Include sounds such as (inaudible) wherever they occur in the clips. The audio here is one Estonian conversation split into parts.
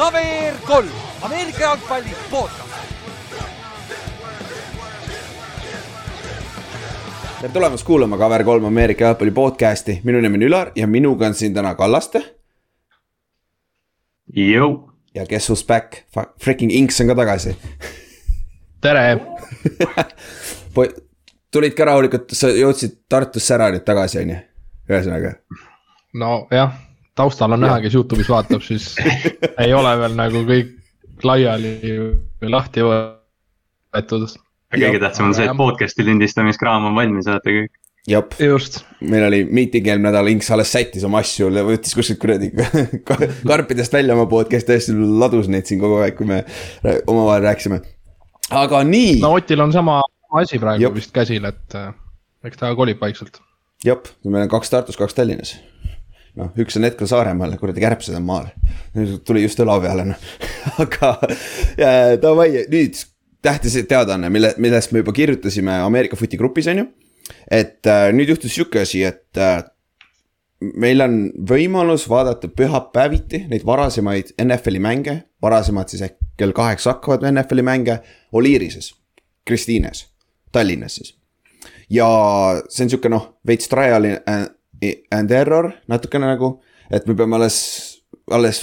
KVR kolm, Ameerika jalgpalli podcast. tere tulemast kuulama KVR3 Ameerika jalgpalli podcast'i, minu nimi on Ülar ja minuga on siin täna Kallaste. Ja guess who's back, freaking Inks on ka tagasi. Tere (laughs) tulid ka rahulikult, sa jõudsid Tartusse ära nüüd tagasi, on ju, ühesõnaga. nojah, taustal on näha, kes Youtube'is vaatab, siis (laughs) ei ole veel nagu kõik laiali või lahti võetud. kõige tähtsam on see, et podcast'i lindistamiskraam on valmis, olete kõik. jep, meil oli meeting eelmine nädal, Inks alles sättis oma asju, võttis kuskilt kuradi (laughs) karpidest välja oma podcast'i, hästi ladus neid siin kogu aeg, kui me omavahel rääkisime. aga nii. no Otil on sama asi praegu Jop. vist käsil, et äh, eks ta kolib vaikselt. jep, meil on kaks Tartus, kaks Tallinnas. noh, üks on hetkel Saaremaal, kuradi kärbsed on maal. tuli just õla peale, noh (laughs) aga davai, nüüd tähtis teadaanne, mille, millest me juba kirjutasime Ameerika Footi grupis, on ju. et äh, nüüd juhtus sihuke asi, et äh, meil on võimalus vaadata pühapäeviti neid varasemaid NFL-i mänge, varasemad siis ehk kell kaheksa hakkavad NFL-i mänge Oliirises, Kristiines, Tallinnas siis. ja see on sihuke noh, veits trial and error natukene nagu, et me peame alles, alles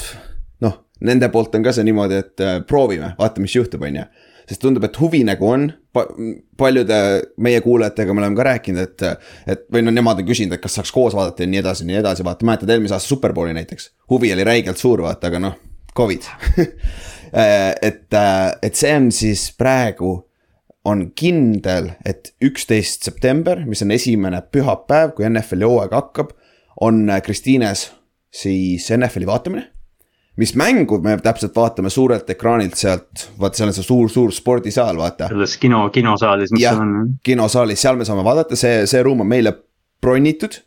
noh, nende poolt on ka see niimoodi, et äh, proovime, vaatame, mis juhtub, on ju sest tundub, et huvi nagu on pa, paljude meie kuulajatega me oleme ka rääkinud, et, et või no nemad on küsinud, et kas saaks koos vaadata ja nii edasi, nii edasi, vaata, mäletad eelmise aasta Superbowli näiteks. huvi oli räigelt suur, vaata, aga noh, Covid (laughs) et, et see on siis praegu on kindel, et üksteist september, mis on esimene pühapäev, kui NFL-i hooaeg hakkab, on Kristiines siis NFL-i vaatamine mis mängu me täpselt vaatame suurelt ekraanilt sealt, vaata, seal on see suur-suur spordisaal, vaata. selles kino, kinosaalis, mis seal on. kinosaalis, seal me saame vaadata, see, see ruum on meile bronnitud.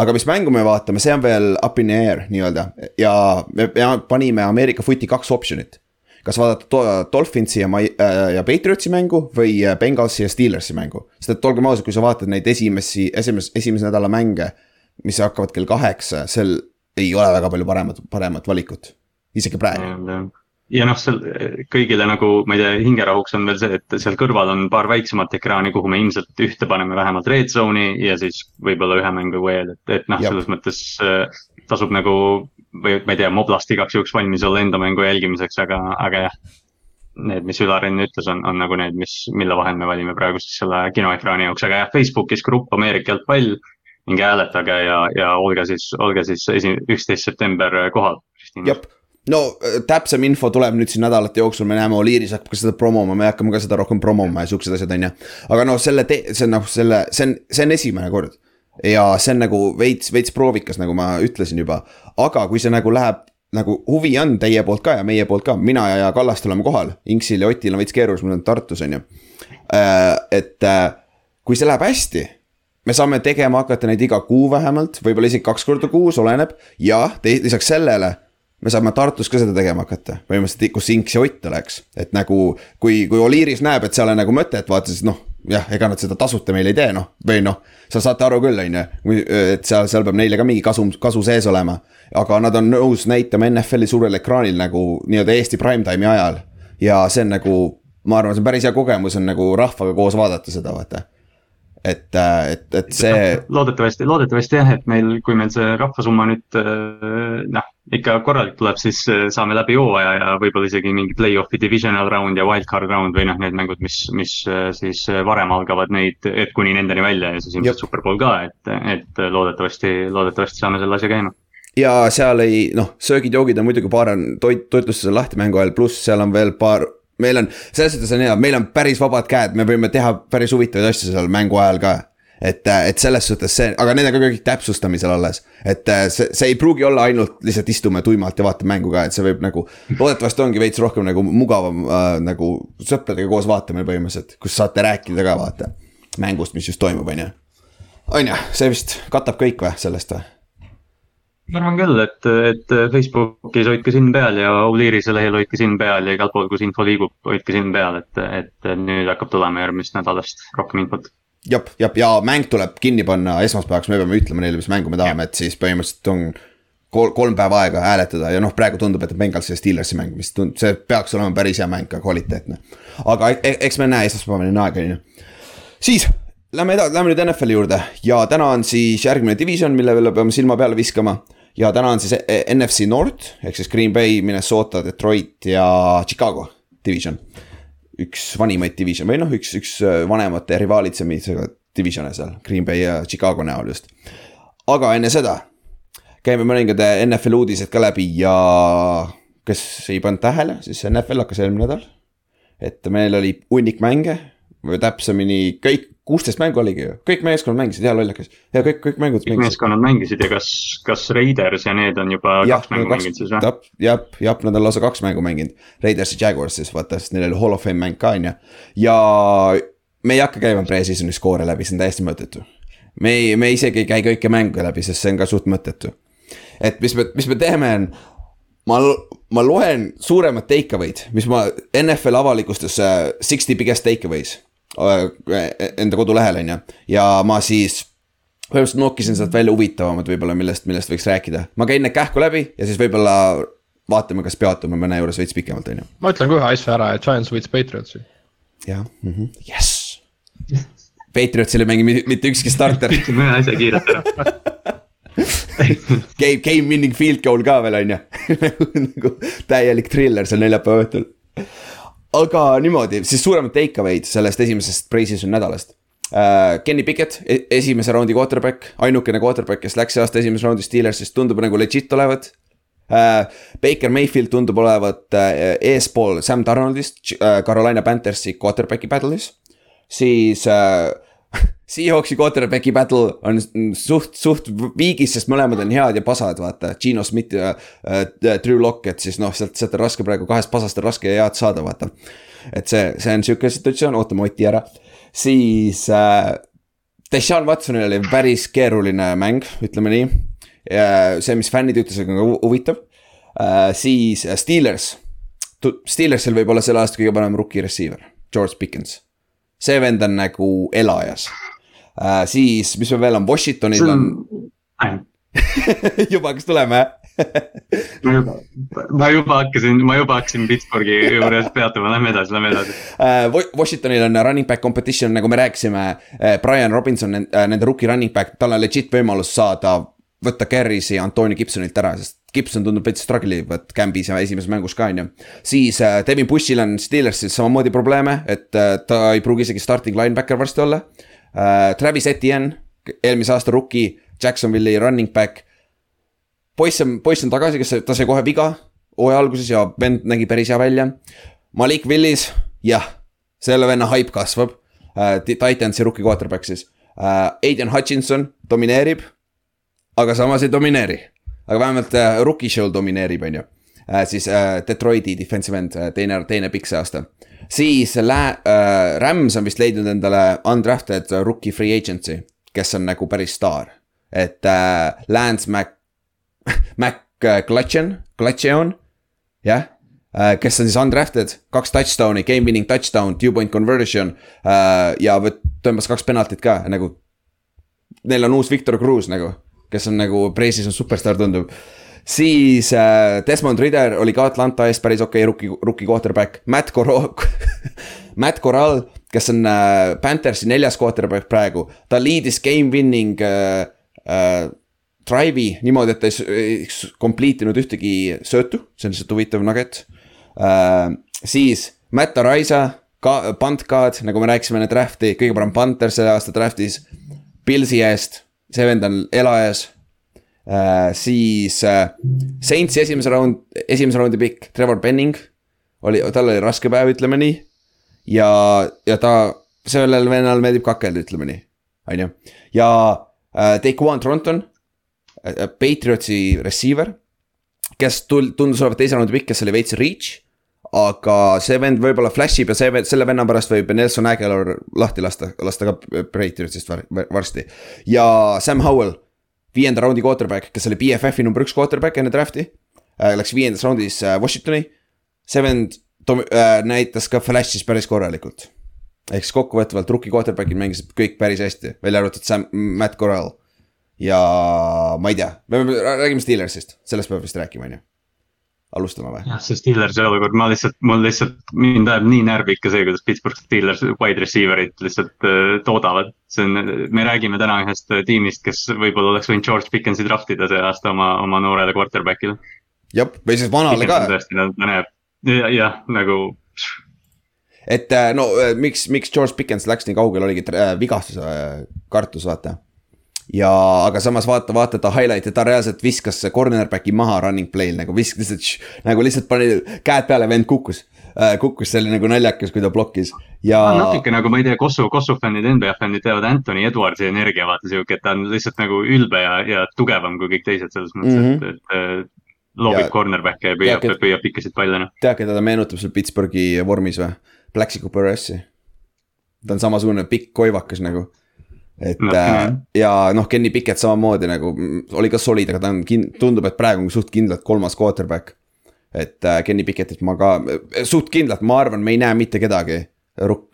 aga mis mängu me vaatame, see on veel up in the air nii-öelda ja me panime Ameerika Footi kaks optsioonit. Kas vaadata Dolphinsi ja, äh, ja Patriotsi mängu või äh, Bengalsi ja Steelersi mängu. sest et olgem ausad, kui sa vaatad neid esimesi, esimese, esimese nädala mänge, mis hakkavad kell kaheksa, seal ei ole väga palju paremat, paremat valikut, isegi praegu. ja noh, seal kõigile nagu, ma ei tea, hingerahuks on veel see, et seal kõrval on paar väiksemat ekraani, kuhu me ilmselt ühte paneme vähemalt red zone'i ja siis võib-olla ühe mängu veel, et, et noh, selles mõttes äh, tasub nagu. Või ma ei tea, moblast igaks juhuks valmis olla enda mängu jälgimiseks, aga, aga jah. Need, mis Ülar enne ütles, on, on nagu need, mis, mille vahel me valime praegu siis selle kinoekraani jaoks, aga jah, Facebookis grupp Ameerika jalgpall minge hääletage ja, ja olge siis, olge siis esi-, üksteist september kohal. jep, no äh, täpsem info tuleb nüüd siin nädalate jooksul, me näeme, Oliiris hakkab ka seda promoma, me hakkame ka seda rohkem promoma ja siuksed asjad, on ju. aga noh, selle, see on noh, selle, see on, see on esimene kord. Ja see on nagu veits, veits proovikas, nagu ma ütlesin juba, aga kui see nagu läheb nagu huvi on teie poolt ka ja meie poolt ka, mina ja, Kallaste oleme kohal, Inksil ja Otil on veits keerulisem, nad on Tartus, on ju. Äh, et äh, kui see läheb hästi me saame tegema hakata neid iga kuu vähemalt, võib-olla isegi kaks korda kuus, oleneb. ja lisaks sellele me saame Tartus ka seda tegema hakata, põhimõtteliselt, kus Inks ja Ott oleks. et nagu, kui, kui Oliiris näeb, et seal on nagu mõtet, vaata siis noh, jah, ega nad seda tasuta meile ei tee, noh. või noh, sa saate aru küll, on ju, et seal, seal peab neile ka mingi kasu, kasu sees olema. aga nad on nõus näitama NFL-i suurel ekraanil nagu nii-öelda Eesti prime-time'i ajal. ja see on nagu, ma arvan, see on päris hea kogemus on nagu rahvaga koos vaadata seda, vaata et, et, et see. loodetavasti, loodetavasti jah, et meil, kui meil see rahvasumma nüüd äh, noh, ikka korralik tuleb, siis äh, saame läbi hooaja ja võib-olla isegi mingi play-off'i divisional round ja wildcard round või noh, need mängud, mis, mis siis varem algavad neid, et kuni nendeni välja ja siis ilmselt superpool ka, et, et loodetavasti, loodetavasti saame selle asja käima. Ja seal ei noh, söögid-joogid on muidugi paar on toit, toitlustus on lahti mängu ajal, pluss seal on veel paar meil on, selles suhtes on hea, meil on päris vabad käed, me võime teha päris huvitavaid asju seal mängu ajal ka et, et selles suhtes see, aga need on ka kõik täpsustamisel alles. et see, see ei pruugi olla ainult lihtsalt istume tuimalt ja vaatame mängu ka, et see võib nagu. loodetavasti ongi veits rohkem nagu mugavam äh, nagu sõpradega koos vaatamine põhimõtteliselt, kus saate rääkida ka vaata. mängust, mis just toimub, on ju. on ju, see vist katab kõik või sellest või? ma arvan küll, et, et Facebookis hoidke silm peal ja Oliirise lehel hoidke silm peal ja igal pool, kus info liigub, hoidke silm peal, et, et nüüd hakkab tulema järgmisest nädalast rohkem infot. Jah, jah, ja mäng tuleb kinni panna esmaspäevaks, me peame ütlema neile, mis mängu me tahame, et siis põhimõtteliselt on kolm, kolm päeva aega hääletada ja noh, praegu tundub, et Bengals ja Steelersi mäng, mis tund-, see peaks olema päris hea mäng, ka kvaliteetne. aga e-, eks me näe, esmaspäevani on aega, on ju. siis lähme edasi, lähme nüüd NFL-i juurde ja täna on siis järgmine division, mille peale peame silma peale viskama. ja täna on siis e-, NFC North ehk siis Green Bay, Minnesota, Detroit ja Chicago division üks vanimaid division või noh, üks, üks äh, vanemate rivaalitsemisega divisione seal, Green Bay ja Chicago näol just. aga enne seda käime mõningad NFL uudised ka läbi ja kes ei pannud tähele, siis NFL hakkas eelmine nädal. et meil oli hunnik mänge või täpsemini kõik kuusteist mängu oligi ju, kõik meeskonnad mängisid, hea lollakas. ja kõik, kõik mängud kõik mängisid. meeskonnad mängisid ja kas, kas Raiders ja need on juba ja, kaks mängu kaks, mänginud siis või? jah, jah, nad on lausa kaks mängu mänginud. Raiders ja Jaguars siis vaata, sest neil oli hall of fame mäng ka on ju. ja me ei hakka käima pre-season'i skoore läbi, see on täiesti mõttetu. me ei, me isegi ei käi kõiki mänge läbi, sest see on ka suht mõttetu. et mis me, mis me teeme, on ma, ma loen suuremad take away'd, mis ma NFL avalikustas uh, sixty biggest take away's enda kodulehel, on ju. ja ma siis põhimõtteliselt nokkisin sealt välja huvitavamad võib-olla, millest, millest võiks rääkida. ma käin need kähku läbi ja siis võib-olla vaatame, kas peatume mõne juures veits pikemalt, on ju. ma ütlen ka ühe asja ära, et Giants võitis Patriotsi. jah mm -hmm., jess. Patriotsil ei mängi mitte ükski starter. (laughs) ütleme ühe asja kiirelt ära (laughs) Game, game winning field goal ka veel on ju (laughs) nagu täielik thriller seal neljapäeva õhtul aga niimoodi, siis suuremad take away'd sellest esimesest pre-season nädalast uh,. Kenny Pickett, e-, esimese raundi quarterback, ainukene quarterback, kes läks see aasta esimeses raundis Steelersist, tundub nagu legit olevat uh,. Baker Mayfield tundub olevat uh, eespool Sam Donaldist uh, Carolina Panthersi quarterback'i battle'is. siis uh, (laughs) Seahawksi quarterback'i battle on suht, suht viigis, sest mõlemad on head ja pasad, vaata. Gino Smith ja äh, Drew Lock, et siis noh, sealt, sealt on raske praegu kahest pasast on raske head saada, vaata. et see, see on sihuke situatsioon, ootame Oti ära. siis äh,, Deshaun Watsonil oli päris keeruline mäng, ütleme nii. see, mis fännid ütlesid, on ka huvitav äh,. siis äh, Steelers, Steelersil võib olla selle aasta kõige parem rookie receiver, George Pickens see vend on nagu elajas. Uh,. siis, mis meil veel on, Washingtonil on (laughs) juba hakkas tulema jah? (laughs) Ma juba, ma juba hakkasin, ma juba hakkasin Pittsburghi juures peatuma, lähme edasi, lähme edasi. Uh,. Washingtonil on running back competition, nagu me rääkisime. Uh,, Brian Robinson uh,, nende rookie running back, tal on legit võimalus saada, võtta carry'si Antoni Gibsonilt ära, sest Gibson tundub veits struggle ivat Gambis ja esimeses mängus ka, on ju. siis äh, Devin Bushil on Steelersil samamoodi probleeme, et äh, ta ei pruugi isegi starting linebacker varsti olla äh,. Travis Etienne, eelmise aasta rookie, Jacksonville'i running back. poiss on, poiss on tagasi, kes, ta sai kohe viga hooaja alguses ja vend nägi päris hea välja. Malik Willis, jah, selle venna haip kasvab äh,. Titansi rookie quarterback siis äh,. Aiden Hutchinson domineerib, aga samas ei domineeri aga vähemalt äh, rookie show domineerib, on ju äh,. siis äh, Detroiti defensive end äh,, teine, teine pikk see aasta. siis lä- äh,, Rams on vist leidnud endale undrafted rookie free agency, kes on nagu päris staar. et äh, Lance Mac, (laughs) Mac äh, Glatchen, Glatcheon, jah Uh, kes on siis undrafted, kaks touchdown'i, game winning touchdown, two point conversion uh, ja tõmbas kaks penaltit ka nagu. Neil on uus Victor Cruz nagu kes on nagu Precis on superstaar, tundub. siis äh, Desmond Ritter oli ka Atlanta eest päris okei okay, rookie, rookie quarterback, Matt Corral (laughs) Matt Corral, kes on äh, Panthersi neljas quarterback praegu, ta liidis game winning äh, äh, drive'i niimoodi, et ta ei complete inud ühtegi söötu, see on lihtsalt huvitav nugget äh,. siis Matt Araiza, ka punt guard, nagu me rääkisime enne draft'i, kõige parem punter selle aasta draft'is. Pilsi eest see vend on elajas äh,. siis äh, Saintsi esimese raund, esimese raundi pikk, Trevor Penning. oli, tal oli raske päev, ütleme nii. ja, ja ta, sellel vennal meeldib kakelda, ütleme nii, on ju. ja äh, Daquan Tronton äh,, Patriotsi receiver. kes tul-, tundus olevat teise raundi pikk, kes oli veits reach aga see vend võib-olla flash ib ja see selle venna pärast võib Nelson Aguilar lahti lasta, lasta ka Patriotsist varsti. ja Sam Howell, viienda raundi quarterback, kes oli BFF-i number üks quarterback enne draft'i äh,. Läks viiendas raundis äh, Washingtoni. see vend äh, näitas ka flash'is päris korralikult. ehk siis kokkuvõtvalt rookie quarterback'id mängisid kõik päris hästi, välja arvatud Sam, Matt Corral. ja ma ei tea, me räägime Steelersist, sellest peab vist rääkima, on ju alustame või? jah, see Steelersi olukord, ma lihtsalt, mul lihtsalt, mind ajab nii närvi ikka see, kuidas Pittsburgh Steelers wide receiver'id lihtsalt äh, toodavad. see on, me räägime täna ühest äh, tiimist, kes võib-olla oleks võinud George Pickensi draft ida see aasta oma, oma noorele quarterback'ile. jah, või siis vanale ka. tõesti, ta näeb, jah, nagu. et äh, no äh, miks, miks George Pickens läks nii kaugele, oligi vigastuse kartus, vaata ja, aga samas vaata, vaata ta highlight'i, ta reaalselt viskas cornerback'i maha running play'l nagu viskas lihtsalt, nagu lihtsalt pani käed peale, vend kukkus äh,. kukkus, see oli nagu naljakas, kui ta blokkis ja. natuke nagu ma ei tea, Kossu, Kossu fännid, NBA fännid teavad Anthony Edwardsi energia, vaata sihuke, et ta on lihtsalt nagu ülbe ja, ja tugevam kui kõik teised selles mõttes mm, -hmm. et, et loobib cornerback'e ja püüab, püüab pikkasid palle noh. tead, keda ta meenutab seal Pittsburghi vormis või? Plaxico Perez'i. ta on samasugune pikk koivakas nagu et no, äh, ja noh, Kenny Pickett samamoodi nagu oli ka solid, aga ta on kin-, tundub, et praegu on suht kindlalt kolmas quarterback. et äh, Kenny Pickettit ma ka, suht kindlalt, ma arvan, me ei näe mitte kedagi.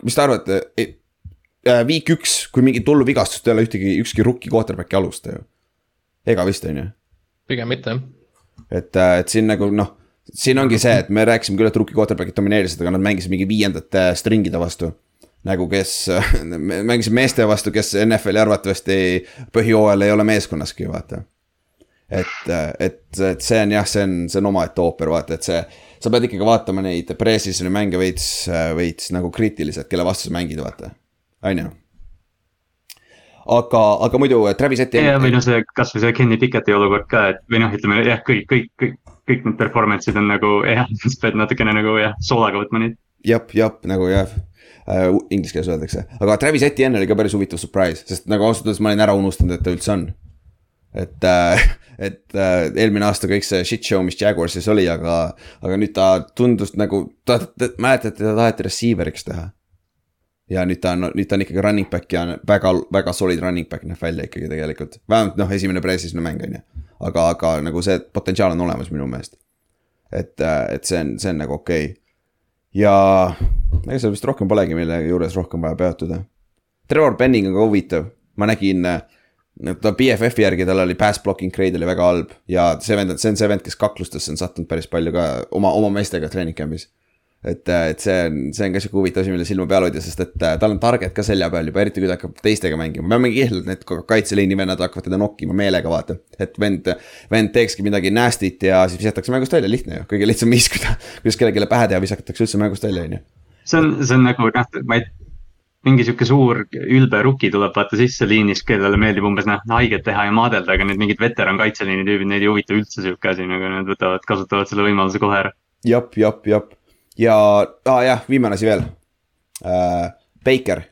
mis te arvate äh,, viik üks, kui mingit hullu vigastust ei ole, ühtegi, ükski rookie quarterback'i alusta ju. ega vist on ju? pigem mitte jah. et, äh, et siin nagu noh, siin ongi see, et me rääkisime küll, et rookie quarterback'id domineerisid, aga nad mängisid mingi viiendate stringide vastu nagu kes (laughs) mängisid meeste vastu, kes NFL-i arvatavasti põhijooajal ei ole meeskonnaski, vaata. et, et, et see on jah, see on, see on omaette ooper, vaata, et see. sa pead ikkagi vaatama neid pre-season'i mänge veits, veits nagu kriitiliselt, kelle vastu sa mängid, vaata, on ju aga, aga muidu Travis Etienne. ja, või noh, see kasvõi see Kenny Picketti olukord ka, et või noh, ütleme jah, kõik, kõik, kõik, kõik need performance'id on nagu jah, (laughs) sa pead natukene nagu jah, soolaga võtma neid. jep, jep, nagu jah äh,. Inglise keeles öeldakse, aga Travis Etienne oli ka päris huvitav surprise, sest nagu ausalt öeldes ma olin ära unustanud, et ta üldse on. et äh,, (laughs) et äh, eelmine aasta kõik see shit show, mis Jaguarsis oli, aga, aga nüüd ta tundus nagu, ta, ta, mäletate, teda taheti receiver'iks teha ja nüüd ta on, nüüd ta on ikkagi running back ja väga, väga solid running back näeb välja ikkagi tegelikult. vähemalt noh, esimene pre-season'i mäng on ju. aga, aga nagu see potentsiaal on olemas minu meelest. et, äh, et see on, see on nagu okei okay ja ega seal vist rohkem polegi, mille juures rohkem vaja peatuda. Trevor Penning on ka huvitav, ma nägin, ta BFF-i järgi tal oli pass blocking grade oli väga halb ja see vend, see on see vend, kes kaklustesse on sattunud päris palju ka oma, oma meestega treening camp'is et, äh, et see on, see on ka sihuke huvitav asi, mille silma peal hoida, sest et äh, tal on target ka selja peal juba, eriti kui ta hakkab teistega mängima, me oleme kihlud, need kaitseliini vennad hakkavad teda nokkima meelega, vaata. et vend, vend teekski midagi nasty't ja siis visatakse mängust välja, lihtne ju, kõige lihtsam viis, kuidas kellelegi pähe teha, visatakse üldse mängust välja, on ju. see on, see on nagu noh, ma ei mingi sihuke suur ülbe ruki tuleb vaata sisse liinis, kellele meeldib umbes noh haiget teha ja maadelda, aga need mingid veteran kaitseliini tüübid, neid ei huvita üldse sihuke asi, nagu nad võtavad, kasutavad selle võimaluse kohe ära. jep, jep, jep ja ah, jah, viimane asi veel äh,. Baker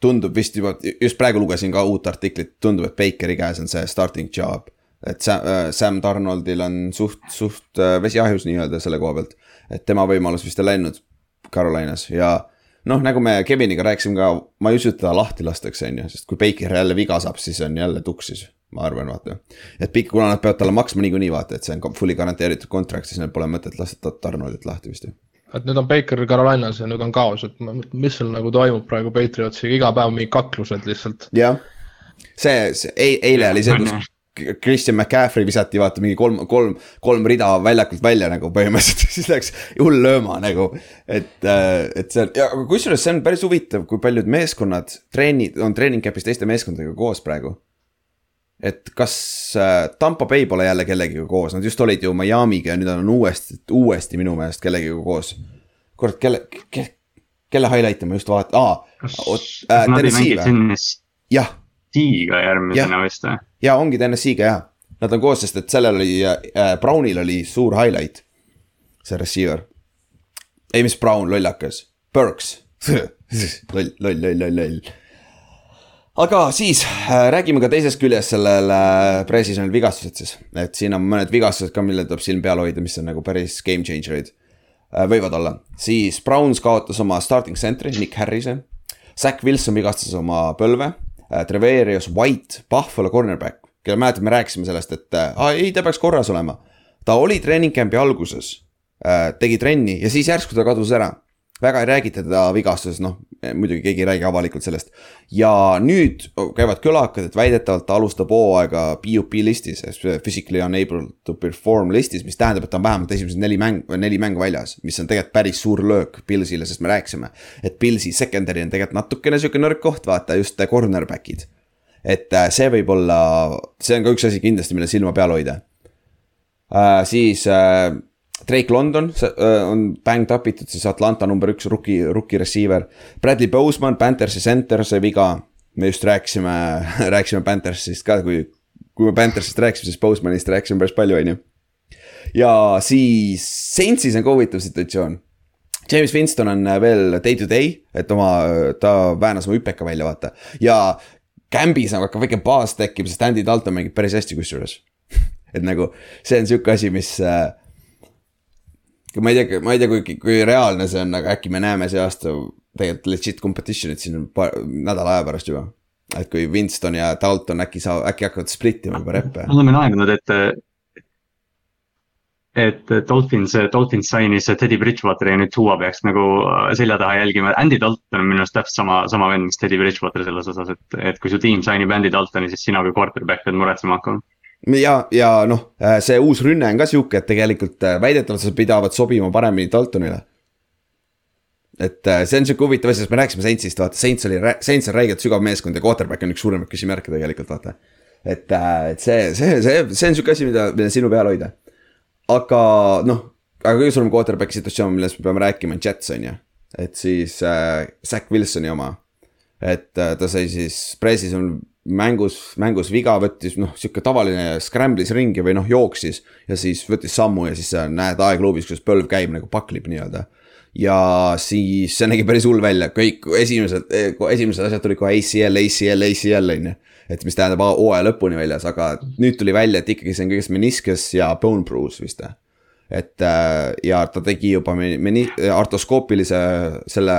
tundub vist juba, just praegu lugesin ka uut artiklit, tundub, et Bakeri käes on see starting job. et Sam, äh, Sam Donaldil on suht, suht äh, vesi ahjus nii-öelda selle koha pealt. et tema võimalus vist on läinud Carolinas ja noh, nagu me Keviniga rääkisime ka, ma ei usu, et teda lahti lastakse, on ju, sest kui Baker jälle viga saab, siis on jälle tuksis. ma arvan, vaata. et pikk, kuna nad peavad talle maksma niikuinii vaata, et see on fully garanteeritud kontrakt, siis neil pole mõtet lasta Donaldit lahti vist ju et nüüd on Baker Carolinas ja nüüd on kaos, et mis seal nagu toimub praegu Patriotsiga, iga päev mingid kaklused lihtsalt. jah, see, see eile oli see, kus Christian McCaffrey visati vaata mingi kolm, kolm, kolm rida väljakult välja nagu põhimõtteliselt. (laughs) Siis läks hull lööma nagu. et, äh, et see on ja kusjuures see on päris huvitav, kui paljud meeskonnad treenid, on treening camp'is teiste meeskondadega koos praegu et kas äh, Tampa Bay pole jälle kellegiga koos, nad just olid ju Miami'ga ja nüüd on uuesti, uuesti minu meelest kellegiga koos. kurat, kelle ke,, kelle highlight'e ma just vaatan, aa. kas, äh, kas nad ei mängi. T-ga järgmisena vist või? jaa, ongi Tennessee'ga jah. Nad on koos, sest et sellel oli äh,, Brownil oli suur highlight. see receiver. ei, mis Brown, lollakas, Burks (laughs) loll, loll, loll, loll, loll aga siis äh, räägime ka teisest küljest sellel äh, pre-seasonil vigastused siis, et siin on mõned vigastused ka, millele tuleb silm peal hoida, mis on nagu päris game changer'id äh,. võivad olla, siis Browns kaotas oma starting center'i, Nick Harrise. Zack Wilson vigastas oma põlve äh,, Treverius White, Buffalo cornerback, kelle mäletad, me rääkisime sellest, et äh, ei, ta peaks korras olema. ta oli treening camp'i alguses äh,, tegi trenni ja siis järsku ta kadus ära väga ei räägita teda vigastusest, noh muidugi keegi ei räägi avalikult sellest. ja nüüd käivad kõlakad, et väidetavalt ta alustab hooaega PUP listis, physically unable to perform listis, mis tähendab, et ta on vähemalt esimesed neli mäng, neli mängu väljas. mis on tegelikult päris suur löök Pilsile, sest me rääkisime, et Pilsi secondary on tegelikult natukene sihuke nõrk koht, vaata just cornerback'id. et äh, see võib olla, see on ka üks asi kindlasti, mille silma peal hoida uh,. siis uh, Drake London on banged up itud, siis Atlanta number üks rookie, rookie receiver. Bradley Boseman, Panthersi center, see viga. me just rääkisime, (laughs) rääkisime Panthersist ka, kui, kui me Panthersist rääkisime, siis Bosemanist rääkisime päris palju, on ju. ja siis Saintsis on ka huvitav situatsioon. James Winston on veel day to day, et oma, ta väänas oma hüpeka välja, vaata. ja Cambis nagu hakkab väike baas tekkima, sest Andy Dalton mängib päris hästi kusjuures (laughs) et nagu see on sihuke asi, mis äh, ma ei tea, ma ei tea, kui, kui reaalne see on, aga äkki me näeme see aasta tegelikult legit competition'it siin nädala aja pärast juba. et kui Winston ja Dalton äkki saa-, äkki hakkavad split ima juba reppe. me oleme näinud, et. et Dolphins, Dolphins sainis Teddy Bridgewateri ja nüüd Tua peaks nagu selja taha jälgima. Andy Dalton on minu arust täpselt sama, sama vend, mis Teddy Bridgewater selles osas, et, et kui su tiim sainib Andy Daltoni, siis sina kui quarterback pead muretsema hakkama ja, ja noh, äh, see uus rünne on ka sihuke, et tegelikult äh, väidetavalt see pidavad sobima paremini Daltonile. et äh, see on sihuke huvitav asi, sest me rääkisime Saintsist, vaata, Saints oli, Saints on räigelt sügav meeskond ja quarterback on üks suuremaid küsimärke tegelikult, vaata. et, et see, see, see, see on sihuke asi, mida, mida sinu peal hoida. aga noh, aga kõige suurem quarterback'i situatsioon, millest me peame rääkima, on Jets on ju. et siis äh, Zack Wilsoni oma. et äh, ta sai siis, Presis on mängus, mängus viga, võttis noh, sihuke tavaline scramble'is ringi või noh, jooksis. ja siis võttis sammu ja siis näed aegluubis, kuidas põlv käib nagu paklib nii-öelda. ja siis see nägi päris hull välja, kõik esimesed, esimesed asjad tulid kohe ACL, ACL, ACL on ju. et mis tähendab hooaja lõpuni väljas, aga nüüd tuli välja, et ikkagi see on kõigest meniscus ja bone bruise vist või et ja ta tegi juba meni-, artoskoopilise selle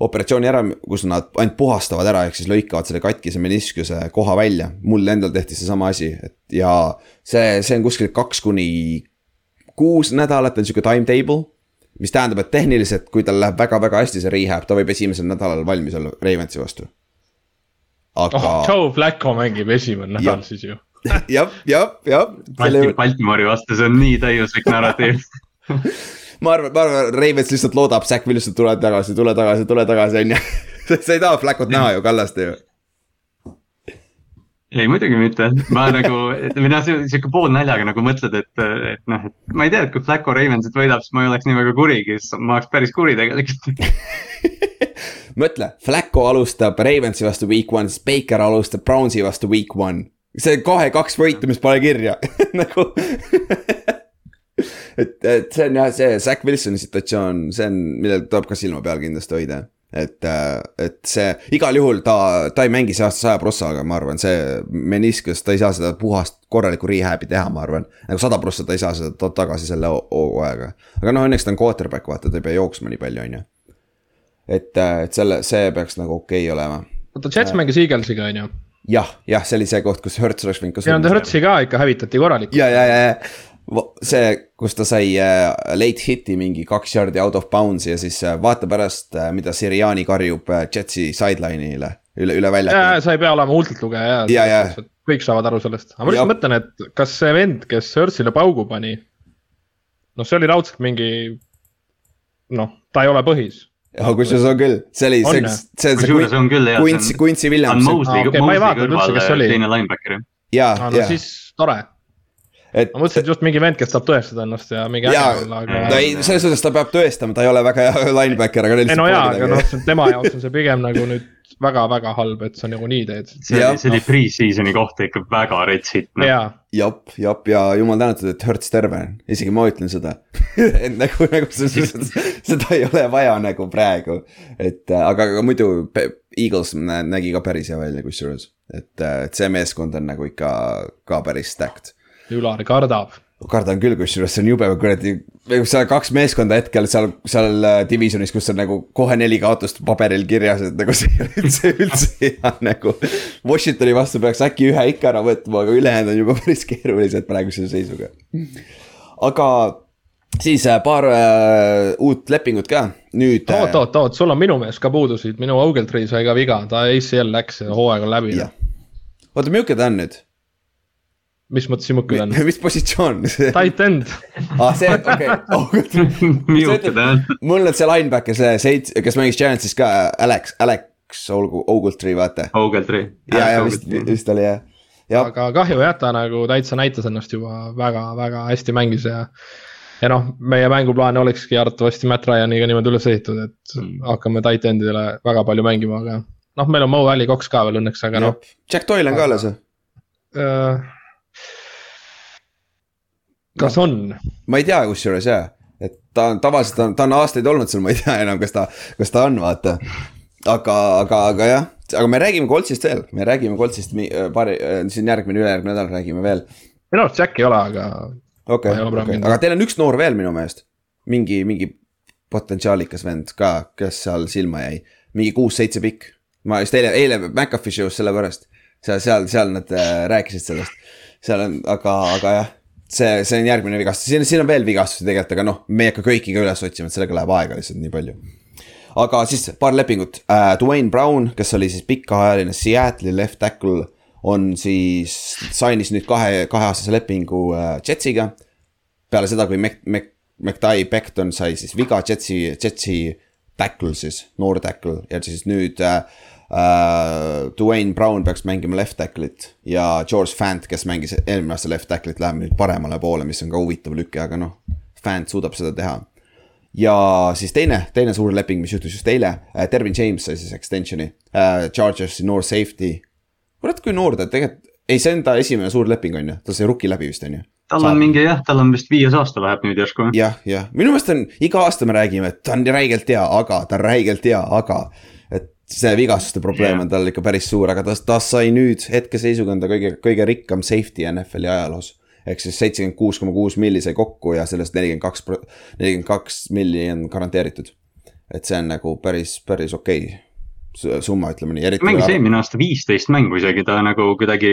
operatsiooni ära, kus nad ainult puhastavad ära, ehk siis lõikavad selle katkise meniskuse koha välja. mul endal tehti seesama asi, et ja see, see on kuskil kaks kuni kuus nädalat on sihuke timetable. mis tähendab, et tehniliselt, kui tal läheb väga-väga hästi see rehab, ta võib esimesel nädalal valmis olla Ravensi vastu. aga oh,. Joe Flacco mängib esimene nädal siis ju (laughs) jah, jah, jah. Balti, Baltimori vastu, see on nii täiuslik narratiiv (laughs) ma arvan, ma arvan, Ravens lihtsalt loodab, Zack Wilson, tule tagasi, tule tagasi, tule tagasi, on ju. (laughs) sa ei taha Flackot näha ju, Kallaste ju ei, muidugi mitte, ma nagu, või noh, sihuke poolnaljaga nagu mõtled, et, et noh, et ma ei tea, et kui Flacco Ravensit võidab, siis ma ei oleks nii väga kurigi, siis ma oleks päris kuri tegelikult (laughs) mõtle, Flacco alustab Ravensi vastu week one, siis Baker alustab Brownsi vastu week one. see kahe-kaks võitu, mis pole kirja (laughs) nagu (laughs) et, et see on jah, see Zack Wilsoni situatsioon, see on, millel tuleb ka silma peal kindlasti hoida. et, äh, et see igal juhul ta, ta ei mängi see aasta saja prossaga, ma arvan, see meniskus, ta ei saa seda puhast korralikku rehab'i teha, ma arvan. nagu sada prossa ta ei saa seda tagasi selle hooajaga. aga noh, õnneks ta on quarterback, vaata, ta ei pea jooksma nii palju, on ju. et, äh, et selle, see peaks nagu okei okay olema. oota, Jets äh, mängis Eaglesiga, on ju? jah, jah, see oli see koht, kus Hertz oleks võinud ka. ja, Hertzi ka ikka hävitati korralikult. ja, ja, ja, ja see, kus ta sai äh, late hit'i mingi kaks jardi out of bounds'i ja siis äh, vaata pärast, äh, mida Siriani karjub Jetsi sideline'ile üle, üle välja. sa ei pea olema hullult lugeja ja, ja, ja. kõik saavad aru sellest, aga ma lihtsalt mõtlen, et kas see vend, kes Earth'ile paugu pani. noh, see oli raudselt mingi, noh, ta ei ole põhis ja kusjuures on küll, see oli, see, see on see. kusjuures on küll jah. Quincy, Quincy Williams. on Mosley, Mosley kõrval teine linebacker jah. ja, ja. siis tore et. ma mõtlesin, et just mingi vend, kes saab tõestada ennast ja mingi äge olla, aga. no ei, selles suhtes ta peab tõestama, ta ei ole väga hea linebacker, aga. ei no jaa, aga noh, tema jaoks on see pigem nagu nüüd väga-väga halb, et sa nagunii teed. see, see oli pre-season'i kohta ikka väga rets hitt no.. jep, jep ja jumal tänatud, et Hertz terve on, isegi ma ütlen seda (laughs) et nagu, nagu seda, seda ei ole vaja nagu praegu. et aga, aga muidu Eagles nägi ka päris hea välja kusjuures, et, et see meeskond on nagu ikka ka päris stacked Ülar kardab. kardan küll, kusjuures see on jube kuradi, seal kaks meeskonda hetkel seal, seal äh, divisionis, kus on nagu kohe neli kaotust paberil kirjas, et nagu see ei ole üldse, üldse hea nagu. Washingtoni vastu peaks äkki ühe ikka ära võtma, aga ülejäänud on juba päris keerulised praeguse seisuga. aga siis äh, paar äh, uut lepingut ka, nüüd äh,. oot, oot, oot, sul on minu meelest ka puudusid, minu Ogletree sai ka viga, ta ACL läks ja hooaeg on läbi. oota, milline ta on nüüd? Mis mõttes sihuke on? mis positsioon (laughs) Tight end aa, see, okei (laughs) okay. mul on see linebacker, see seits-, kes mängis Giantsis ka, Alex, Alex Ogletree, vaata. Ogletree. ja, ja vist, vist oli jah. aga kahju jah, ta nagu täitsa näitas ennast juba väga-väga hästi mängis ja ja noh, meie mänguplaan olekski arvatavasti Matt Ryan'iga niimoodi üles ehitatud, et mm. hakkame tight end'idele väga palju mängima, aga noh, meil on Mo Valley Cox ka veel õnneks, aga noh. Jack Doyle on ka alles või uh,? Kas on? ma ei tea kusjuures jah, et ta on tavaliselt on, ta on aastaid olnud seal, ma ei tea enam, kas ta, kas ta on, vaata. aga, aga, aga jah, aga me räägime Coltsist veel, me räägime Coltsist paari, siin järgmine, ülejärgmine nädal räägime veel. minu arust Jack ei ole, aga okei aga teil on üks noor veel minu meelest. mingi, mingi potentsiaalikas vend ka, kes seal silma jäi, mingi kuus-seitse pikk. ma just eile, eile McAfee show's sellepärast, seal, seal, seal nad äh, rääkisid sellest. seal on, aga, aga jah, see, see on järgmine vigastus, siin, siin on veel vigastusi tegelikult, aga noh, me ei hakka kõiki ka üles otsima, et sellega läheb aega lihtsalt nii palju. Aga siis paar lepingut. Uh,, Dwayne Brown, kes oli siis pikaajaline Seattle'i left tackle on siis, sainis nüüd kahe, kaheaastase lepingu äh, Jetsiga. peale seda, kui Mac-, Mac-, McDie Becton sai siis viga Jetsi, Jetsi tackle siis, noor tackle. Ja siis nüüd äh, äh, Dwayne Brown peaks mängima left tackle'it ja George Fant, kes mängis eelmine aasta left tackle'it, läheb nüüd paremale poole, mis on ka huvitav lüke, aga noh, Fant suudab seda teha. ja siis teine, teine suur leping, mis juhtus just eile äh,, Dervin James sai siis extension'i äh,, Chargersi noor safety kurat, kui noor ta tegelikult, ei, see on ta esimene suur leping, on ju, tal sai rookie läbi vist, on ju. tal on Saab. mingi jah, tal on vist viies aasta läheb nüüd järsku. jah, jah, minu meelest on, iga aasta me räägime, et ta on räigelt hea, aga, ta on räigelt hea, aga. See vigastuste probleem yeah. on tal ikka päris suur, aga ta, ta sai nüüd hetkeseisuga on ta kõige, kõige rikkam safety NFL-i ajaloos ehk siis seitsekümmend kuus koma kuus milli sai kokku ja sellest nelikümmend kaks, nelikümmend kaks milli on garanteeritud. et see on nagu päris, päris okei okay summa, ütleme nii. mängis eelmine aasta viisteist mängu isegi, ta nagu kuidagi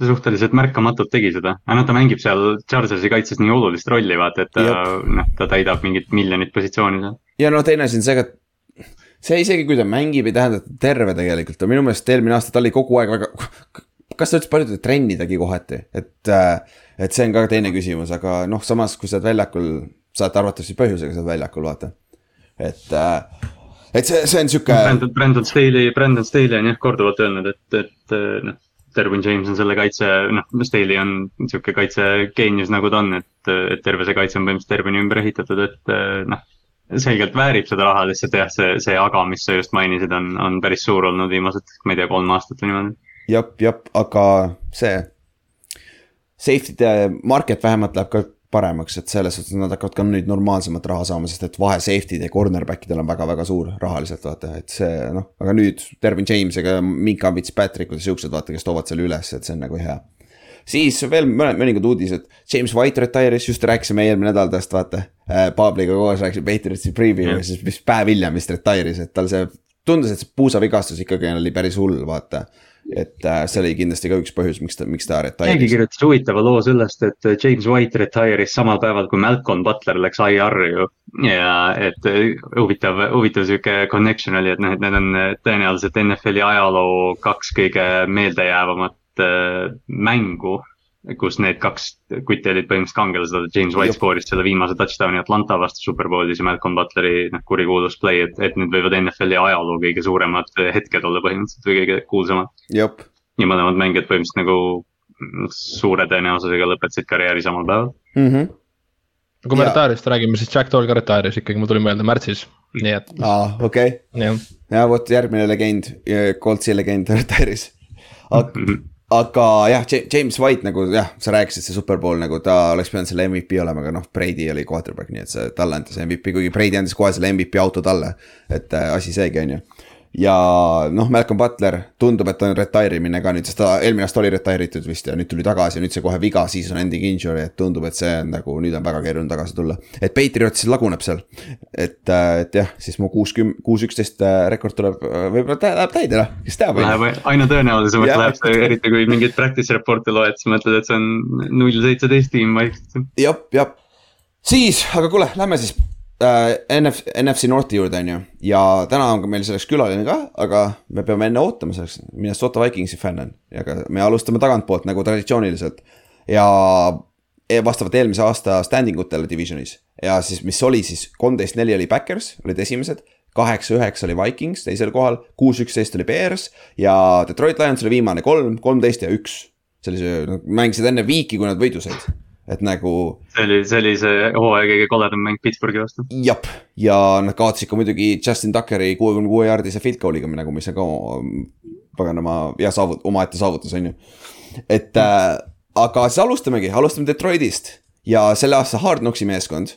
suhteliselt märkamatult tegi seda. aga noh, ta mängib seal Chargersi kaitses nii olulist rolli, vaata, et ta noh, ta täidab mingit miljonit positsiooni seal. ja no teine asi on see et see isegi, kui ta mängib, ei tähenda, et ta terve tegelikult on, minu meelest eelmine aasta ta oli kogu aeg väga. (laughs) kas ta üldse palju ta trenni tegi kohati, et, et see on ka teine küsimus, aga noh, samas kui sa oled väljakul, saate arvatavasti põhjusega sa oled väljakul, vaata. et äh, et see, see on sihuke. Brandon, Brandon Staley, Brandon Staley on jah korduvalt öelnud, et, et noh. Derwin James on selle kaitse, noh, Staley on sihuke kaitsegeenius nagu ta on, et, et terve see kaitse on põhimõtteliselt Derwini ümber ehitatud, et noh. Selgelt väärib seda raha, lihtsalt jah, see, see aga, mis sa just mainisid, on, on päris suur olnud viimased, ma ei tea, kolm aastat või niimoodi. jep, jep, aga see. Safety'de market vähemalt läheb ka paremaks, et selles suhtes nad hakkavad ka nüüd normaalsemat raha saama, sest et vahe safety'd ja cornerback idel on väga-väga suur rahaliselt vaata, et see noh, aga nüüd Dervin James ega Minka Fitzpatrickud ja siuksed vaata, kes toovad selle üles, et see on nagu hea. Siis veel mõned, mõningad uudised, James White retire'is, just rääkisime eelmine nädal tast vaata äh,. Paabliga koos rääkisime Patriotsi preview ja siis, mis päev hiljem vist retire'is, et tal see, tundus, et see puusavigastus ikkagi oli päris hull, vaata et äh, see oli kindlasti ka üks põhjus, miks ta, miks ta retire'is. keegi kirjutas huvitava loo sellest, et äh, James White retire'is samal päeval, kui Malcolm Butler läks IR-i ju. ja et äh, huvitav, huvitav sihuke connection oli, et noh, et need on äh, tõenäoliselt NFL-i ajaloo kaks kõige meeldejäävamat mängu kus need kaks kutti olid põhimõtteliselt kangelased, James White skooris selle viimase touchdown'i Atlanta vastu Superbowlis ja Malcolm Butleri noh, kurikuulus play, et, et need võivad NFL-i ajaloo kõige suuremad hetked olla põhimõtteliselt või kõige kuulsamad. ja mõlemad mängijad põhimõtteliselt nagu suure tõenäosusega lõpetasid karjääri samal päeval mm. -hmm. kui me retire'ist räägime, siis Jack Doyle ka retire'is ikkagi, mul tuli meelde märtsis, nii et. aa, okei okay., ja vot järgmine legend, Coltsi legend retire'is mm -hmm aga jah, James White nagu jah, sa rääkisid, see superpool nagu ta oleks pidanud selle MVP olema, aga noh, Brady oli quarterback, nii et see talle anti see MVP, kuigi Brady andis kohe selle MVP auto talle. et äh, asi seegi, on ju ja noh, Malcolm Butler tundub, et on retire imine ka nüüd, sest ta eelmine aasta oli retire itud vist ja nüüd tuli tagasi ja nüüd see kohe viga, season ending injury, et tundub, et see on nagu nüüd on väga keeruline tagasi tulla. et Patriots laguneb seal, et, äh, et jah, siis mu kuuskümmend, kuus, üksteist äh, rekord tuleb, äh, võib-olla läheb täide noh, kes teab. Läheb aina tõenäolisemaks läheb see, eriti kui mingeid practice report'e loed, siis mõtled, et see on null seitseteist tiim vaikselt. jah, jah siis, aga kuule, lähme siis äh, NF, NFC Northi juurde, on ju. ja täna on ka meil selleks külaline ka, aga me peame enne ootama selleks, Minnesota Vikingsi fänn on. ja ka me alustame tagantpoolt nagu traditsiooniliselt. ja e, vastavalt eelmise aasta standing utele divisionis. ja siis, mis oli siis, kolmteist, neli oli Backers, olid esimesed kaheksa, üheksa oli Vikings teisel kohal, kuus, üksteist oli Bears ja Detroit Lions oli viimane, kolm, kolmteist ja üks. sellise, nad mängisid enne viiki, kui nad võidu said et nagu. see oli, see oli see hooaja kõige koledam mäng Pittsburghi vastu. jah, ja nad kaotasid ka muidugi Justin Tuckeri kuuekümne kuue jaardise field goal'iga nagu, mis on ka paganama hea saavut-, omaette saavutus, on ju. et äh, aga siis alustamegi, alustame Detroitist ja selle aasta Hard Knocksi meeskond.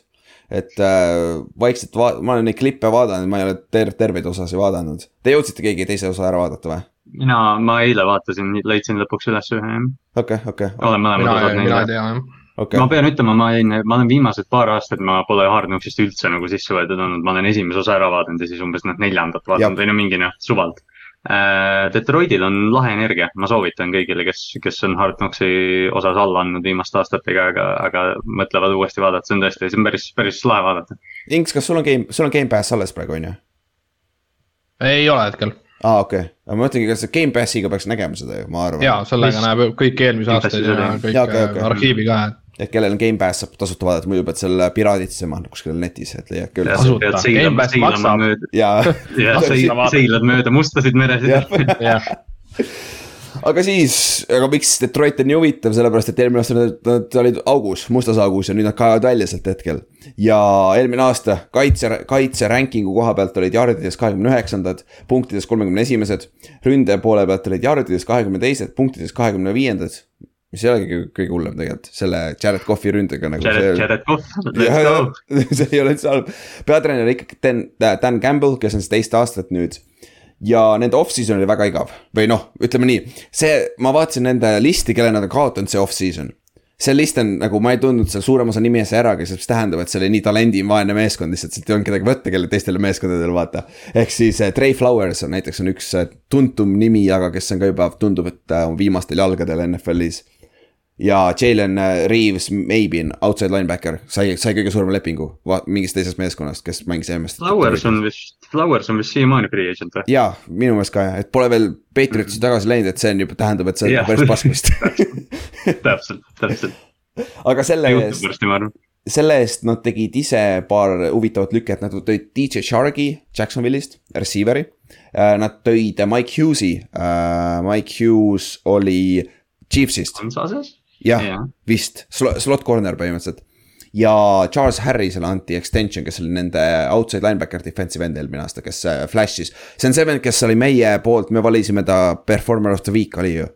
et äh, vaikselt va-, ma olen neid klippe vaadanud, ma ei ole ter-, terveid osasid vaadanud. Te jõudsite keegi teise osa ära vaadata või? mina, ma eile vaatasin, leidsin lõpuks üles ühe. okei, okei. olen mõlemad osad näinud. mina ei tea jah okay.. ma pean ütlema, ma olin, ma olen viimased paar aastat, ma pole Hard Knocksist üldse nagu sisse võetud olnud, ma olen esimese osa ära vaadanud ja siis umbes noh, neljandat vaadanud või no mingi noh, suvalt äh,. Detroitil on lahe energia, ma soovitan kõigile, kes, kes on Hard Knocksi osas alla andnud viimaste aastatega, aga, aga mõtlevad uuesti vaadata, see on tõesti, see on päris, päris lahe vaadata. Inks, kas sul on game, sul on Gamepass alles praegu, on ju? ei ole hetkel aa ah,, okei okay., aga ma mõtlengi, kas Gamepassiga peaks nägema seda ju, ma arvan. jaa, sellega Mis... näeb kõiki eelmisi aastaid ja kõik ja, okay, okay. arhiivi ka, et et kellel on Gamepass saab tasuta vaadata, muidu pead selle piraaditsema kuskil netis, et leiad küll. ja, ja (laughs) seilad mööda mustasid meresid. (laughs) aga siis, aga miks Detroit on nii huvitav, sellepärast et eelmine aasta nad, nad olid augus, mustas augus ja nüüd nad kaevad välja sealt hetkel. ja eelmine aasta kaitse, kaitse ranking'u koha pealt olid jardides kahekümne üheksandad, punktides kolmekümne esimesed. ründe poole pealt olid jardides kahekümne teised, punktides kahekümne viiendad mis ei olegi kõige hullem tegelikult, selle Jared Cough'i ründega nagu. Jared, Jared Cough, (laughs) let's go. (laughs) see ei ole üldse halb, peatreener ikkagi Dan, Dan Campbell, kes on siis teist aastat nüüd. ja nende off-season oli väga igav või noh, ütleme nii, see, ma vaatasin nende listi, kelle nad on kaotanud see off-season see list on nagu, ma ei tundnud seal suurem osa nimesi ära, kes tähendab, et see oli nii talendivaene meeskond, lihtsalt sealt ei olnud kedagi võtta, kelle teistele meeskondadele vaata. ehk siis äh, Trey Flowers on näiteks on üks äh, tuntum nimi, aga kes on ka juba, tundub, et äh, on viimastel jalgadel NFL-is ja Jalen äh, Reaves, maybe outside linebacker, sai, sai kõige suurema lepingu mingist teisest meeskonnast, kes mängis eelmist. Flowers on vist, Flowers on vist siiamaani free agent või? jaa, minu meelest ka jah, et pole veel Patriotsi tagasi läinud, et see on juba, tähendab, et see on yeah. päris paskvist (laughs) täpselt, täpselt. aga selle eest, selle eest nad tegid ise paar huvitavat lüket, nad tõid DJ Shargi Jacksonville'ist, receiver'i. Äh, nad tõid Mike Hughes'i, äh, Mike Hughes oli Chiefsist. Kansas'is? Jah ja., vist, slot corner põhimõtteliselt. ja Charles Harrisele anti extension, kes oli nende outside linebacker defensive end eelmine aasta, kes äh, flash'is. see on see vend, kes oli meie poolt, me valisime ta performer of the week, oli ju?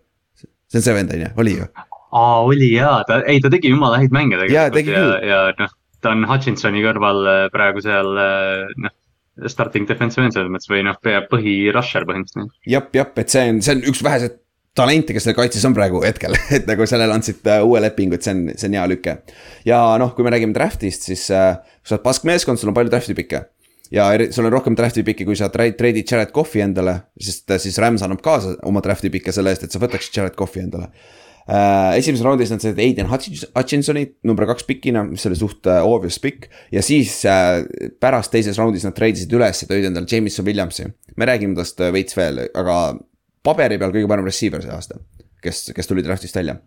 see on see vend, on ju, oli ju? aa, oli jaa, ta, ei ta tegi jumala häid mänge tegelikult ja, ja, ja noh, ta on Hutchinsoni kõrval äh, praegu seal äh, noh starting defensive end selles mõttes või noh, põhi rusher põhimõtteliselt. jah, jah, et see on, see on üks väheseid talente, kes seal kaitses on praegu hetkel, (laughs) et nagu sellele andsid äh, uue lepingu, et see on, see on hea lüke. ja noh, kui me räägime draft'ist, siis äh, kui sa oled paskmeeskond, sul on palju draft'i pikke. ja sul on rohkem draft'i pikki, kui sa treidid Jared Cough'i endale, sest äh, siis Rams annab kaasa oma draft'i pikke selle eest, et sa võtaksid Jared Cough'i endale äh,. esimeses raundis nad said Aiden Hutchinsoni number kaks pikina, mis oli suht äh, obvious pikk. ja siis äh, pärast teises raundis nad treidisid üles ja tõid endale Jameson Williamsi. me räägime tast äh, veits veel, aga paberi peal kõige parem receiver see aasta, kes, kes tuli draft'ist välja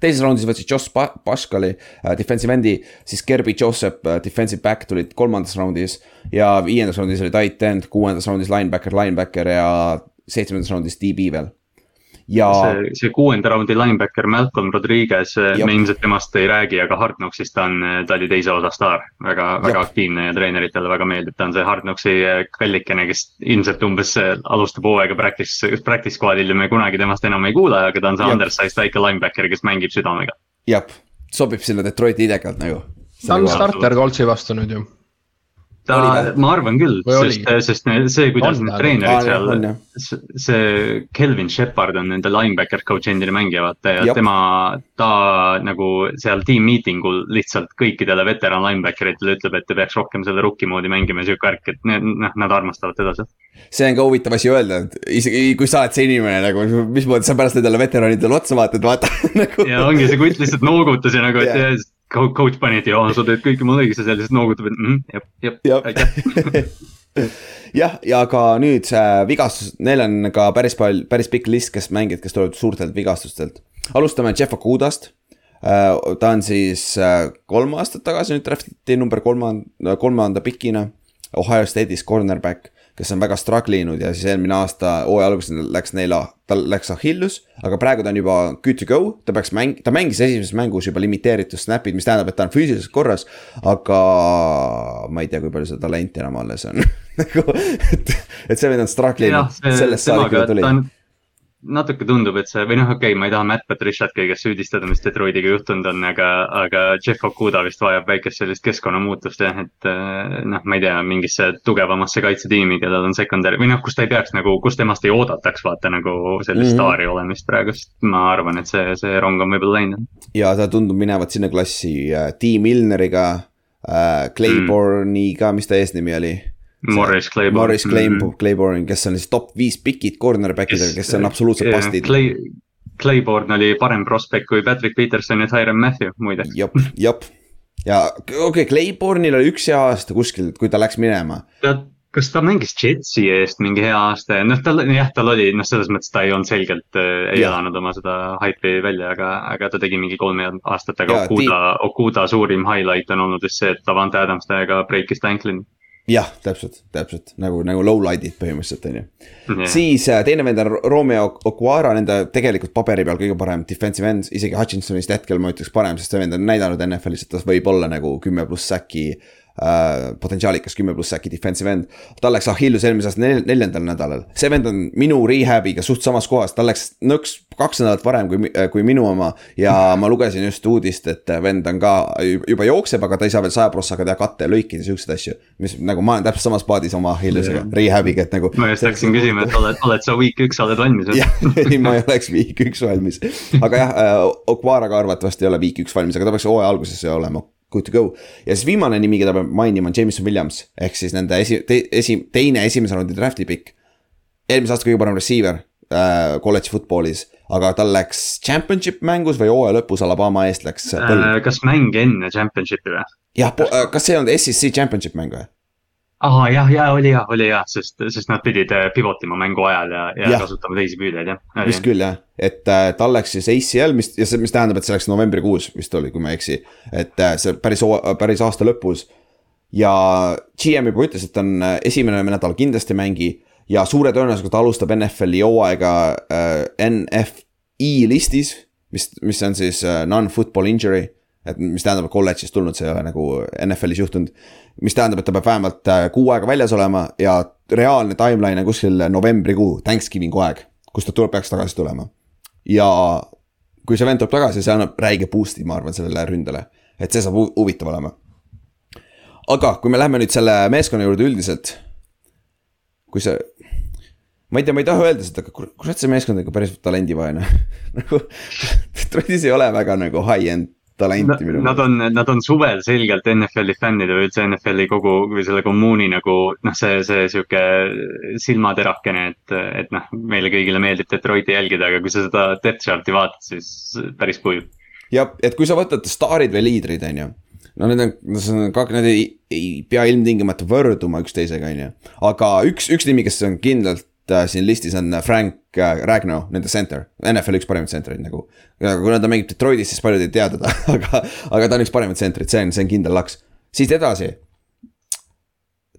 teises raundis võtsid Josh Paschali äh, defensive end'i, siis Kirby Joseph äh, defensive back tulid kolmandas raundis. ja viiendas raundis oli tight end, kuuendas raundis linebacker, linebacker ja seitsmendas raundis DB veel ja. see, see kuuenda raundi linebacker Malcolm Rodriguez, me ilmselt temast ei räägi, aga Hard Knocksist ta on, ta oli teise osa staar. väga, väga aktiivne ja treeneritele väga meeldib, ta on see Hard Knocksi kallikene, kes ilmselt umbes alustab hooaega practice, practice squad'il ja me kunagi temast enam ei kuule, aga ta on see undersized väike linebacker, kes mängib südamega. jah, sobib sinna Detroiti idekalt nagu. ta on starter Coltsi vastu nüüd ju ta, ma arvan küll, sest, sest see, kuidas on, need treenerid seal, see Kelvin Shepard on nende linebacker coach endine mängija, vaata ja Jop. tema, ta nagu seal team meeting ul lihtsalt kõikidele veteran linebacker itele ütleb, et te peaks rohkem selle rookie moodi mängima ja sihuke värk, et need, noh, nad armastavad teda seal. see on ka huvitav asi öelda, et isegi kui sa oled see inimene nagu, mismoodi sa pärast nendele veteranidele otsa vaatad, vaata (laughs) nagu. ja ongi see kutt lihtsalt noogutas ja nagu, et yeah coach pani, et jaa, sa teed kõike mul õigesti, sellised noogutab, et mm, jep, jep, Jep. aitäh. (laughs) jah, ja ka nüüd see vigastus, neil on ka päris palju, päris pikk list, kes mängijad, kes tulevad suurtelt vigastustelt. alustame Jeff Okudast. ta on siis äh, kolm aastat tagasi nüüd draftiti number kolmanda, kolmanda pikina. Ohio State'is cornerback, kes on väga struggle inud ja siis eelmine aasta hooaja alguses läks neil, tal läks Achilles, aga praegu ta on juba good to go, ta peaks mäng-, ta mängis esimeses mängus juba limiteeritud snap'id, mis tähendab, et ta on füüsiliselt korras. aga ma ei tea, kui palju seda talenti enam alles on (laughs) nagu, et, et see vend on struggle jah, inud, sellest saadik, kui ta tuli natuke tundub, et see või noh, okei okay,, ma ei taha Matt Patriciat kõigest süüdistada, mis Detroitiga juhtunud on, aga, aga Jeff Okuda vist vajab väikest sellist keskkonnamuutust jah, et eh, noh, ma ei tea, mingisse tugevamasse kaitsetiimi, kellel on secondary või noh, kus ta ei peaks nagu, kus temast ei oodataks vaata nagu sellist mm -hmm. staari olemist praegust. ma arvan, et see, see rong on võib-olla läinud. ja ta tundub minevat sinna klassi äh, T Milneriga äh,, Clayborne'iga, mis ta eesnimi oli? Morris Claiborne. Morris Claiborne, Claiborne, kes on siis top viis pikid cornerback'id, kes on absoluutselt bastid. Clay, Clayborne oli parem prospekt kui Patrick Peterson ja Tyron Matthew muide. jop, jop. ja okei okay,, Clayborne'il oli üks hea aasta kuskil, kui ta läks minema. kas ta mängis Jetsi eest mingi hea aasta ja noh, tal jah, tal oli noh, selles mõttes ta ei olnud selgelt äh,, ei elanud oma seda haipi välja, aga, aga ta tegi mingi kolm aastat, aga Okuda, Okuda suurim highlight on olnud just see, et Davante Adams täiega breikis ta ankle'i. jah, täpselt, täpselt nagu, nagu low-light'id põhimõtteliselt on ju. siis äh, teine vend on Romeo Okwara, nende tegelikult paberi peal kõige parem defensive end, isegi Hutchinsonist hetkel ma ütleks parem, sest see vend on näidanud NFL-is, et ta võib olla nagu kümme pluss säki äh,. Potentsiaalikas kümme pluss säki defensive end, tal läks Achilles eelmise aasta nel- neljandal nädalal, see vend on minu rehab'iga suht samas kohas, tal läks nõks kaks nädalat varem kui, kui minu oma. ja ma lugesin just uudist, et vend on ka juba jookseb, aga ta ei saa veel saja prossaga teha kattelõikeid ja siukseid asju. mis nagu ma olen täpselt samas paadis oma Achillesega, rehab'iga, et nagu. ma just hakkasin küsima, et oled, oled sa week üks, oled valmis või? (laughs) ei ma ei oleks viik üks valmis, aga jah äh,, Okwaraga arvatavasti ei ole viik üks valmis, aga ta peaks hooaja alguses olema good to go. ja siis viimane nimi, keda peab mainima, on Jameson Williams ehk siis nende esi- te,, esi-, teine esimese raundi draft'i pikk. eelmise aasta kõige parem receiver äh, kolledži football'is, aga tal läks championship mängus või hooaja lõpus Alabama eest läks. Äh, kas mäng enne championship'i või? jah, kas see ei olnud SEC championship mäng või? Aa jah, ja oli jah, oli jah, sest, sest nad pidid äh, pivot ima mängu ajal ja, ja Jah. kasutama teisi püüdjaid jah. vist küll jah, et äh, tal läks siis ACL, mis ja see, mis tähendab, et see läks novembrikuus vist oli, kui ma ei eksi. et äh, see päris, päris aasta lõpus. ja GM juba ütles, et on äh, esimene nädal kindlasti mängi ja suure tõenäosusega ta alustab NFL-i hooaega äh, NFI listis, mis, mis on siis äh, non-football injury. Et mis tähendab, et kolledžist tulnud, see ei ole nagu NFL-is juhtunud. mis tähendab, et ta peab vähemalt äh, kuu aega väljas olema ja reaalne timeline on kuskil novembrikuu, Thanksgiving'u aeg, kus ta tuleb, peaks tagasi tulema. ja kui see vend tuleb tagasi, see annab räige boost'i, ma arvan, sellele ründele, et see saab hu- huvitav olema. aga kui me läheme nüüd selle meeskonna juurde üldiselt, kui see ma ei tea, ma ei taha öelda seda, aga kur- kurat, see meeskond on ikka päris talendivaene. (laughs) nagu (laughs) Detroitis ei ole väga nagu high-end talenti minu Nad on, nad on suvel selgelt NFL-i fännide või üldse NFL-i kogu või selle kommuuni nagu noh, see, see sihuke silmaterakene, et, et noh, meile kõigile meeldib Detroiti jälgida, aga kui sa seda depth chart'i vaatad, siis päris kuiv. ja, et kui sa võtad staarid või liidrid, on ju. no need on, see on need ei, ei pea ilmtingimata võrduma üksteisega, on ju. aga üks, üks nimi, kes on kindlalt siin listis on Frank äh, Ragno, nende center, NFL üks parimaid centreid nagu. kuna ta mängib Detroitis, siis paljud ei tea teda, (laughs) aga, aga ta on üks parimaid centreid, see on, see on kindel laks. siit edasi.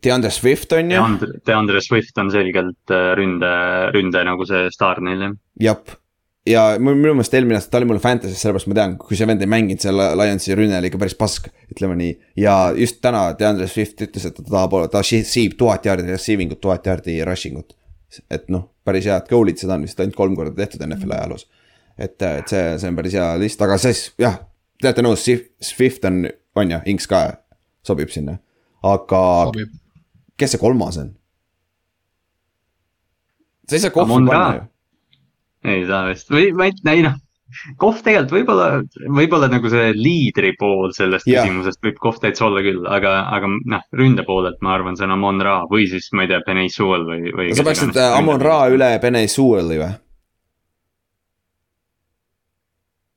DeAndre Swift on ju, Deandre, Swift on selgelt äh, ründe, ründe nagu see staar neil jah. jep. ja minu meelest eelmine aasta ta oli mul Fantasy's, sellepärast ma tean, kui see vend ei mänginud, see Lionsi rünne oli ikka päris pask, ütleme nii. ja just täna DeAndre Swift ütles, et ta tahab, ta shi- siib tuhat jaardi receiving ut, tuhat jaardi rushing ut. Et noh, päris head goal'id seda on vist ainult kolm korda tehtud NFL-i ajaloos. et, et see, see on päris hea list, aga siis jah, te olete nõus, Swift on, on ju, Inks ka sobib sinna. aga sobib. kes see kolmas on? sa ei saa kohvi panna ju. ei saa vist või ma ei, ei noh. Kohv tegelikult võib-olla, võib-olla nagu see liidri pool sellest Jah. küsimusest võib Kohv täitsa olla küll, aga, aga noh, ründe poolelt ma arvan, see on Amon Ra või siis ma ei tea, Benay Sewell või, või. sa peaksid äh, Amon Ra. üle Benay Sewelli või?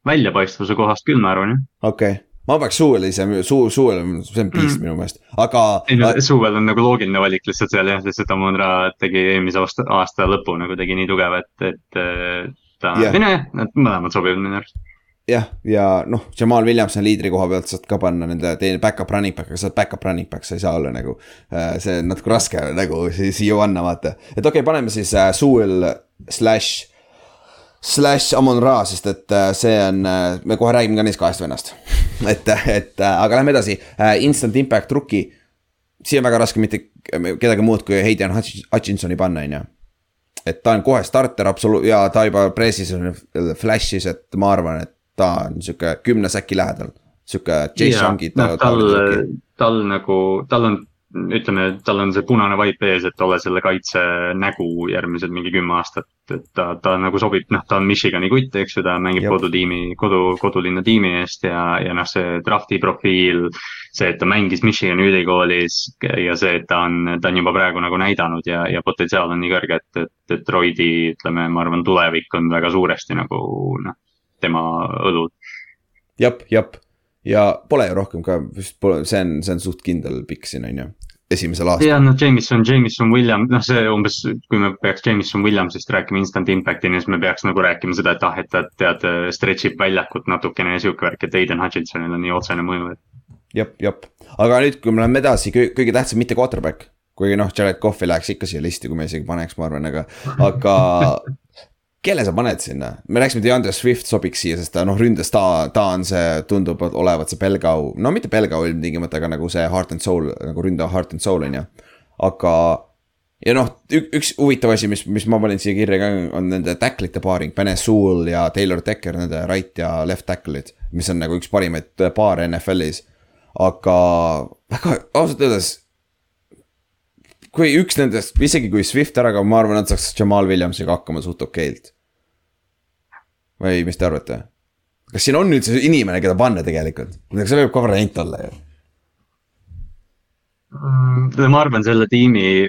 väljapaistvuse kohast küll, ma arvan jah. okei okay., ma paneks suvel ise, suu, suvel, see on beast mm. minu meelest, aga. ei no suvel on nagu loogiline valik lihtsalt seal jah, lihtsalt Amon Ra tegi eelmise aasta, aasta lõpu nagu tegi nii tugeva, et, et ta yeah., või nojah, nad mõlemad sobivad minu arust jah, ja noh, Jamal Williams on liidri koha pealt, saad ka panna nende teine back-up running back, aga sa oled back-up running back, sa ei saa olla nagu äh,. see on natuke raske nagu siia panna, vaata. et okei okay,, paneme siis äh, Suul slash slash Amon Ra, sest et äh, see on, äh, me kohe räägime ka neist kahest vennast. (laughs) et, et äh, aga lähme edasi, Instant Impact rookie. siia on väga raske mitte kedagi muud kui Hayden Hutchinsoni panna, on ju. Et ta on kohe starter absoluut- ja ta juba pressis flash'is, et ma arvan, et ta on sihuke kümne säki lähedal. sihuke Youngi. noh, tal, tal nagu, tal on ütleme, tal on see punane vaip ees, et ole selle kaitse nägu järgmised mingi kümme aastat. et ta, ta nagu sobib, noh, ta on Michigani kutt, eks ju, ta mängib Jop. kodutiimi, kodu, kodulinna tiimi eest ja, ja noh, see drafti profiil. see, et ta mängis Michigani ülikoolis ja see, et ta on, ta on juba praegu nagu näidanud ja, ja potentsiaal on nii kõrge, et, et Detroiti, ütleme, ma arvan, tulevik on väga suuresti nagu noh, tema õlul. jep, jep ja pole ju rohkem ka, see on, see on suht kindel pikk siin on ju esimesel aastal. jah, noh, Jameson, Jameson Williams, noh, see umbes, kui me peaks Jameson Williamsist rääkima instant impact'ini, siis me peaks nagu rääkima seda, et ah, et ta tead, stretch ib väljakut natukene ja sihuke värk, et Aiden Hutchinsonil on nii otsene mõju, et. jep, jep, aga nüüd, kui me läheme edasi, kõige tähtsam mitte quarterback kuigi noh, Jared Cough ei läheks ikka siia listi, kui me isegi paneks, ma arvan, aga, aga (laughs) kelle sa paned sinna, me rääkisime, DeAndre Swift sobiks siia, sest ta noh, ründes ta, ta on see, tundub olevat see pelgau, no mitte pelgau ilmtingimata, aga nagu see heart and soul nagu ründav heart and soul on ju. aga ja noh, üks huvitav asi, mis, mis ma panin siia kirja ka, on nende tacklite paaring, Bene Sewell ja Taylor Decker, nende right ja left tackle'id. mis on nagu üks parimaid paare NFL-is. aga väga ausalt öeldes kui üks nendest, isegi kui Swift ära kaob, ma arvan, nad saaks Jamal Williamsiga hakkama suht okeilt või mis te arvate? kas siin on üldse inimene, keda panna tegelikult? see võib ka variant olla ju. Mm, ma arvan, selle tiimi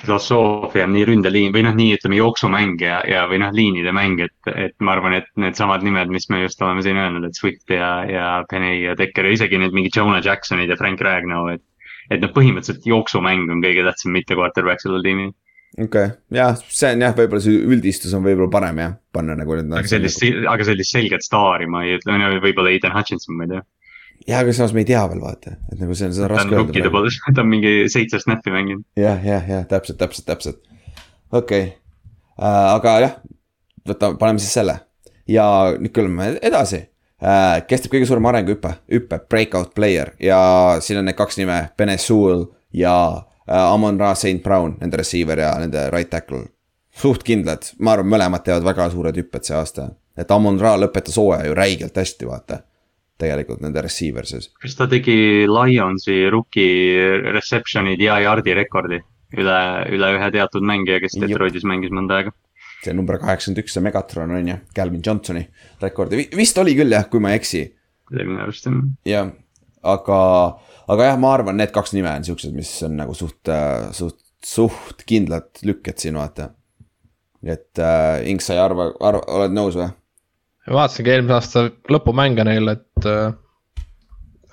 filosoofia on nii ründeliin või noh, nii ütleme jooksumäng ja, ja või noh, liinide mäng, et, et ma arvan, et needsamad nimed, mis me just oleme siin öelnud, et Swift ja, ja Penny ja Decker ja isegi need mingid Jonah Jacksonid ja Frank Ragnow, et. et noh, põhimõtteliselt jooksumäng on kõige tähtsam, mitte quarterback sellel tiimil okei okay., jah, see on jah, võib-olla see üldistus on võib-olla parem jah, panna nagu nüüd. aga sellist nagu..., aga sellist selget staari ma ei ütle, võib-olla Ethan Hutchinson, ma ei tea. jah, aga samas me ei tea veel vaata, et nagu see on, seda on raske öelda. (laughs) ta on mingi seitse snappi mänginud. jah, jah, jah, täpselt, täpselt, täpselt. okei okay. äh,, aga jah, võtame, paneme siis selle ja nüüd kõlame edasi äh,. kes teeb kõige suurema arenguhüppe, hüppe, breakout player ja siin on need kaks nime, Bene Sewell ja Amon Ra, St Brown, nende receiver ja nende right tackle. suht kindlad, ma arvan, mõlemad teevad väga suured hüpped see aasta. et Amon Ra lõpetas hooaja ju räigelt hästi, vaata. tegelikult nende receiver'is. kas ta tegi Lionsi rookie reception'id ja yard'i rekordi? üle, üle ühe teatud mängija, kes Detroitis mängis mõnda aega see number kaheksakümmend üks, see Megatron on ju, Calvin Johnsoni rekordi, vist oli küll jah, kui ma ei eksi. minu arust jah. jah, aga aga jah, ma arvan, need kaks nime on siuksed, mis on nagu suht, äh, suht, suht kindlad lükked siin vaata. et äh, Inks, sa ei arva, arva, oled nõus või? vaatasingi eelmise aasta lõpumänge neil, et äh,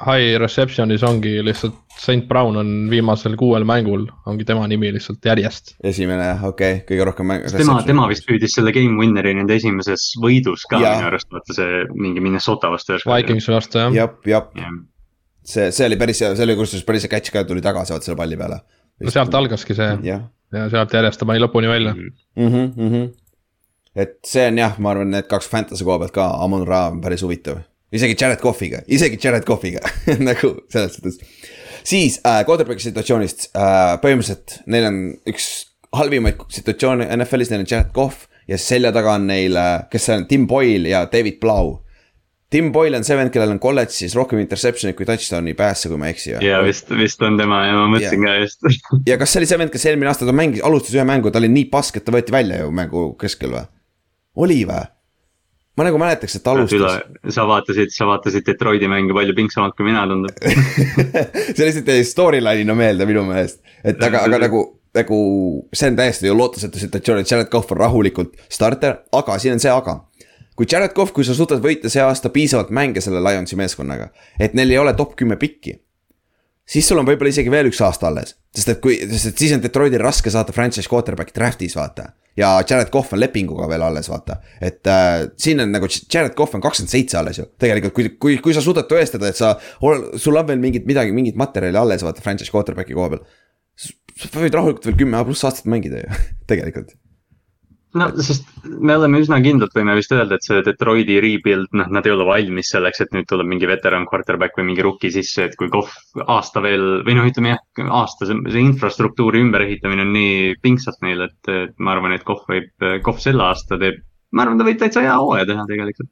high reception'is ongi lihtsalt St Brown on viimasel kuuel mängul, ongi tema nimi lihtsalt järjest. esimene jah, okei okay,, kõige rohkem mäng. tema, tema vist püüdis selle game winner'i nende esimeses võidus ka minu arust, vaata see mingi Minnesota vastu. Vikingsi vastu jah. jep, jep see, see oli päris hea, see oli kusjuures päris hea catch ka, tuli tagasi vaata selle palli peale. no sealt algaski see ja, ja sealt järjest ta pani lõpuni välja mm. -hmm, mm -hmm. et see on jah, ma arvan, need kaks fantasy koha pealt ka, Amon Ra on päris huvitav. isegi Jared Cough'iga, isegi Jared Cough'iga (laughs) nagu selles suhtes. siis äh, quarterback'i situatsioonist äh, põhimõtteliselt neil on üks halvimaid situatsioone NFL-is, neil on Jared Cough ja selja taga on neil, äh, kes see on, Tim Boyle ja David Blau Tim Boyle on see vend, kellel on kolledžis rohkem interception'id kui touchdown'i päässe, kui ma ei eksi. ja vist, vist on tema ja ma mõtlesin ka just ja kas see oli see vend, kes eelmine aasta ta mängis, alustas ühe mängu, ta oli nii pask, et ta võeti välja ju mängu keskel või? oli või? ma nagu mäletaks, et ta alustas. sa vaatasid, sa vaatasid Detroiti mänge palju pingsamalt kui mina tundub (laughs) see lihtsalt jäi storyline'ina meelde minu meelest, et aga, aga nagu nagu see on täiesti ju lootusetu situatsioon, et Jared Cough on rahulikult starter, aga siin on see aga kui Jared Cough, kui sa suudad võita see aasta piisavalt mänge selle Lionsi meeskonnaga, et neil ei ole top kümme pikki. siis sul on võib-olla isegi veel üks aasta alles, sest et kui, sest et siis on Detroitil raske saada franchise quarterback'i draft'is vaata. ja Jared Cough on lepinguga veel alles, vaata, et äh, siin on nagu Jared Cough on kakskümmend seitse alles ju, tegelikult kui, kui, kui sa suudad tõestada, et sa, sul on veel mingit midagi, mingit materjali alles, vaata franchise quarterback'i koha peal sa võid rahulikult veel kümme pluss aastat mängida ju, (laughs) tegelikult no sest me oleme üsna kindlad, võime vist öelda, et see Detroiti rebuild, noh, nad ei ole valmis selleks, et nüüd tuleb mingi veteran quarterback või mingi rookie sisse, et kui Kohv aasta veel või noh, ütleme jah, aasta see, see infrastruktuuri ümberehitamine on nii pingsalt neil, et, et ma arvan, et Kohv võib, Kohv selle aasta teeb, ma arvan, ta võib täitsa hea hooaja teha tegelikult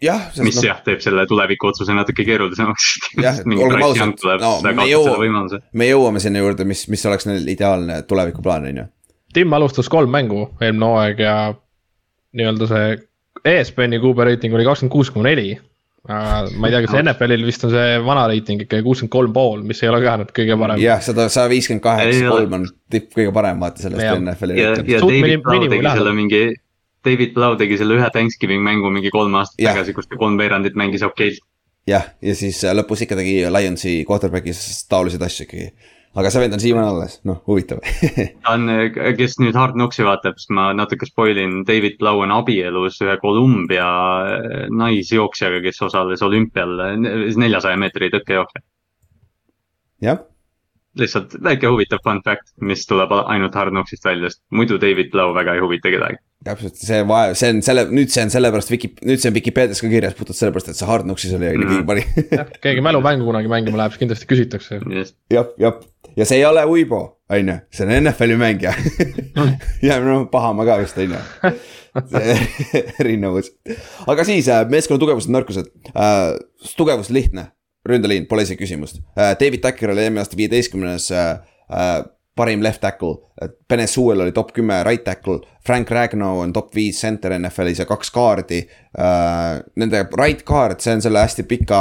jah. mis no, jah, teeb selle tuleviku otsuse natuke keerulisemaks. (laughs) jah, olgem ausad, no me jõuame, me jõuame sinna juurde, mis, mis oleks neil ideaalne tulevikuplaan, on ju Tim alustas kolm mängu eelmine hooaeg ja nii-öelda see ESPN-i kuupäeva reiting oli kakskümmend kuus koma neli. ma ei tea, kas NFL-il vist on see vana reiting ikkagi kuuskümmend kolm pool, mis ei ole ka nüüd kõige parem. jah, sada, sada viiskümmend kaheksa, kolm on tipp kõige parem vaata sellest NFL-i. ja, ja David Blau tegi selle mingi, David Blau tegi selle ühe Thanksgiving mängu mingi kolm aastat ja. tagasi, kus ta kolmveerandit mängis okeilt. jah, ja siis lõpus ikka tegi Lionsi quarterback'is taoliseid asju ikkagi aga see vend on siiamaani alles, noh, huvitav (laughs) ta on, kes nüüd Hard Knocksi vaatab, siis ma natuke spoil in, David Blau on abielus ühe Kolumbia naisjooksjaga, kes osales olümpial, neljasaja meetri tõkkejooksja. jah lihtsalt väike huvitav fun fact, mis tuleb ainult Hard Knocksist välja, sest muidu David Blau väga ei huvita kedagi. täpselt, see vaev, see on selle, nüüd see on sellepärast Wiki, nüüd see on Vikipeedias ka kirjas puhtalt sellepärast, et see Hard Knocksis oli mm. pani jah, keegi mälumängu kunagi mängima läheb, siis kindlasti küsitakse. jah, jah, ja see ei ole Uibo, on ju, see on NFL-i mängija (laughs) ja noh, Pahamaa ka vist on ju (laughs) erinevus, aga siis äh, meeskonna tugevused, nõrkused äh,, tugevus lihtne ründeliin, pole isegi küsimust. Äh, David Tucker oli eelmine aasta viieteistkümnes äh, äh, parim left tackle. Bene Sewell oli top kümme right tackle. Frank Ragno on top viis center NFL-is ja kaks kaardi. Nende right card, see on selle hästi pika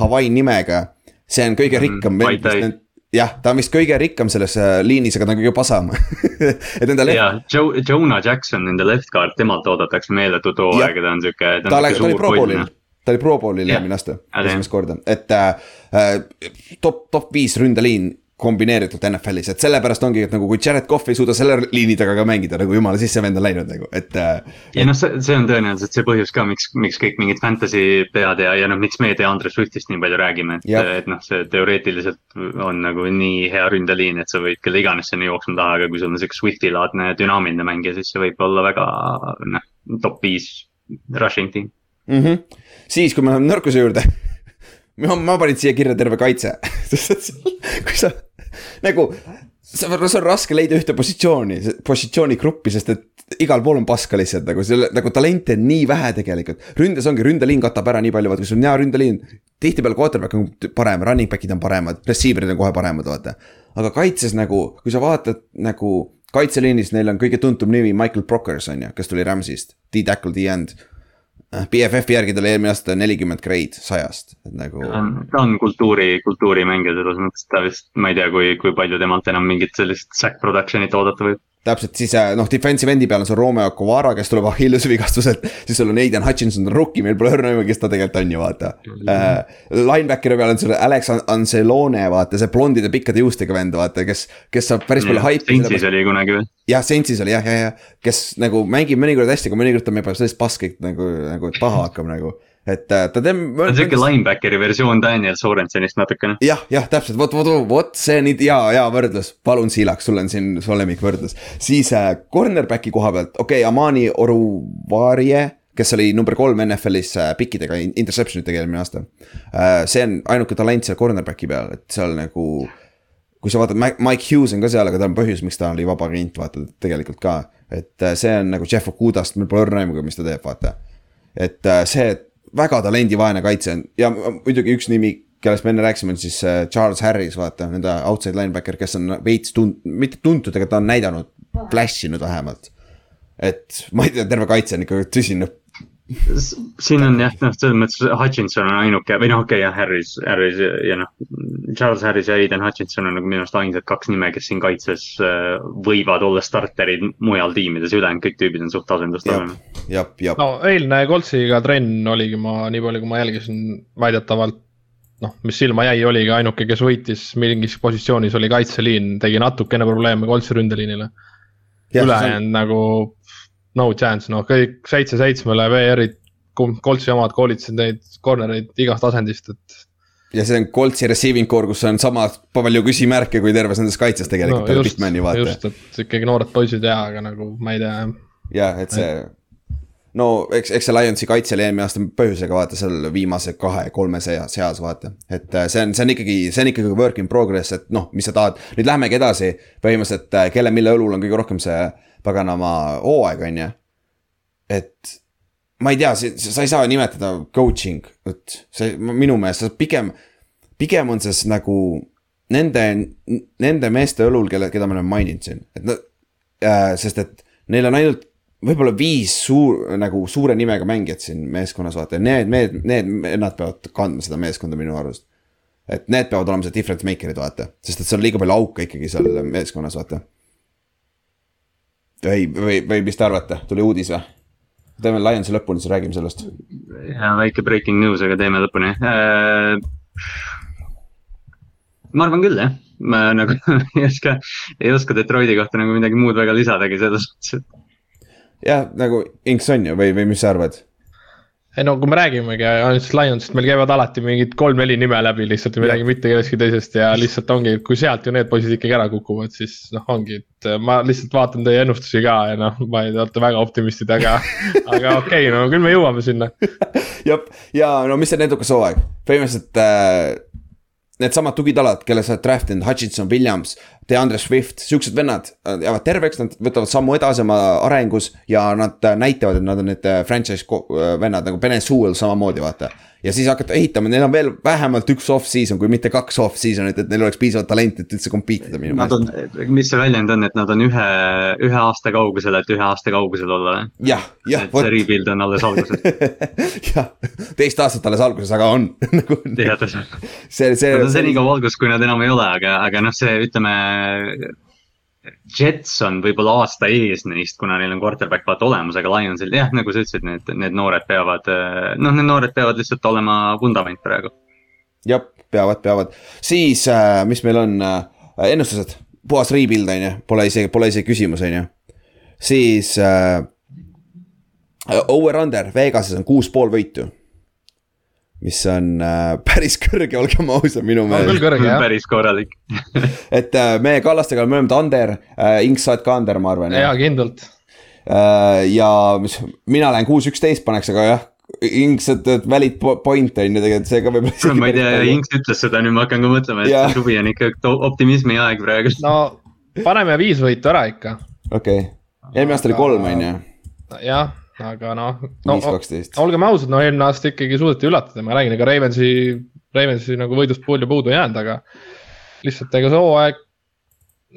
Hawaii nimega. see on kõige mhm. rikkam mm,. Jah, ta on vist kõige rikkam selles liinis, aga ta on kõige pasam. (laughs) Et nende left.... jaa, Joe, Jonah Jackson, nende left guard, temalt oodatakse meeletut hooaega, ta on sihuke. ta, ta oli pro bowl'il. ta oli Pro Bowlil eelmine aasta, esimest korda, et äh, top, top viis ründeliin kombineeritult NFL-is, et sellepärast ongi, et nagu kui Jared Cough ei suuda selle liini taga ka mängida nagu jumala sisse vend on läinud nagu, et äh,. ja noh, see, see on tõenäoliselt see põhjus ka, miks, miks kõik mingid fantasy pead ja, ja noh, miks me Deandre Swiftist nii palju räägime, et, et noh, see teoreetiliselt on nagu nii hea ründeliin, et sa võid kelle iganes sinna jooksma taha, aga kui sul on sihuke Swifti laadne dünaamiline mängija, siis see võib olla väga noh, top viis rushing team mm. -hmm. siis, kui me läheme nõrkuse juurde (laughs) ma, ma panin siia kirja terve kaitse (laughs) kui sa nagu, see on raske leida ühte positsiooni, positsioonigruppi, sest et igal pool on paska lihtsalt nagu selle, nagu talente on nii vähe tegelikult. ründes ongi, ründeliin katab ära nii palju, vaata kui sul on hea ründeliin. tihtipeale quarterback on parem, running back'id on paremad, receiver'id on kohe paremad, vaata. aga kaitses nagu, kui sa vaatad nagu kaitseliinis, neil on kõige tuntum nimi Michael Brockers on ju, kes tuli Rams'ist, D-tackle, D-end BFF-i järgi tal eelmine aasta nelikümmend grade sajast, et nagu. ta on kultuuri, kultuurimängija selles mõttes, ta vist, ma ei tea, kui, kui palju temalt enam mingit sellist sack production'it oodata võib täpselt, siis äh, noh, defensive endi peal on sul Romeo Kovara, kes tuleb Achilleuse vigastuselt. siis sul on Aidan Hutchinson, rookie, meil pole õrna aimu, kes ta tegelikult on ju, vaata äh,. Linebackeri peal on sul Alex Ancelone, vaata, see blondide pikkade juustega vend, vaata, kes, kes saab päris palju haipi. Saintsis oli kunagi või? jah, Saintsis oli jah, jah, jah, kes nagu mängib mõnikord hästi, aga mõnikord ta mängib sellist paskit nagu, nagu paha hakkab nagu et äh, ta teeb. ta on sihuke linebackeri versioon Daniel Sorensonist natukene. jah, jah, täpselt, vot, vot, vot see nüüd hea, hea võrdlus, palun Siilaks, sul on siin su lemmikvõrdlus. siis äh, cornerback'i koha pealt, okei okay,, Amani Oruvarie kes oli number kolm NFL-is äh, pikkidega interception itega eelmine aasta äh,. see on ainuke talent seal cornerback'i peal, et seal nagu. kui sa vaatad, Mike Hughes on ka seal, aga ta on põhjus, miks ta oli vaba agent, vaata tegelikult ka. et see on nagu Jeff Okudast, meil pole õrna aimugi, mis ta teeb, vaata. et see, et väga talendivaene kaitse on ja muidugi üks nimi, kellest me enne rääkisime, on siis äh, Charles Harris, vaata, nende outside linebacker, kes on veits tund-, mitte tuntud, aga ta on näidanud, flash inud vähemalt. et ma ei tea, terve kaitse on ikka tõsine siin on jah, noh, selles mõttes Hutchinson on ainuke või noh, okei okay, jah, Harris, Harris ja, ja noh. Charles Harris ja Aiden Hutchinson on nagu minu arust ainsad kaks nime, kes siin kaitses äh, võivad olla starterid mujal tiimides, ülejäänud kõik tüübid on suht asendustasemel. no eilne Coltsiga trenn oligi ma, nii palju kui ma jälgisin, väidetavalt. noh, mis silma jäi, oligi ainuke, kes võitis mingis positsioonis oli kaitseliin, tegi natukene probleeme Coltsi ründeliinile. ülejäänud nagu no chance, noh kõik seitse seitsmele VR-id, Coltsi omad koolitasid neid corner'eid igast asendist, et. ja see on Coltsi receiving core, kus on sama palju küsimärke kui terves nendes kaitses tegelikult no,. just, just, et ikkagi noored poisid ja, aga nagu ma ei tea. jah, et see no eks, eks see Lionsi kaitse oli eelmine aasta põhjusega vaata seal viimase kahe-kolme seas, vaata. et äh, see on, see on ikkagi, see on ikkagi work in progress, et noh, mis sa tahad, nüüd lähemegi edasi. põhimõtteliselt äh, kelle, mille õlul on kõige rohkem see paganama hooaeg, on ju. et ma ei tea, sa ei saa nimetada coaching, et see minu meelest pigem, pigem on see nagu nende, nende meeste õlul, kelle, keda me oleme maininud siin, et nad äh,, sest et neil on ainult võib-olla viis suur, nagu suure nimega mängijat siin meeskonnas, vaata, need, need, need, nad peavad kandma seda meeskonda minu arust. et need peavad olema see difference maker'id, vaata, sest et seal on liiga palju auke ikkagi seal meeskonnas, vaata või, või, või mis te arvate, tuli uudis või? teeme Lionsi lõpuni, siis räägime sellest. ja väike breaking news, aga teeme lõpuni äh,. ma arvan küll jah, ma nagu (laughs) ei oska, ei oska Detroiti kohta nagu midagi muud väga lisadagi selles suhtes, et. jah, nagu inks on ju või, või mis sa arvad? Ei no kui me räägimegi ainult Lionsist, meil käivad alati mingid kolm-neli nime läbi lihtsalt ja me räägime mitte kellestki teisest ja lihtsalt ongi, kui sealt ju need poisid ikkagi ära kukuvad, siis noh, ongi, et ma lihtsalt vaatan teie ennustusi ka ja noh, ma ei, olete väga optimistid, aga, (laughs) aga okei okay,, no küll me jõuame sinna. (laughs) jah, ja no mis on edukas hooaeg, põhimõtteliselt äh, needsamad tugitalad, kelle sa oled draft inud, Hutchinson, Williams, DeAndre Swift, siuksed vennad jäävad terveks, nad võtavad sammu edasi oma arengus ja nad näitavad, et nad on need äh, franchise äh, vennad nagu Benesuel samamoodi, vaata ja siis hakata ehitama, neil on veel vähemalt üks off-season, kui mitte kaks off-season'it, et neil oleks piisavalt talenti, et üldse compete ida minu meelest. mis see väljend on, et nad on ühe, ühe aasta kaugusel, et ühe aasta kaugusel olla? jah, jah. see rebuild on alles alguses (laughs) jah, teist aastat alles alguses, aga on (laughs) nagu. see, see. Nad on senikaua alguses, kui nad enam ei ole, aga, aga noh, see ütleme Jets on võib-olla aasta ees neist, kuna neil on quarterback vaata olemas, aga Lionsil jah, nagu sa ütlesid, need, need noored peavad, noh, need noored peavad lihtsalt olema vundament praegu. jah, peavad, peavad, siis äh, mis meil on äh,, ennustused, puhas rebuild on ju, pole isegi, pole isegi küsimus, on ju. siis äh, over-under Vegases on kuus pool võitu mis on äh, (laughs) päris kõrge, olgem ausad, minu meelest. on küll kõrge jah. päris korralik (laughs) et äh, me Kallastega oleme mõlemad under äh,, Inks, sa oled ka under, ma arvan. jaa, kindlalt äh,. ja mis, mina lähen kuus, üksteist paneks, aga jah. Inks, et, et valid point on ju tegelikult, see ka võib-olla. ma ei tea, Inks ütles seda, nüüd ma hakkan ka mõtlema, et ja. suvi on ikka optimismi aeg praegu. no paneme viis võitu ära ikka. okei okay., eelmine aasta oli kolm, on ju. jah aga noh no, no, olgem ausad, no eelmine aasta ikkagi suudeti üllatada, ma räägin, ega Ravensi, Ravensi nagu võidust palju puudu ei jäänud, aga. lihtsalt ega see hooaeg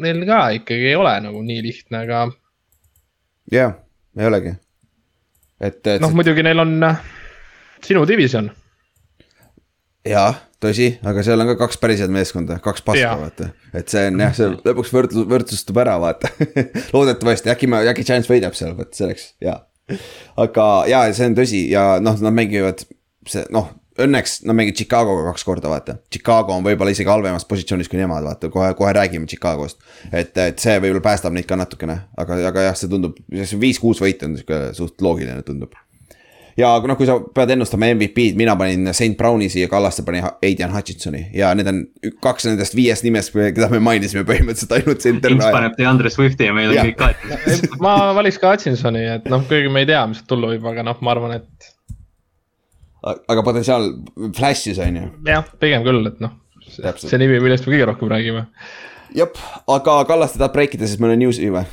neil ka ikkagi ei ole nagu nii lihtne, aga. jah, ei olegi. et, et. noh, muidugi neil on äh, sinu division. jah, tõsi, aga seal on ka kaks päris head meeskonda, kaks paska, vaata. et see on jah, see lõpuks võrdlus, võrdsustub ära, vaata (laughs) loodetavasti äkki ma, äkki Giants võidab seal, vot see oleks hea (laughs) aga ja see on tõsi ja noh, nad mängivad see noh, õnneks nad mängivad Chicagoga kaks korda, vaata. Chicago on võib-olla isegi halvemas positsioonis kui nemad, vaata, kohe, kohe räägime Chicagost. et, et see võib-olla päästab neid ka natukene, aga, aga jah, see tundub, viis-kuus võit on sihuke suht loogiline, tundub ja noh, kui sa pead ennustama MVP-d, mina panin St Browni siia, Kallaste pani Aidan Hutchinsoni ja need on kaks nendest viiest nimest, keda me mainisime põhimõtteliselt ainult center. Inks paneb DeAndre Swifti ja meil on kõik kaetud. ma valiks ka Hutchinsoni, et noh, kuigi me ei tea, mis tulla võib, aga noh, ma arvan, et. aga potentsiaal flash'is on ju. jah, pigem küll, et noh, see nimi, millest me kõige rohkem räägime. jep, aga Kallaste tahab break ida, siis meil on news'i või?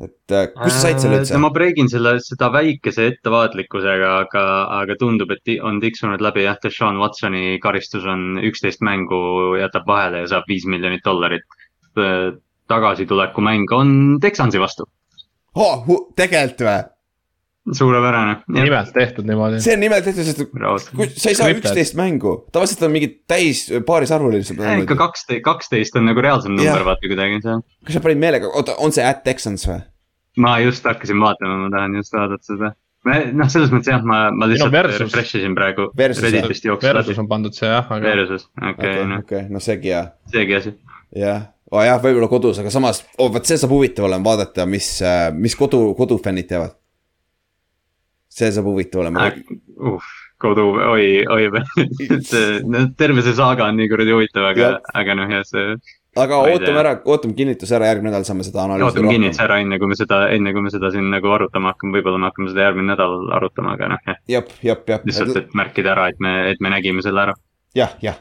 Et äh, kus sa said selle üldse? ma breigin selle, seda väikese ettevaatlikkusega, aga, aga tundub, et on tiksunud läbi jah, Deshaun Watsoni karistus on üksteist mängu jätab vahele ja saab viis miljonit dollarit. tagasituleku mäng on Texansi vastu oh,. tegelikult või? suurepärane. nimelt tehtud niimoodi. see on nimelt tehtud, sest kui sa ei saa üksteist mängu, tavaliselt on mingid täis paarisarvulised. ikka kaksteist, kaksteist on nagu reaalsem number vaata kuidagi seal. kas sa panid meelega, oota, on see at Texans või? ma just hakkasin vaatama, ma tahan just vaadata seda. noh, selles mõttes jah, ma, ma lihtsalt versus. refresh isin praegu. Redditist jooksis Versus on pandud see jah, aga Versus, okei, okei, noh, okei, no seegi jah, seegi asi. jah. oh jah, võib-olla kodus, aga samas oh,, vot see saab huvitav olema vaadata, mis, mis kodu, kodufännid teevad. See saab huvitav olema. uh, kodu, oi, oi, see, no terve see saaga on nii kuradi huvitav, aga Jah., aga noh, jah, see. aga ootame ära, ootame kinnituse ära, järgmine nädal saame seda analüüsida ootame kinnituse ära, enne kui me seda, enne kui me seda siin nagu arutama hakkame, võib-olla me hakkame seda järgmine nädal arutama, aga noh, jah. jep, jep, jep. lihtsalt, et märkida ära, et me, et me nägime selle ära. jah, jah.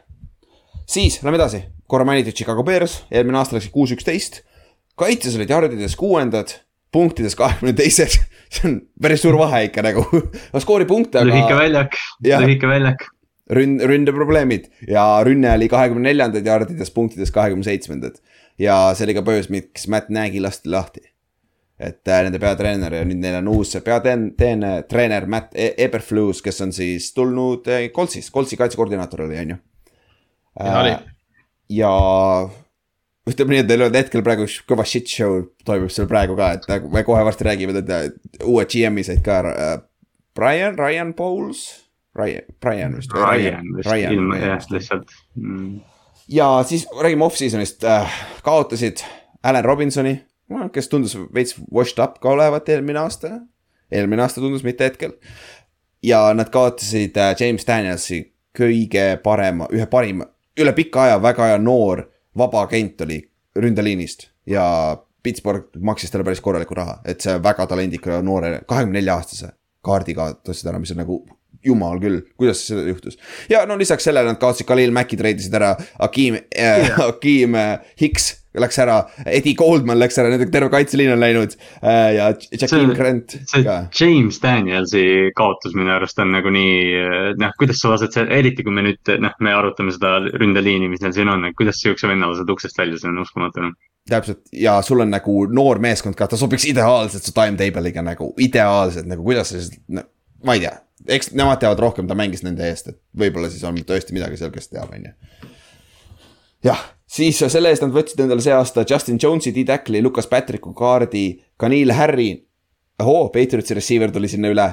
siis lähme edasi, korra mainitud Chicago Bears, eelmine aasta läksid kuus, üksteist. kaitses olid jardides kuuendad, punktides kahekümne teised, (laughs) (laughs) see on päris suur vahe ikka nagu, skoori punkte, lühike aga väljak, Jah. lühike väljak. rünn-, ründeprobleemid ja rünne oli kahekümne neljandad jardides, punktides kahekümne seitsmendad. ja see oli ka põhjus, miks Matt Nagy lasti lahti. et äh, nende peatreener ja nüüd neil on uus peatreener, treener Matt E- Eberflus, kes on siis tulnud äh, Coltsist, Coltsi kaitsekoordinaator oli, on ju. Ja oli. ja ütleme nii, et neil on hetkel praegu üks kõva shit show toimub seal praegu ka, et nagu me kohe varsti räägime, et äh, uue GM-i said ka äh, Brian, Ryan Bowles, Ryan, Brian vist. Ryan vist, ilma, jah, lihtsalt mm.. ja siis räägime off-season'ist äh,, kaotasid Allan Robinsoni, kes tundus veits washed up ka olevat eelmine aasta. eelmine aasta tundus, mitte hetkel. ja nad kaotasid äh, James Danielsi kõige parema, ühe parima, üle pika aja väga hea noor vaba agent oli ründeliinist ja Pittsburgh maksis talle päris korralikku raha, et see väga talendika noore, kahekümne nelja aastase kaardi kaotasid ära, mis on nagu jumal küll, kuidas see juhtus. ja no lisaks sellele nad kaotasid Khalil Mack'i treidisid ära, Akeem äh,, Akeem äh, Hicks läks ära, Eddie Goldman läks ära, nende terve kaitseliin on läinud äh, ja See- Grant ka. James Danielsi kaotus minu arust on nagu nii, noh, kuidas sa lased eriti kui me nüüd, noh, me arutame seda ründeliini, mis neil siin on, et kuidas siukse venna lased uksest välja, see on uskumatu. noh. täpselt ja sul on nagu noor meeskond ka, ta sobiks ideaalselt su timetable'iga nagu ideaalselt nagu kuidas sa siis no,, ma ei tea. eks nemad teavad rohkem, ta mängis nende eest, et võib-olla siis on tõesti midagi seal, kes teab, on ju. jah, siis selle eest nad võtsid endale see aasta Justin Jones'i, D-Tackli, Lucas Patricku kaardi, Kanil Harry. ohoo, Patriotsi receiver tuli sinna üle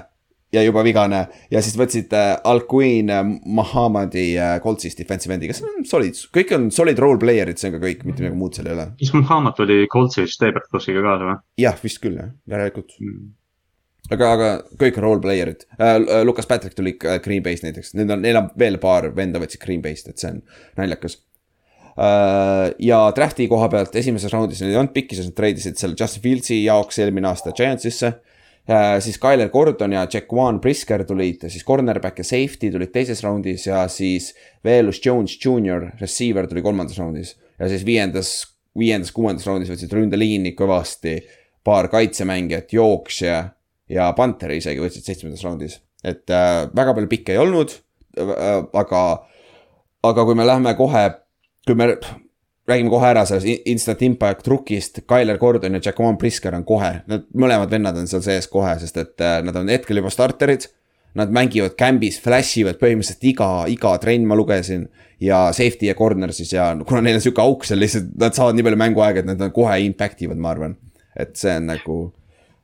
ja juba vigane ja siis võtsid äh, Al-Queen äh, Muhamadi äh, Coltsist defensive endi, see on solid, kõik on solid role player'id, see on ka kõik, mitte midagi muud seal ei ole. kas Muhamed oli Coltsist Eberflussiga kaasa või jah, vist küll jah, järelikult. mm.? aga, aga kõik on role player'id äh,. Lukas Patrick tuli Green Bay'st näiteks, need on, neil on veel paar venda võtsid Green Bay'st, et see on naljakas. Ja draft'i koha pealt esimeses raundis neil ei olnud pikki, sest nad treidisid seal Justin Fieldsi jaoks eelmine aasta Giantsisse äh,. siis Tyler Gordon ja Jaquan Brisker tulid siis cornerback ja safety tulid teises raundis ja siis Velus Jones Jr, receiver tuli kolmandas raundis. ja siis viiendas, viiendas, kuuendas raundis võtsid ründeliini kõvasti paar kaitsemängijat, jooksja ja Panteri isegi võtsid seitsmendas raundis. et äh, väga palju pikke ei olnud äh,, aga, aga kui me läheme kohe, kui me räägime kohe ära sellest in- instant impact rookist, Tyler Gordon ja Jaquan Brisker on kohe, nad mõlemad vennad on seal sees kohe, sest et äh, nad on hetkel juba starterid. Nad mängivad camp'is, flash ivad põhimõtteliselt iga, iga trenn ma lugesin ja safety ja corner siis ja kuna neil on sihuke auk seal lihtsalt, nad saavad nii palju mänguaega, et nad on kohe impact ivad, ma arvan. et see on nagu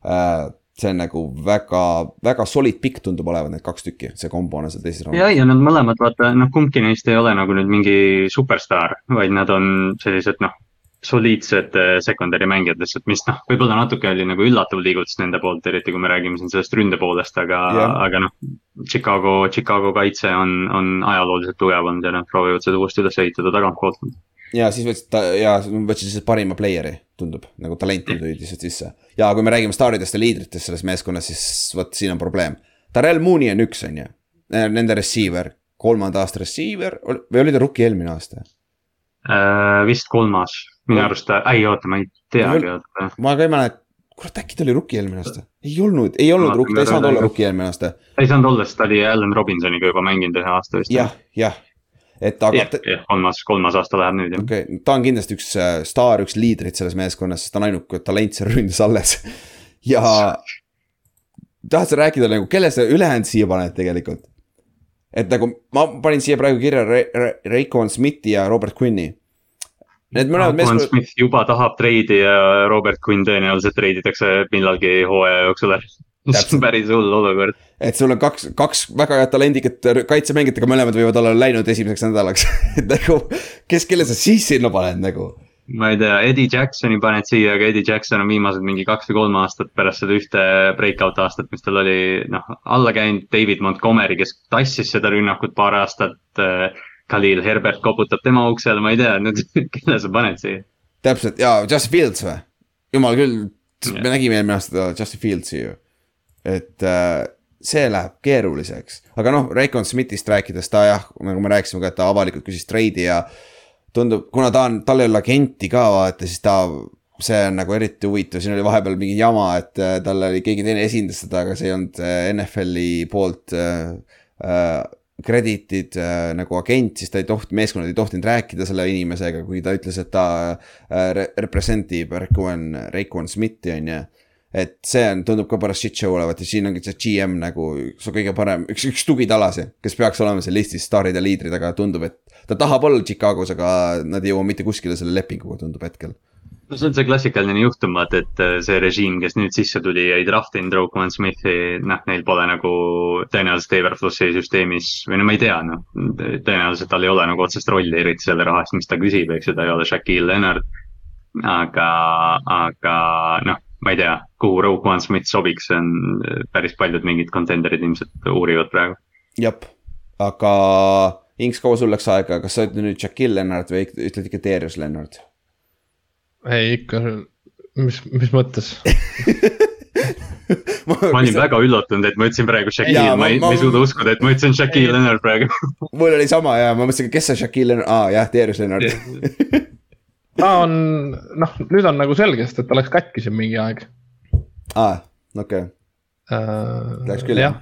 äh,, see on nagu väga, väga solid pikk tundub olevat need kaks tükki, see kombo on seal teises ja, raundis. ja nad mõlemad, vaata, noh, kumbki neist ei ole nagu nüüd mingi superstaar, vaid nad on sellised, noh, soliidsed eh, secondary mängijad lihtsalt, mis noh, võib-olla natuke oli nagu üllatav liigutus nende poolt, eriti kui me räägime siin sellest ründe poolest, aga Jah., aga noh. Chicago, Chicago kaitse on, on ajalooliselt tugev olnud ja nad proovivad seda uuesti üles ehitada tagantpoolt. Ja siis võtsid ta ja võtsid siis parima player'i, tundub nagu talenti tulid lihtsalt sisse. ja kui me räägime staaridest ja liidritest selles meeskonnas, siis vot siin on probleem. Darrell Mooney on üks, on ju, nende receiver, kolmanda aasta receiver või oli ta rookie eelmine aasta? Äh, vist kolmas, minu arust ta, ei oota, ma ei teagi, ma ka ei mäleta, kurat äkki ta oli rookie eelmine aasta? ei olnud, ei olnud rookie, ta ei saanud olla rookie eelmine aasta. ta ei saanud olla, sest ta oli Allan Robinsoniga juba mänginud ühe aasta vist. jah, jah, et aga kolmas, kolmas aasta läheb nüüd jah. okei okay,, ta on kindlasti üks äh, staar, üks liidrit selles meeskonnas, sest ta on ainuke talent seal ründes alles. (laughs) ja tahad sa rääkida nagu, kelle sa ülejäänud siia paned tegelikult? et nagu ma panin siia praegu kirja Re Re Raycon Smithi ja Robert Quinni. Need mõlemad meeskond. Smith juba tahab treidi ja Robert Quinn tõenäoliselt treiditakse millalgi hooaja jooksul ära see on päris hull olukord. et sul on kaks, kaks väga head talendikat kaitsemängijat, aga mõlemad võivad olla läinud esimeseks nädalaks (laughs) et nagu, kes, kelle sa siis sinna paned nagu? ma ei tea, Eddie Jacksoni paned siia, aga Eddie Jackson on viimased mingi kaks või kolm aastat pärast seda ühte breakout aastat, mis tal oli, noh, alla käinud David Montgomery, kes tassis seda rünnakut paar aastat. Khalil Herbert koputab tema uksele, ma ei tea, nüüd (laughs) kelle sa paned siia? täpselt ja Justin Fields või? jumal küll, me nägime eelmine aasta Justin Fieldsi ju et äh, see läheb keeruliseks, aga noh, Raycon Smithist rääkides ta jah, nagu me rääkisime ka, et ta avalikult küsis treidi ja. tundub, kuna ta on, tal ei ole agenti ka vaata, siis ta, see on nagu eriti huvitav, siin oli vahepeal mingi jama, et äh, tal oli keegi teine esindas teda, aga see ei olnud äh, NFL-i poolt äh, äh, krediitid äh, nagu agent, siis ta ei toht-, meeskonnad ei tohtinud rääkida selle inimesega, kui ta ütles, et ta äh, represent ib Raycon, Raycon Smithi on ju et see on, tundub ka pärast shit show olevat ja siin ongi see GM nagu su kõige parem, üks, üks tugitalasid, kes peaks olema seal listis staarid ja liidrid, aga tundub, et ta tahab olla Chicagos, aga nad ei jõua mitte kuskile selle lepinguga, tundub hetkel no see on see klassikaline juhtum, vaata, et äh, see režiim, kes nüüd sisse tuli ei draftinud Roquan Smithi, noh, neil pole nagu tõenäoliselt Everflussi süsteemis või no ma ei tea, noh. tõenäoliselt tal ei ole nagu otsest rolli eriti selle raha eest, mis ta küsib, eks ju, ta ei ole Shaquille Leonard. aga, aga noh, ma ei tea, kuhu Rogue One Smith sobiks, see on päris paljud mingid contender'id ilmselt uurivad praegu. jah, aga Inks, kaua sul läks aega, kas sa ütled nüüd Shaquille Leonard või ütled ikka Darius Leonard? ei ikka, mis, mis mõttes? (laughs) Ma olin väga üllatunud, et ma ütlesin praegu Shaquille, ma ei, ma ei suuda uskuda, et ma ütlesin Shaquille Leonard praegu. Mul oli sama ja ma mõtlesin, kes see Shaquille Leonard, aa jah, Darius Leonard (laughs) ta on, noh, nüüd on nagu selge, sest et ta läks katki siin mingi aeg. aa, okei okay. uh,. Läks küll jah?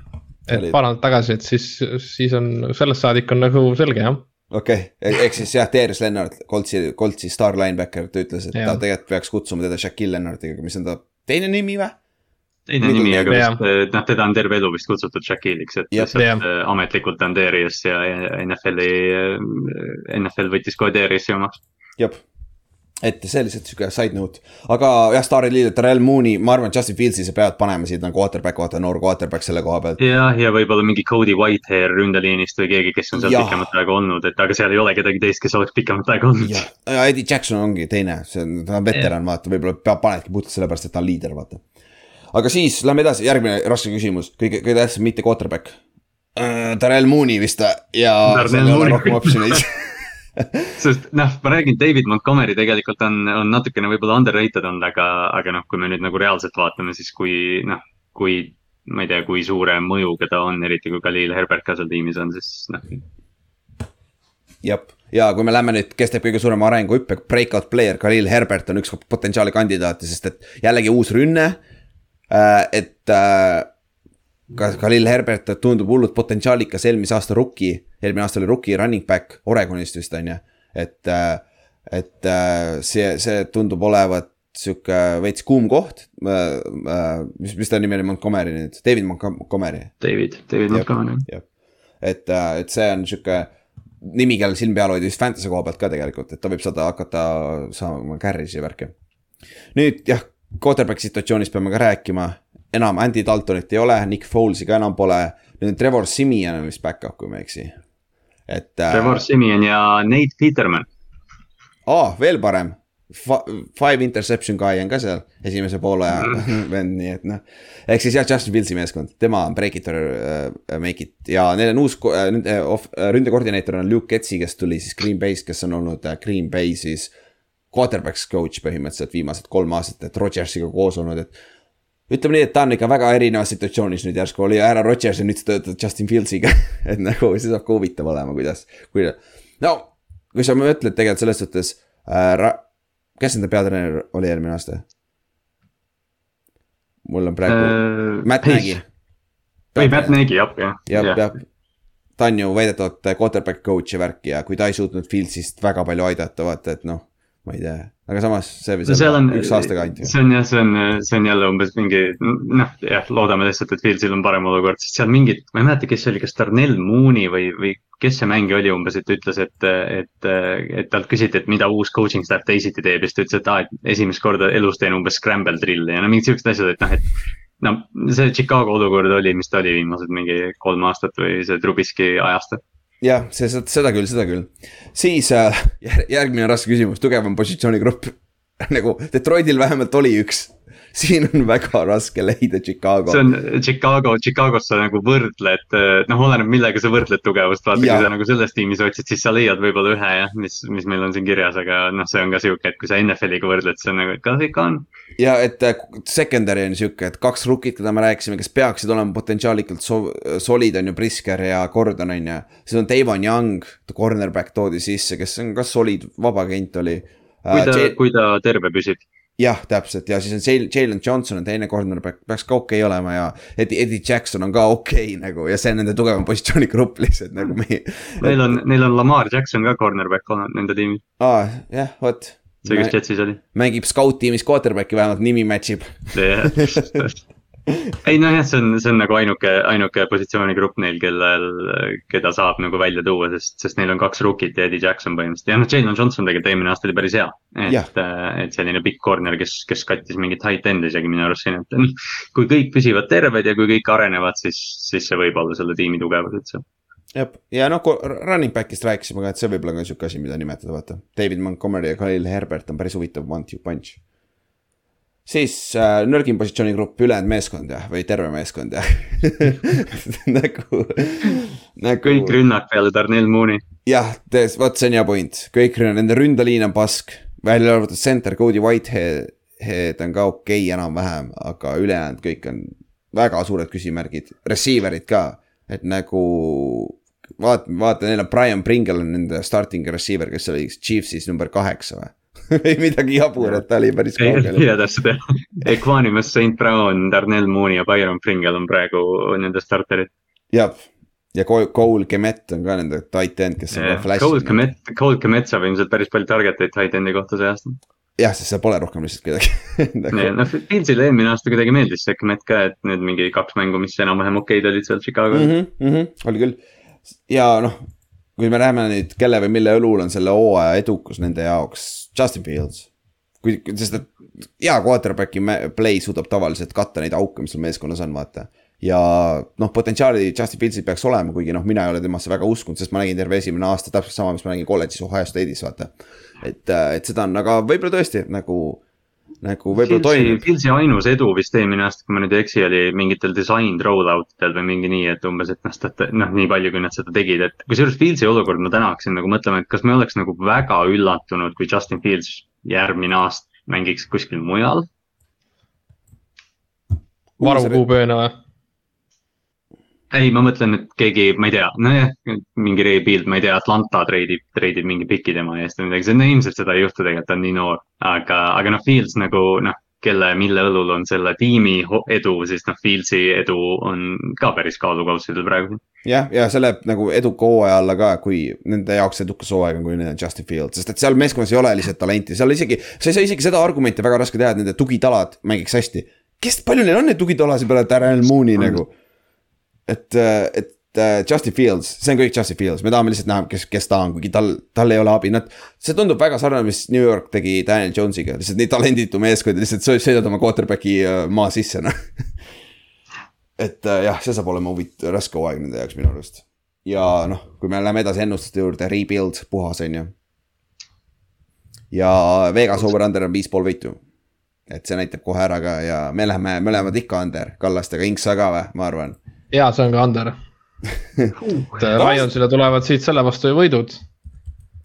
et paar nädalat tagasi, et siis, siis on, sellest saadik on nagu selge jah okei okay., ehk siis jah, Darius Lennart, Coltsi, Coltsi staar linebacker, ta ütles, et ja. ta tegelikult peaks kutsuma teda Shaquille Lennartiga, mis on ta teine nimi või? teine Middle nimi, aga vist, noh, teda on terve elu vist kutsutud Shaquille'iks, et lihtsalt äh, ametlikult on Darius ja NFL-i, äh, NFL võttis kohe Darius'i omaks. jep et see lihtsalt sihuke side note, aga jah, Starry Leader, Terrel Mooney, ma arvan, et Justin Fieldsi sa pead panema siit nagu quarterback, vaata noor quarterback selle koha pealt. jah, ja võib-olla mingi Cody Whitehair ründeliinist või keegi, kes on seal ja. pikemat aega olnud, et aga seal ei ole kedagi teist, kes oleks pikemat aega olnud. ja Eddie Jackson ongi teine, see on, ta on veteran, vaata, võib-olla peab, panedki puhtalt sellepärast, et ta on liider, vaata. aga siis lähme edasi, järgmine raske küsimus, kõige, kõige tähtsam, mitte quarterback uh,. Terrel Mooney vist ja. rohkem optsioneid (laughs) (laughs) sest noh, ma räägin, David Montgomery tegelikult on, on natukene võib-olla underrated olnud, aga, aga noh, kui me nüüd nagu reaalselt vaatame, siis kui noh, kui ma ei tea, kui suure mõjuga ta on, eriti kui Khalil Herbert ka seal tiimis on, siis noh. jah, ja kui me läheme nüüd, kes teeb kõige suurema arenguhüppe, breakout player, Khalil Herbert on üks potentsiaali kandidaate, sest et jällegi uus rünne. Äh, et äh, ka Khalil Herbert tundub hullult potentsiaalikas eelmise aasta rookie, eelmine aasta oli rookie running back Oregonist vist on ju, et. Äh, et äh, see, see tundub olevat sihuke veits kuum koht. Äh, mis, mis ta nimi oli, Montgomery nüüd, David Montgomery. David, David Montgomery. et, et see on sihuke nimi, kellel silm peal hoida just fantasy koha pealt ka tegelikult, et ta võib saada hakata saama carry'si värki. nüüd jah, quarterback situatsioonist peame ka rääkima enam Andy Daltonit ei ole, Nick Foles'i ka enam pole. nüüd on Trevor Simian on vist back-up, kui ma ei eksi. et äh,. Trevor Simian ja Nate Peterman. aa, veel parem. Five interception guy on ka seal esimese poole mm. (laughs) vend, nii et noh. ehk siis jah, Justin Fieldsi meeskond, tema on break it or uh, make it ja neil on uus uh, uh, ründekoordineeter on Luke Getsi, kes tuli siis Green Bay'st, kes on olnud Green Bay siis. Quarterback's coach põhimõtteliselt viimased kolm aastat, et Rodgersiga koos olnud, et ütleme nii, et ta on ikka väga erinevas situatsioonis nüüd järsku oli Aaron Rodgers ja nüüd sa töötad Justin Fieldsiga (laughs) et nagu see saab ka huvitav olema, kuidas, kui. no kui sa mõtled tegelikult selles suhtes äh,, kes nende peatreener oli eelmine aasta? mul on praegu uh,, Matt Nagy. või Matt Nagy jah, jah. jah, jah, ta on ju väidetavalt quarterback coach ja värk ja kui ta ei suutnud Fieldsist väga palju aidata, vaata, et noh ma ei tea, aga samas see no, olla on, üks aasta ka ainult see on jah, see on, see on jälle umbes mingi noh, jah, loodame lihtsalt, et Fieldsil on parem olukord, sest seal mingid, ma ei mäleta, kes see oli, kas Darnell Mooney või, või kes see mängija oli umbes, et ütles, et, et, et talt küsiti, et mida uus coaching staff teisiti teeb ja siis ta ütles, et aa, et esimest korda elus teen umbes scramble drill'i ja no mingid siuksed asjad, et noh, et. no see Chicago olukord oli, mis ta oli viimased mingi kolm aastat või see Trubisky ajastu jah, see, seda küll, seda küll. siis äh, (laughs) järgmine raske küsimus, tugevam positsioonigrupp (laughs) nagu Detroitil vähemalt oli üks (laughs) siin on väga raske leida Chicago. see on Chicago, Chicago's sa nagu võrdled, noh, oleneb millega sa võrdled tugevust, vaata kui sa nagu selles tiimis otsid, siis sa leiad võib-olla ühe jah, mis, mis meil on siin kirjas, aga noh, see on ka sihuke, et kui sa NFL-iga võrdled, siis on nagu, et kas ikka on. ja et äh, secondary on sihuke, et kaks rookit, keda me rääkisime, kes peaksid olema potentsiaalikult so solid on ju, Brisker ja Gordon on ju. siis on Davon Young, cornerback toodi sisse, kes on ka solid, vabakent oli. kui ta uh,, kui ta terve püsib jah, täpselt ja siis on Jalen Johnson on teine cornerback, peaks ka okei okay olema ja Eddie, Eddie Jackson on ka okei okay, nagu ja see on nende tugevam positsioonigrupp (laughs) lihtsalt nagu me. Neil on, neil on Lamar Jackson ka cornerback olnud nende tiimis. aa, jah, vot. see, kes Jetsis oli. mängib scout tiimis quarterback'i vähemalt nimi match ib (laughs) ei nojah, see on, see on nagu ainuke, ainuke positsioonigrupp neil, kellel, keda saab nagu välja tuua, sest, sest neil on kaks rookit ja Eddie Jackson põhimõtteliselt ja noh, Jalen Johnson tegelikult eelmine aasta oli päris hea. et, et selline big corner, kes, kes kattis mingit high end'i isegi minu arust siin, et kui kõik püsivad terved ja kui kõik arenevad, siis, siis see võib olla selle tiimi tugevus üldse jah, ja noh, running back'ist rääkisime ka, et see võib olla ka sihuke asi, mida nimetada, vaata. David Montgomery ja Khalil Herbert on päris huvitav one-two punch siis äh, nõrgim positsioonigrupp, ülejäänud meeskond jah, või terve meeskond jah (laughs) nagu, nagu. kõik rünnak peale Darnell Mooney. jah, vot see on hea point, kõik rünnak, nende ründeliin on pask, välja arvatud center Cody Whitehead. Head on ka okei okay, enam-vähem, aga ülejäänud kõik on väga suured küsimärgid, receiver'id ka, et nagu vaata, vaata, neil on Brian Pringle on nende starting receiver, kes oli Chiefsis number kaheksa või (laughs) või midagi jaburat, ta oli päris kaugel. ja täpselt jah, Equanimus, St Brown, Darnell Mooney ja Byron Pringle on praegu nende starterid. jah, ja Cole Kemet on ka nende tight end, kes on yeah, ka flash. Cole Kemet, Cole Kemet saab ilmselt päris palju target eid tight end'i kohta see aasta. jah, sest seal pole rohkem lihtsalt kedagi (laughs) nagu.... noh, Pilsile eelmine aasta kuidagi meeldis see Kemet ka, et need mingi kaks mängu, mis enam-vähem okeid olid seal Chicagos mm. -hmm, mm -hmm, oli küll ja noh, kui me näeme nüüd, kelle või mille õlul on selle hooaja edukus nende jaoks Justin Fields. kui, sest et hea quarterback'i play suudab tavaliselt katta neid auke, mis sul meeskonnas on, vaata. ja noh, potentsiaali Justin Fieldsil peaks olema, kuigi noh, mina ei ole temasse väga uskunud, sest ma nägin terve esimene aasta täpselt sama, mis ma nägin kolledžis Ohio State'is, vaata. et, et seda on, aga võib-olla tõesti nagu nagu võib-olla toimib. Filsi ainus edu vist eelmine aasta, kui ma nüüd ei eksi, oli mingitel designed rollout idel või mingi nii, et umbes, et noh, seda, noh, nii palju, kui nad seda tegid, et kusjuures Filsi olukord ma täna hakkasin nagu mõtlema, et kas me oleks nagu väga üllatunud, kui Justin Fields järgmine aasta mängiks kuskil mujal. varupuupööna või? Ei, ma mõtlen, et keegi, ma ei tea, nojah, mingi rebuild, ma ei tea, Atlanta treidib, treidib mingi piki tema eest või midagi, see on ilmselt seda ei juhtu tegelikult, ta on nii noor. aga, aga noh, Fields nagu noh, kelle, mille õlul on selle tiimi edu, siis noh, Fieldsi edu on ka päris kaalukausidel praegu. jah, ja see läheb nagu eduka hooaja alla ka, kui nende jaoks edukas hooaeg on, kui neil on Justin Fields, sest et seal meeskonnas ei ole lihtsalt talenti, seal isegi. sa ei saa isegi seda argumenti väga raske teha, et nende tugitalad mängiks hästi. kes, palju neil on neid tugitalasid peale Darren Mooney nagu et, äh, et äh, Justin Fields, see on kõik Justin Fields, me tahame lihtsalt näha, kes, kes ta on, kuigi tal, tal ei ole abi, nad. see tundub väga sarnane, mis New York tegi Daniel Jones'iga, lihtsalt nii talenditu meeskond ja lihtsalt sõidad oma quarterback'i äh, maa sisse, noh. (laughs) et jah, see saab olema huvitav, raske hooaeg nende jaoks minu arust. ja noh, kui me läheme edasi ennustuste juurde, rebuild, puhas on ju. ja Vegas over-under on viis pool võitu. et see näitab kohe ära ka ja me läheme mõlemad ikka under, Kallastega, Inks sa ka või, ma arvan ja see on ka under (laughs) et Lionsile tulevad siit selle vastu ju võidud.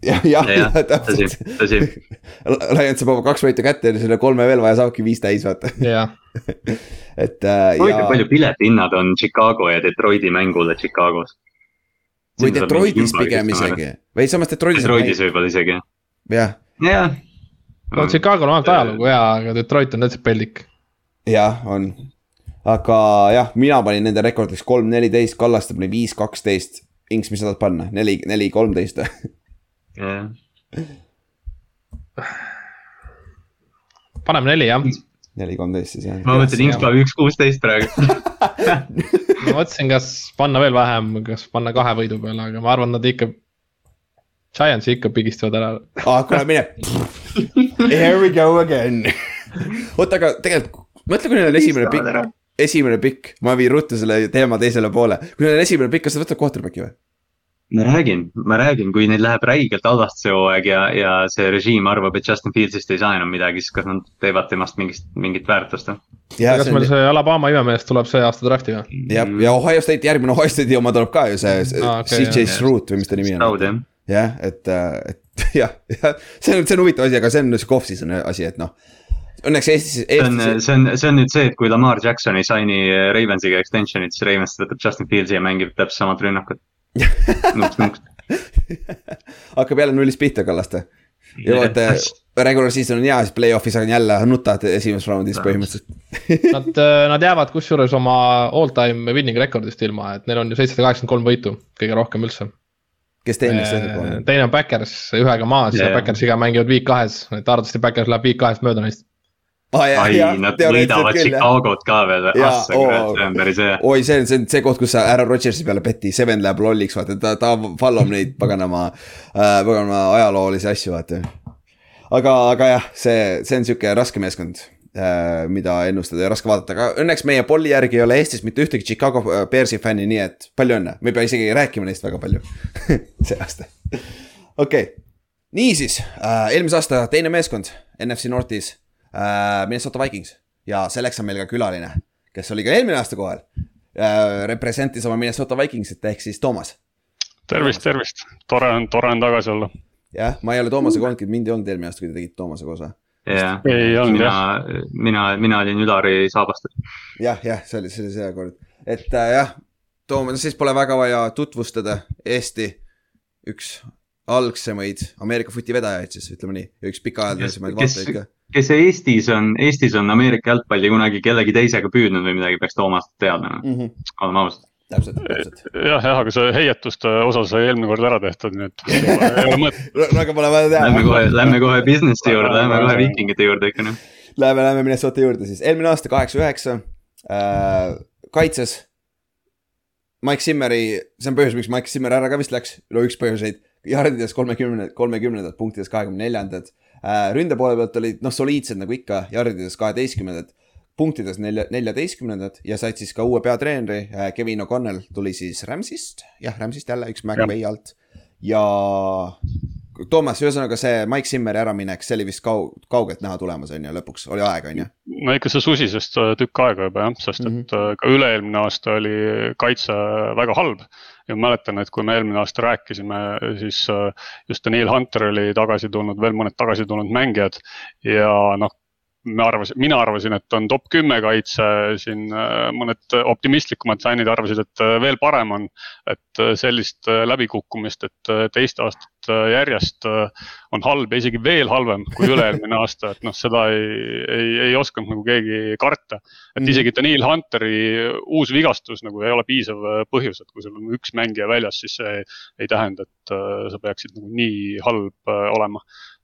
jah, jah, ja, täpselt. Lions (laughs) saab oma kaks võitu kätte ja selle kolme veel vaja saabki viis täis, vaata. (laughs) et äh,. huvitav ja..., palju piletihinnad on Chicago ja Detroiti mängule Chicagos. või Detroitis pigem isegi või samas Detroitis. Detroitis võib-olla isegi. jah. jah. no Chicago'l on ainult ajalugu hea, aga Detroit on täitsa pellik. jah, on aga jah, mina panin nende rekordiks kolm, neliteist, Kallaste pani viis, kaksteist. Inks, mis sa tahad panna, neli, neli, kolmteist või? paneme neli jah. neli kolmteist siis jah. ma mõtlesin, Inks paneb üks kuusteist praegu (laughs) ma mõtlesin, kas panna veel vähem, kas panna kahe võidu peale, aga ma arvan, nad ikka. Giantsi ikka pigistavad ära. aa, kuule mine. (laughs) Here we go again. oota, aga tegelikult mõtle, kui neil on esimene pikk, esimene pikk, ma viin ruttu selle teema teisele poole, kui neil on esimene pikk, kas nad võtavad quarterback'i või? ma räägin, ma räägin, kui neil läheb räigelt halvasti see hooaeg ja, ja see režiim arvab, et Justin Fieldsist ei saa enam midagi, siis kas nad teevad temast mingist, mingit väärtust või? kas meil see Alabama imemees tuleb see aasta drafti või? jah, ja Ohio State, järgmine Ohio State'i oma tuleb ka ju see ah, okay, CJ Stroud või mis ta nimi on. jah, et, et (laughs) jah, jah, see on, see on huvitav asi, aga see on see off-season asi, et noh Õnneks Eestis, Eestis. see on, see on, see on nüüd see, et kui Lamar Jackson ei saini Ravensiga extension'it, siis Ravens võtab Justin Fieldsi ja mängib täpselt samat rünnakut (laughs) nuks, nuks. hakkab jälle nullist pihta Kallaste. jõuate yeah., regular season on hea, siis play-off'is on jälle nutad esimeses raundis põhimõtteliselt (laughs) Nad, äh, nad jäävad kusjuures oma all time winning record'ist ilma, et neil on ju seitsesada kaheksakümmend kolm võitu, kõige rohkem üldse kes teine siis teisel pool on? teine on Backers ühega maas yeah. ja Backersiga mängivad week kahes, et arvatavasti Backers läheb week kahest mööda neist ah,. ai, nad võidavad Chicago't ka veel, ah sa kurat, see on päris hea. oi, see on, see on see koht, kus sa ära Rodgersi peale peti, Seven läheb lolliks, vaata, ta, ta follow neid paganama äh,, paganama ajaloolisi asju, vaata. aga, aga jah, see, see on sihuke raske meeskond äh,, mida ennustada ja raske vaadata, aga õnneks meie polli järgi ei ole Eestis mitte ühtegi Chicago äh, Bearsi fänni, nii et palju õnne, me ei pea isegi rääkima neist väga palju (laughs) see aasta. okei okay., niisiis äh,, eelmise aasta teine meeskond NFC Northis Minnesota Vikings ja selleks on meil ka külaline, kes oli ka eelmine aasta kohal äh,. Representis oma Minnesota Vikingsit ehk siis Toomas. tervist, tervist, tore on, tore on tagasi olla. jah, ma ei ole Toomasega olnudki, mind ei olnud eelmine aasta, kui te tegite Toomasega osa. jah, mina, mina, mina olin Ülari saabastel. jah, jah, see oli, see oli see kord, et äh, jah, Toomas, siis pole väga vaja tutvustada Eesti üks algsemaid Ameerika footi vedajaid siis ütleme nii, üks pikaajalisemaid vaatajaid ka kes Eestis on, Eestis on Ameerika jalgpalli kunagi kellegi teisega püüdnud või midagi, peaks Toomast teadma mm, -hmm. oleme ausad täpselt, täpselt. jah, jah, aga see heietuste osa sai eelmine kord ära tehtud, nii et ei ole mõtet. (laughs) aga pole vaja teha. Lähme kohe, lähme kohe business'i juurde, lähme kohe viikingite juurde ikka noh. Läheme, läheme Minnesota juurde siis, eelmine aasta kaheksa-üheksa äh,, kaitses. Mike Simmeri, see on põhjus, miks Mike Simmer ära ka vist läks, no üks põhjuseid, jardides kolmekümne, kolmekümnendad, punktides kahekümne neljandad Äh, ründe poole pealt olid noh, soliidsed nagu ikka, jardides kaheteistkümnendad, punktides nelja, neljateistkümnendad ja said siis ka uue peatreeneri, äh, Kevin O'Connell tuli siis Ramsist, jah, Ramsist jälle üks McVay alt. Ja Toomas, ühesõnaga see Mike Simmeri äraminek, see oli vist kaug-, kaugelt näha tulemas, on ju, lõpuks oli aeg, on ju? no ikka see susisest äh, tükk aega juba jah, sest et mm -hmm. ka üle-eelmine aasta oli kaitse väga halb ja ma mäletan, et kui me eelmine aasta rääkisime, siis äh, just Daniel Hunter oli tagasi tulnud, veel mõned tagasi tulnud mängijad ja noh me arvasime, mina arvasin, et on top kümme kaitse, siin äh, mõned optimistlikumad fännid arvasid, et äh, veel parem on. et äh, sellist läbikukkumist, et teist aastat järjest on halb ja isegi veel halvem kui üle-eelmine (laughs) aasta, et noh, seda ei, ei, ei osanud nagu keegi karta. et mhm. isegi Daniel Hunteri uus vigastus nagu ei ole piisav põhjus, et kui sul on üks mängija väljas, siis see ei tähenda, et sa peaksid nagu nii halb olema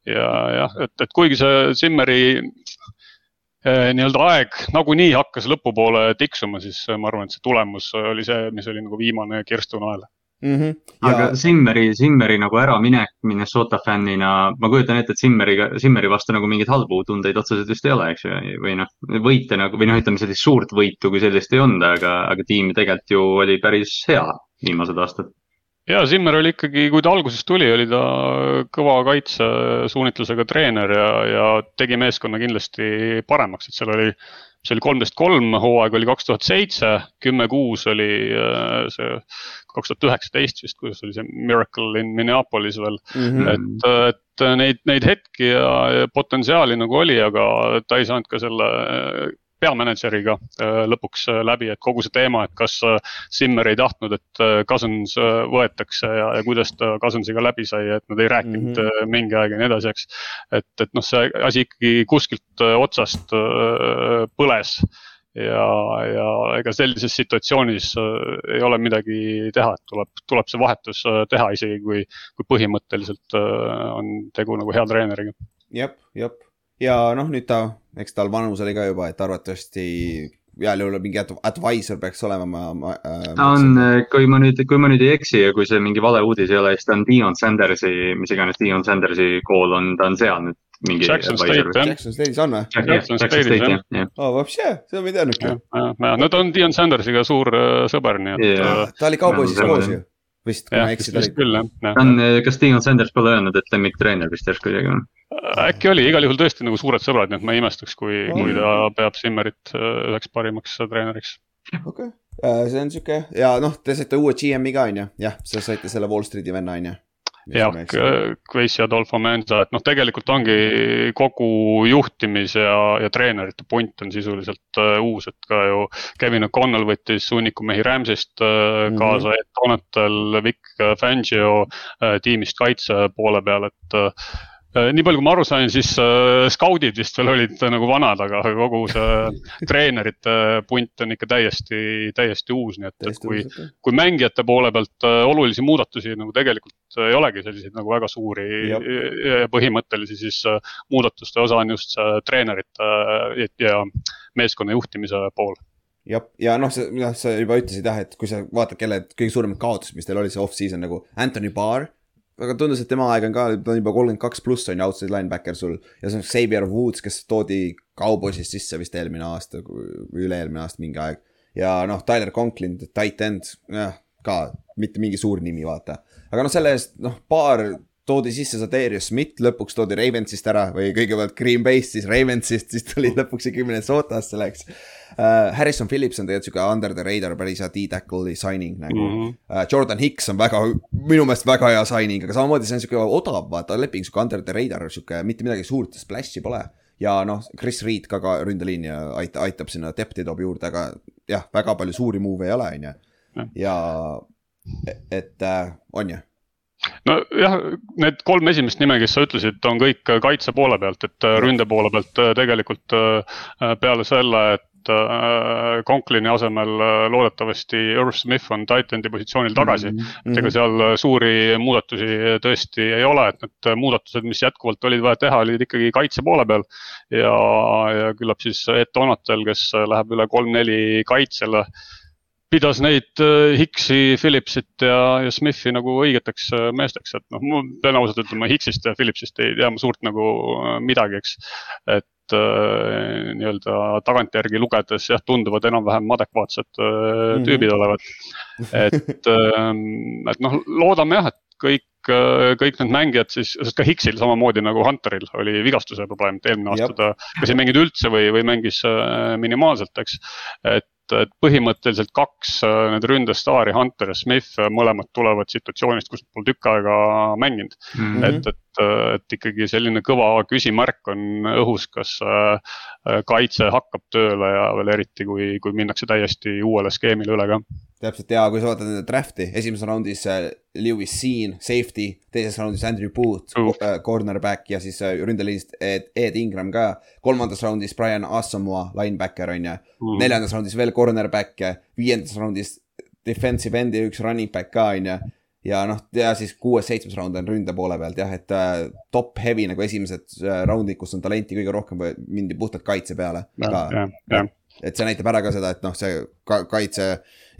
ja jah, et, et kuigi see Simmeri eh, nii-öelda aeg nagunii hakkas lõpupoole tiksuma, siis ma arvan, et see tulemus oli see, mis oli nagu viimane kirstu nael mm. -hmm. Ja... aga Simmeri, Simmeri nagu äraminek Minnesota fännina, ma kujutan ette, et Simmeriga, Simmeri vastu nagu mingeid halbu tundeid otseselt vist ei ole, eks ju, või noh, võite nagu või noh, ütleme sellist suurt võitu kui sellist ei olnud, aga, aga tiim tegelikult ju oli päris hea viimased aastad ja Zimmer oli ikkagi, kui ta algusest tuli, oli ta kõva kaitsesuunitlusega treener ja, ja tegi meeskonna kindlasti paremaks, et seal oli, see oli kolmteist kolm, hooaeg oli kaks tuhat seitse, kümme kuus oli äh, see kaks tuhat üheksateist vist, kuidas oli see Miracle in Minneapolis veel mm. -hmm. et, et neid, neid hetki ja potentsiaali nagu oli, aga ta ei saanud ka selle peamänedžeriga äh, lõpuks äh, läbi, et kogu see teema, et kas äh, Simmer ei tahtnud, et Cousins võetakse ja, ja kuidas ta Cousinsiga läbi sai, et nad ei rääkinud mm -hmm. mingi aeg ja nii edasi, eks. et, et noh, see asi ikkagi kuskilt otsast põles ja, ja ega sellises situatsioonis ei ole midagi teha, et tuleb, tuleb see vahetus teha, isegi kui, kui põhimõtteliselt on tegu nagu hea treeneriga. jep, jep ja noh, nüüd ta, eks tal vanus oli ka juba, et arvatavasti heal juhul mingi advisor peaks olema, ma, ma äh,. ta on, kui ma nüüd, kui ma nüüd ei eksi ja kui see mingi valeuudis ei ole, siis ta on Dion Sandersi, mis iganes Dion Sandersi kool on, ta on seal nüüd mingi. Jackson State jah. Jackson State'is on või? Jackson State'is jah. oo, vapšee, seda ma ei teadnudki. no ta on Dion Sandersiga suur äh, sõber, nii et yeah.. ta oli kauboisis koos ju vist, kui ma ei eksi. vist küll jah. ta on, kas Dion Sanders pole öelnud, et lemmiktreener vist järsku isegi on? Äkki oli, igal juhul tõesti nagu suured sõbrad, nii et ma ei imestaks, kui kui ta peab Simmerit äh, üheks parimaks treeneriks. okei okay., see on sihuke ja noh, te saite uue GM-i ka on ju, jah, sa saite selle Wall Street'i venna on ju jah, ja Adolfo Menza, et noh, tegelikult ongi kogu juhtimis ja, ja treenerite punt on sisuliselt uh, uus, et ka ju Kevin O'Connell võttis hunniku mehi Rams'ist uh, mm -hmm. kaasa, Ed Donatel, Vic Fangio uh, tiimist kaitse poole peal, et uh, Äh, nii palju, kui ma aru sain, siis äh, skaudid vist veel olid äh, nagu vanad, aga kogu see (laughs) treenerite punt on ikka täiesti, täiesti uus, nii et, et kui, kui mängijate poole pealt äh, olulisi muudatusi nagu tegelikult ei olegi selliseid nagu väga suuri ja, põhimõttelisi, siis äh, muudatuste osa on just see treenerite äh, ja meeskonna juhtimise pool. Jah, ja noh, sa, noh, sa juba ütlesid jah, et kui sa vaatad, kelle kõige suuremad kaotused, mis teil oli see off-season nagu Anthony Barr aga tundus, et tema aeg on ka, ta on juba kolmkümmend kaks pluss on ju outside linebacker sul. ja see on Xavier Woods, kes toodi Cowboysist sisse vist eelmine aasta, üle-eelmine aasta mingi aeg. ja noh, Tyler Conklin, tight end, jah, ka mitte mingi suur nimi, vaata. aga noh, selle eest noh, paar toodi sisse Zadarius Smith, lõpuks toodi Ravensist ära või kõigepealt Green Bay'st, siis Ravensist, siis tuli lõpuks ikkagi Minnesotasse läks uh,. Harrison Phillips on tegelikult sihuke under the radar päris hea D-tackle'i signing nagu mm. -hmm. Uh, Jordan Hicks on väga, minu meelest väga hea signing, aga samamoodi see on sihuke odav, vaata leping, sihuke under the radar, sihuke mitte midagi suurt, splash'i pole. ja noh, Chris Reed ka, ka ründeliini aitab, aitab sinna depth'i toob juurde, aga jah, väga palju suuri move ei ole, on ju. ja et äh, on ju nojah, need kolm esimest nime, kes sa ütlesid, on kõik kaitse poole pealt, et ründe poole pealt tegelikult peale selle, et Conklini asemel loodetavasti Irv Smith on titan'i positsioonil tagasi mm. -hmm. et ega seal suuri muudatusi tõesti ei ole, et need muudatused, mis jätkuvalt olid vaja teha, olid ikkagi kaitse poole peal. ja, ja küllap siis Ed Donatel, kes läheb üle kolm-neli kaitsele pidas neid äh, Hicksi, Phillipsit ja, ja Smithi nagu õigeteks äh, meesteks, et noh, ma pean ausalt ütlema, Hicksist ja Phillipsist ei tea ma suurt nagu äh, midagi, eks. et äh, nii-öelda tagantjärgi lugedes jah, tunduvad enam-vähem adekvaatsed äh, mm -hmm. tüübid olevat. et äh,, et noh, loodame jah, et kõik kõik need mängijad siis, sest ka Hicksil samamoodi nagu Hunteril oli vigastuse probleem, et eelmine aasta ta kas ei mänginud üldse või, või mängis minimaalselt, eks. et et põhimõtteliselt kaks äh, need ründestaari, Hunter ja Smith, äh, mõlemad tulevad situatsioonist, kus nad pole tükk aega mänginud mm. -hmm. et, et, äh, et ikkagi selline kõva küsimärk on õhus, kas kaitse hakkab tööle ja veel eriti, kui, kui minnakse täiesti uuele skeemile üle ka täpselt ja kui sa vaatad nende draft'i, esimeses raundis äh, Lewis Seen, safety, teises raundis Andrew Booth uh., cornerback ja siis äh, ründeliinist Ed, Ed Ingram ka. kolmandas raundis Brian Asamoah, linebacker on ju uh., neljandas raundis veel cornerback, viiendas raundis defensive end ja üks running back ka on ju ja noh, ja siis kuues-seitsmes raund on ründe poole pealt jah, et äh, top heavy nagu esimesed äh, raundid, kus on talenti kõige rohkem, mindi puhtalt kaitse peale. et see näitab ära ka seda, et noh, see ka, kaitse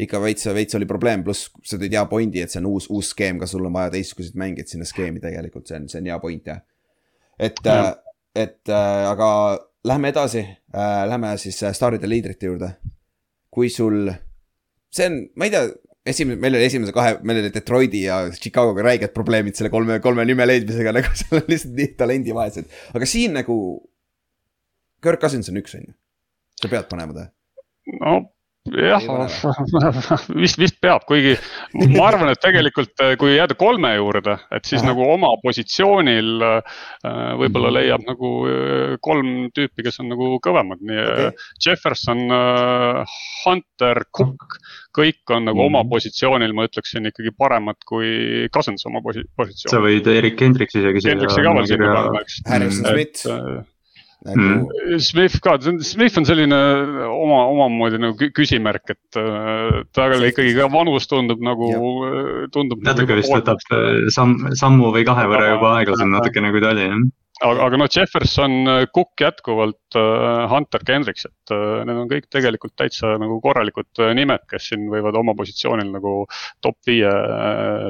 ikka veits, veits oli probleem, pluss sa tõid hea pointi, et see on uus, uus skeem, ka sul on vaja teistsuguseid mängijaid sinna skeemi tegelikult, see on, see on hea point jah. et äh,, et aga lähme edasi äh,, lähme siis staaride liidrite juurde. kui sul, see on, ma ei tea, esimene, meil oli esimese kahe, meil oli Detroiti ja Chicago'ga räiged probleemid selle kolme, kolme nime leidmisega, (laughs) nagu seal on lihtsalt nii talendivaesed. aga siin nagu, Kirk Cousins on üks, on ju. sa pead panema ta. no jah, (laughs) vist, vist peab, kuigi ma arvan, et tegelikult äh, kui jääda kolme juurde, et siis Aha. nagu oma positsioonil äh, võib-olla mhm. leiab nagu äh, kolm tüüpi, kes on nagu kõvemad, nii okay. Jefferson, Hunter, Cook. kõik on nagu mm. oma mhm. positsioonil, ma ütleksin ikkagi paremad kui Cousins oma posi-, positsioonil. sa võid Erik Hendriksi isegi. Hendriksi ka veel sinna panna, eks. Harrison Smith nagu mm.. Smith ka, Smith on selline oma, omamoodi nagu küsimärk, et äh, tal ikkagi ka vanus tundub nagu, tundub. natuke nagu vist võtab samm, sammu või kahe võrra juba aeglasem natukene, kui ta oli, jah. Aga, aga noh, Jefferson, Cook jätkuvalt, Hunter, Kendricks, et need on kõik tegelikult täitsa nagu korralikud nimed, kes siin võivad oma positsioonil nagu top viie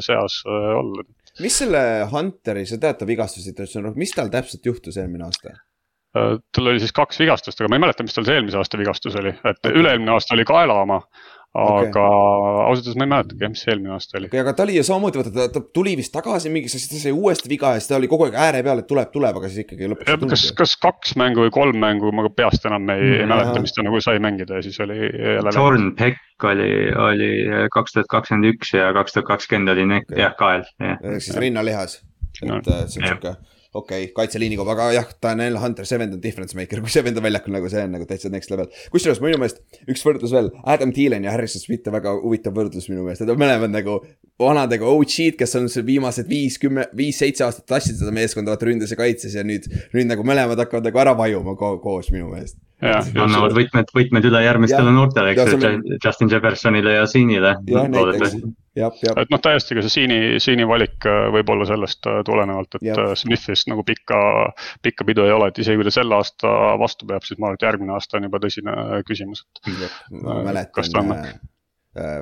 seas olla. Mis selle Hunteri, sa tead ta vigastussituatsiooni, mis tal täpselt juhtus eelmine aasta? Tal oli siis kaks vigastust, aga ma ei mäleta, mis tal see eelmise aasta vigastus oli, et okay. üle-eelmine aasta oli kaela oma aga okay. ausalt öeldes ma ei mäletagi, mis see eelmine aasta oli. aga ta oli ju samamoodi, vaata ta, ta tuli vist tagasi mingiks, siis ta sai uuesti viga ja siis ta oli kogu aeg ääre peal, et tuleb, tuleb, aga siis ikkagi lõpuks ei kas, kas kaks mängu või kolm mängu, ma peast enam ei mm, mäleta, mis ta nagu sai mängida ja siis oli jälle. Jordan Peck oli, oli kaks tuhat kakskümmend üks ja kaks tuhat kakskümmend oli nek- okay., jah, kael. ehk siis rinnalihas, et no. Äh, see on sihuke okei okay,, kaitseliini koha, aga jah, jälle Hunter, see vend on difference maker, kui see vend on väljakul nagu see on nagu täitsa next level. kusjuures minu meelest üks võrdlus veel, Adam Thielen ja Harrison Smith on väga huvitav võrdlus minu meelest, on mõlemad nagu vanad nagu OG-d, kes on viimased viis, kümme, viis-seitse aastat tassinud seda meeskonda, vaata ründes ja kaitses ja nüüd, nüüd nagu mõlemad hakkavad nagu ära vajuma ko koos minu meelest annavad võtmed, võtmed üle järgmistele noortele, eks ju, Justin Jeffersonile ja Siinile. Et noh, täiesti ka see Siini, Siini valik äh, võib olla sellest äh, tulenevalt, et ja. Äh, Smithist nagu pikka, pikka pidu ei ole, et isegi kui ta selle aasta vastu peab, siis ma arvan, et järgmine aasta on juba tõsine küsimus, et. ma mäletan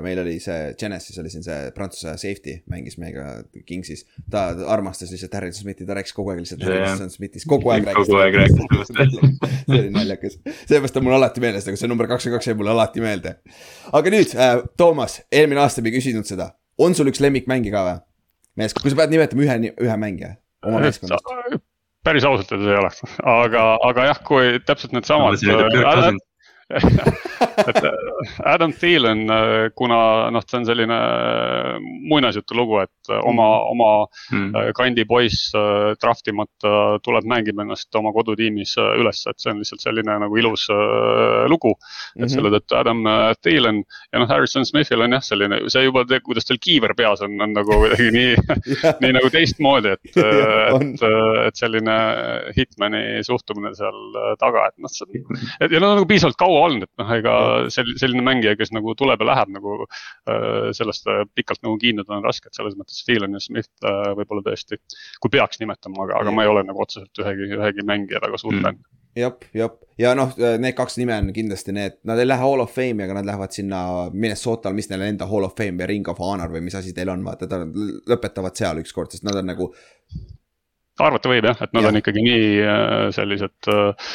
meil oli see, Genesis oli siin see prantsuse safety, mängis meiega Kingsis. ta armastas lihtsalt Harrison Smithi, ta rääkis kogu aeg lihtsalt Harrison Smithist, kogu aeg rääkis. kogu aeg rääkis temast (laughs) see oli naljakas, seepärast on mul alati meeles, nagu see number kakskümmend kaks jäi mulle alati meelde. aga nüüd äh,, Toomas, eelmine aasta me ei küsinud seda, on sul üks lemmikmängi ka või? mees, kui sa pead nimetama ühe, ühe mängija oma meeskonnast. päris ausalt öeldes ei ole, aga, aga jah, kui täpselt needsamad et äh, Adam Thielen, äh, kuna noh, see on selline äh, muinasjutu lugu, et oma mm., oma mm. kandi poiss draft imata tuleb, mängib ennast oma kodutiimis üles, et see on lihtsalt selline nagu ilus lugu. et -hmm. selle tõttu Adam Thielen ja noh, Harrison Smithil on jah, selline, see juba, kuidas tal kiiver peas on, on nagu kuidagi nii (laughs) (laughs) nii nagu teistmoodi, et (laughs) et, et selline Hitmani suhtumine seal taga, et noh, see on, et ja nad on nagu piisavalt kaua olnud, et noh, ega sel-, selline mängija, kes nagu tuleb ja läheb nagu äh, sellest äh, pikalt nagu kiinduda on raske, et selles mõttes Phelan ja Smith äh, võib-olla tõesti, kui peaks nimetama, aga, aga ma ei ole nagu otseselt ühegi, ühegi mängija väga suur mm. fänn mm jah, jah, ja noh, need kaks nime on kindlasti need, nad ei lähe Hall of Fame'i, aga nad lähevad sinna Minnesota'l, mis neil enda Hall of Fame või Ring of Honor või mis asi teil on, vaata, nad lõpetavad seal ükskord, sest nad on nagu. arvata võib jah, et nad ja. on ikkagi nii sellised äh,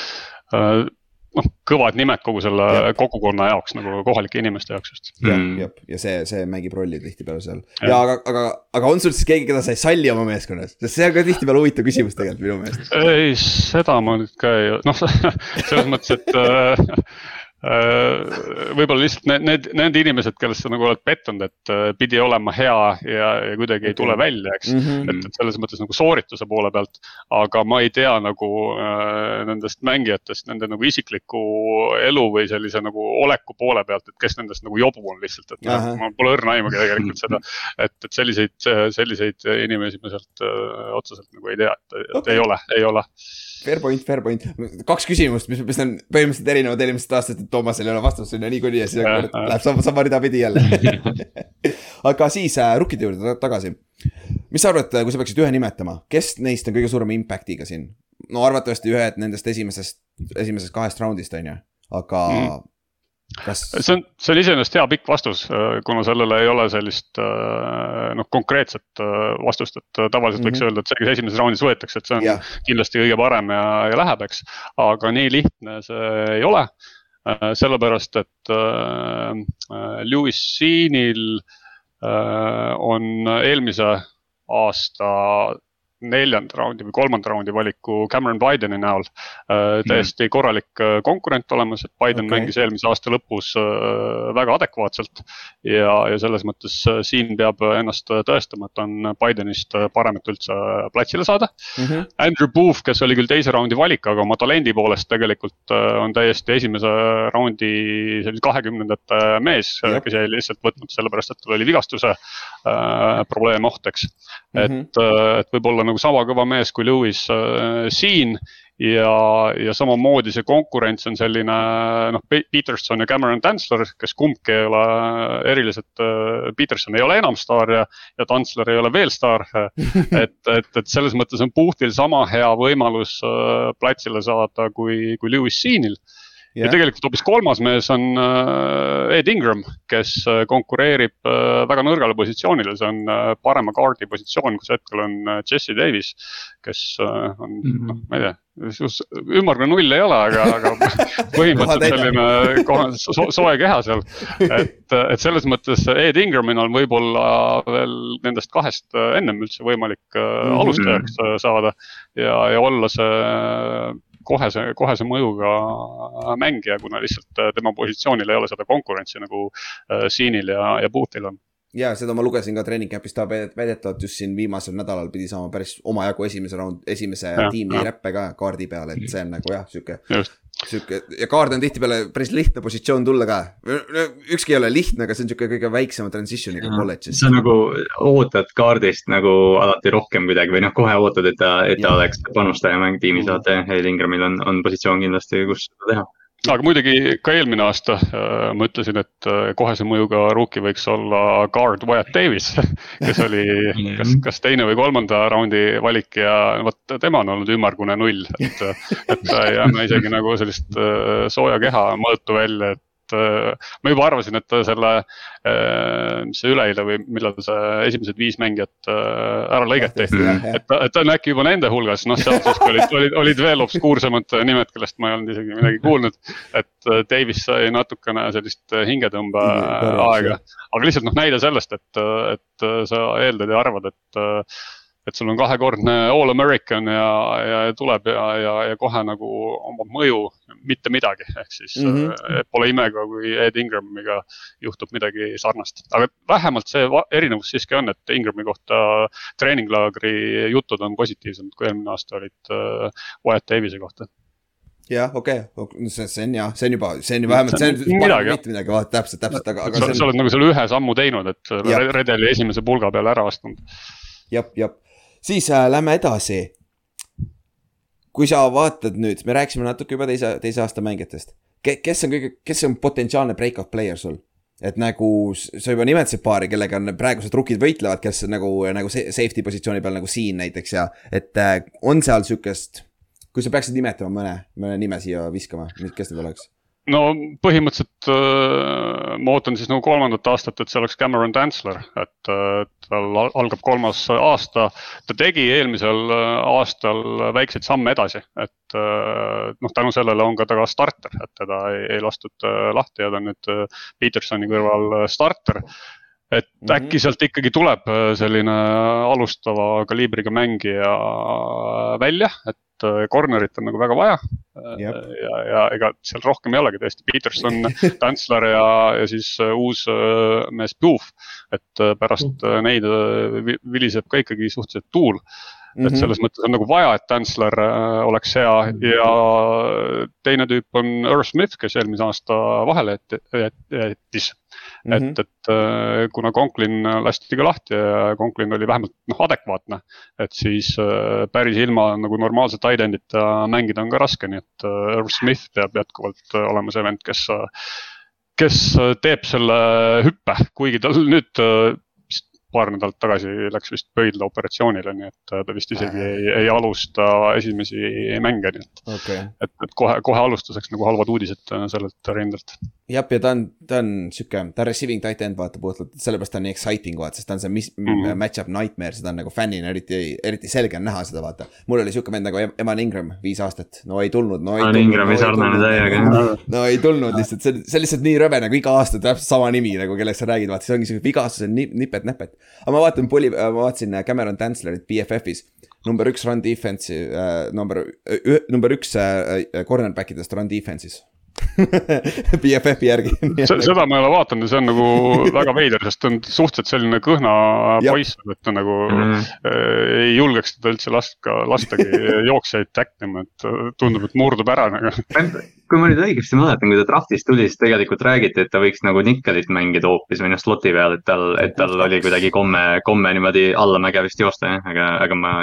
noh, kõvad nimed kogu selle ja. kogukonna jaoks nagu kohalike inimeste jaoks just. jah mm., jah, ja see, see mängib rolli tihtipeale seal ja, ja aga, aga, aga on sul siis keegi, keda sa ei salli oma meeskonnas, sest see on ka tihtipeale huvitav küsimus tegelikult minu meelest. ei, seda ma nüüd ka ei, noh (laughs) selles mõttes, et äh, võib-olla lihtsalt need, need, need inimesed, kellest sa nagu oled pettunud, et äh, pidi olema hea ja, ja kuidagi ei tule välja, eks mm. -hmm. et, et selles mõttes nagu soorituse poole pealt. aga ma ei tea nagu äh, nendest mängijatest, nende nagu isikliku elu või sellise nagu oleku poole pealt, et kes nendest nagu jobu on lihtsalt, et noh, ma pole õrna aimugi tegelikult (laughs) seda. et, et selliseid, selliseid inimesi ma sealt otseselt nagu ei tea, et, et okay. ei ole, ei ole Fair point, fair point, kaks küsimust, mis, mis on põhimõtteliselt erinevad eelmisest aastast, et Toomasel ei ole vastust sinna niikuinii ja siis läheb sama, sama rida pidi jälle. (laughs) Aga siis äh, rukkide juurde tagasi. mis sa arvad, kui sa peaksid ühe nimetama, kes neist on kõige suurema impact'iga siin? no arvatavasti ühed nendest esimesest, esimesest kahest raundist on ju, aga mm kas? see on, see on iseenesest hea pikk vastus, äh, kuna sellele ei ole sellist äh, noh, konkreetset äh, vastust, et tavaliselt mm -hmm. võiks mhm. öelda, et see, kes esimeses raundis võetakse, et see on yeah. kindlasti kõige parem ja, ja läheb, eks. aga nii lihtne see ei ole, sellepärast et Lewis Siinil on eelmise aasta neljanda raundi või kolmanda raundi valiku Cameron Bideni näol äh,. täiesti korralik äh, konkurent olemas, et Biden okay. mängis eelmise aasta lõpus äh, väga adekvaatselt. ja, ja selles mõttes äh, siin peab ennast tõestama, et on Bidenist parem, et üldse platsile saada mm. -hmm. Andrew Booth, kes oli küll teise raundi valik, aga oma talendi poolest tegelikult äh, on täiesti esimese raundi sellise kahekümnendate mees yep., kes jäi lihtsalt võtnud sellepärast, et tal oli vigastuse äh, probleem oht, eks mm. -hmm. et, et võib-olla on nagu sama kõva mees kui Lewis äh, siin ja, ja samamoodi see konkurents on selline noh, Peterson ja Cameron Tansler, kes kumbki ei ole erilised, äh, Peterson ei ole enam staar ja, ja Tansler ei ole veel staar. (laughs) et, et, et selles mõttes on Puhtil sama hea võimalus äh, platsile saada kui, kui Lewis Siinil Yeah. ja tegelikult hoopis kolmas mees on uh, Ed Ingram, kes uh, konkureerib uh, väga nõrgale positsioonile, see on parema kaardi positsioon, kus hetkel on Jesse Davis. kes on mm, -hmm. noh, ma ei tea, ümmargune null ei ole, aga, aga (laughs) põhimõtteliselt selline kohe so, soe keha seal. et, et selles mõttes Ed Ingramil on võib-olla veel nendest kahest ennem üldse võimalik mm -hmm. alustajaks saada ja, ja olla see kohese, kohese mõjuga mängija, kuna lihtsalt äh, tema positsioonil ei ole seda konkurentsi nagu äh, Siinil ja, ja Boothil on. Ja seda ma lugesin ka treening camp'is, ta väidetavalt just siin viimasel nädalal pidi saama päris omajagu esimese raund, esimese ja, tiimi räppe ka kaardi peal, et see on nagu jah, sihuke sihuke ja kaard on tihtipeale päris lihtne positsioon tulla ka. ükski ei ole lihtne, aga see on sihuke kõige väiksema transition'iga kolledžis. sa nagu ootad kaardist nagu alati rohkem kuidagi või noh, kohe ootad, et ta, et ta ja. oleks panustaja mäng tiimis, vaata Ed Ingramil on, on positsioon kindlasti, kus seda teha aga muidugi ka eelmine aasta äh, ma ütlesin, et äh, kohese mõjuga rookie võiks olla guard Wyatt Davis, (laughs) kes oli kas, kas teine või kolmanda raundi valik ja vot tema on olnud ümmargune null, et. et ta ei anna isegi nagu sellist äh, sooja keha mõõtu välja, et et äh, ma juba arvasin, et selle, äh, mis see üleeile või millal see esimesed viis mängijat äh, ära lõigati. et, et ta on äkki juba nende hulgas, noh, seal siis olid, olid, olid veel obskuursemad nimed, kellest ma ei olnud isegi midagi kuulnud. et Davis sai natukene sellist hingetõmbeaega, aga lihtsalt noh, näide sellest, et, et sa eeldad ja arvad, et et sul on kahekordne all American ja, ja tuleb ja, ja, ja kohe nagu omab mõju mitte midagi, ehk siis mm -hmm. pole ime ka, kui Ed Ingramiga juhtub midagi sarnast. aga vähemalt see erinevus siiski on, et Ingrami kohta treeninglaagri jutud on positiivsemad, kui eelmine aasta olid äh, Wyatt Davis'i kohta jah, okei okay., see, see on jah, see on juba, see on vähemalt, see on midagi, mitte midagi, vaata täpselt, täpselt, aga, aga. sa, on... oled nagu selle ühe sammu teinud, et redeli esimese pulga peale ära astunud. jah, jah siis äh, lähme edasi. kui sa vaatad nüüd, me rääkisime natuke juba teise, teise aasta mängijatest Ke,. kes on kõige, kes on potentsiaalne breakout player sul? et nagu sa juba nimetasid paari, kellega on praegused rukid võitlevad, kes nagu, nagu safety positsiooni peal nagu siin näiteks ja et äh, on seal sihukest. kui sa peaksid nimetama mõne, mõne nime siia viskama, kes need oleks? No põhimõtteliselt äh, ma ootan siis nagu kolmandat aastat, et see oleks Cameron Tansler, et äh, tal algab kolmas aasta. ta tegi eelmisel äh, aastal väikseid samme edasi, et äh, noh, tänu sellele on ka ta ka starter, et teda ei, ei lastud äh, lahti ja ta on nüüd äh, Petersoni kõrval starter et mm -hmm. äkki sealt ikkagi tuleb selline alustava kaliibriga mängija välja, et et corner'it on nagu väga vaja. ja, ja ega seal rohkem ei olegi tõesti, Peterson, (laughs) Tantsler ja, ja siis äh, uus äh, mees Puuf. et äh, pärast neid viliseb ka ikkagi suhteliselt tuul Mm -hmm. et mhm. selles mõttes on nagu vaja, et Tantsler oleks hea ja teine tüüp on Earl Smith, kes eelmise aasta vahele jättis. Mm -hmm. et, et äh, kuna Conklin lasti ka lahti ja Conklin oli vähemalt noh, adekvaatne. et siis äh, päris ilma nagu normaalse tight-end'ita mängida on ka raske, nii et äh, Irv Smith peab jätkuvalt olema see vend, kes kes teeb selle hüppe, kuigi tal nüüd paar nädalat tagasi läks vist pöidlaoperatsioonile, nii et ta vist isegi ei, ei alusta esimesi mänge, nii et okay.. et, et kohe, kohe alustuseks nagu halvad uudised sellelt rindelt. jah, ja ta on, ta on sihuke, ta on receiving tight end vaata puhtalt, sellepärast ta on nii exciting vaata, sest ta on see mis, mm -hmm. match-up nightmare, seda on nagu fännina eriti, eriti selge on näha seda vaata. mul oli sihuke vend nagu Eman Ingram, viis aastat, no ei tulnud, no ei tulnud. Ingrami sarnane täiega. no ei tulnud lihtsalt, see, see on lihtsalt nii rõve nagu iga aasta täpselt sama nimi nagu, kellest sa räägid, vaata, see ongi sihuke vigastused, nipet-näpet aga ma vaatan poli-, ma vaatasin äh, Cameron Tanslerit BFF-is. number üks run defense'i äh,, number, number üks äh, äh, cornerback idest run defense'is (laughs) BFF-i järgi seda ma ei ole vaadanud ja see on nagu väga veider, sest ta on suhteliselt selline kõhna poiss, et ta nagu mm -hmm. äh, ei julgeks teda üldse lasta, lastagi (laughs) jooksjaid täkkima, et tundub, et murdub ära nagu. kui ma nüüd õigesti mäletan, kui ta draft'ist tuli, siis tegelikult räägiti, et ta võiks nagu nikkelit mängida hoopis või noh, slot'i peal, et tal, et tal oli kuidagi komme, komme niimoodi allamäge vist joosta jah, aga, aga ma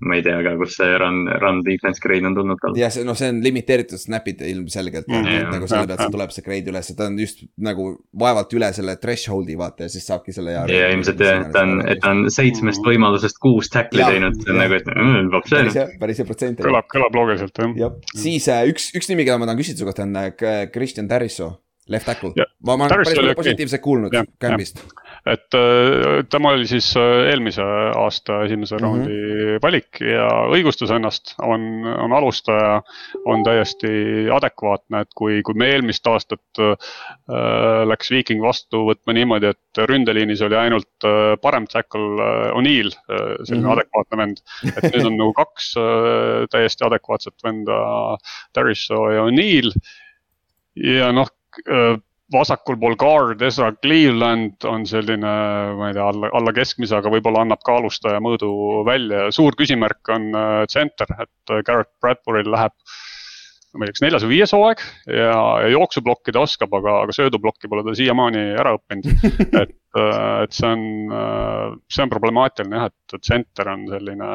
ma ei tea ka, kust see run, run defense grade on tulnud tal. jah, see noh, see on limiteeritud snap'id ilmselgelt mm, -hmm. nagu selle pealt tuleb see grade üles, ta on just nagu vaevalt üle selle threshold'i vaata ja siis saabki selle. ja ilmselt jah, ta on, et ta on seitsmest võimalusest kuus tackli teinud, see on nagu, et mm, päris hea, päris hea protsent. kõlab, kõlab loogiliselt jah. jah, siis äh, üks, üks nimi, keda ma tahan küsida su kohta on äh, Christian Tarrisso left tackle. ma, ma olen päris palju positiivset kuulnud Campist. et äh, tema oli siis äh, eelmise aasta esimese mm -hmm. raundi valik ja õigustas ennast, on, on alustaja, on täiesti adekvaatne, et kui, kui me eelmist aastat äh, läks Viiking vastu võtma niimoodi, et ründeliinis oli ainult äh, parem tackle äh, O'Neill äh,, selline mm -hmm. adekvaatne vend. et nüüd on nagu kaks täiesti adekvaatset venda, Dariso ja O'Neill ja noh, vasakul pool guard Ezra Cleveland on selline, ma ei tea, alla, alla keskmise, aga võib-olla annab kaalustaja mõõdu välja ja suur küsimärk on äh, center, et äh, Garrett Bradbury'l läheb ma ei tea, kas neljas või viies hooaeg ja, jooksublokkida oskab, aga, aga söödublokki pole ta siiamaani ära õppinud. (laughs) et, et see on, see on problemaatiline jah, et center on selline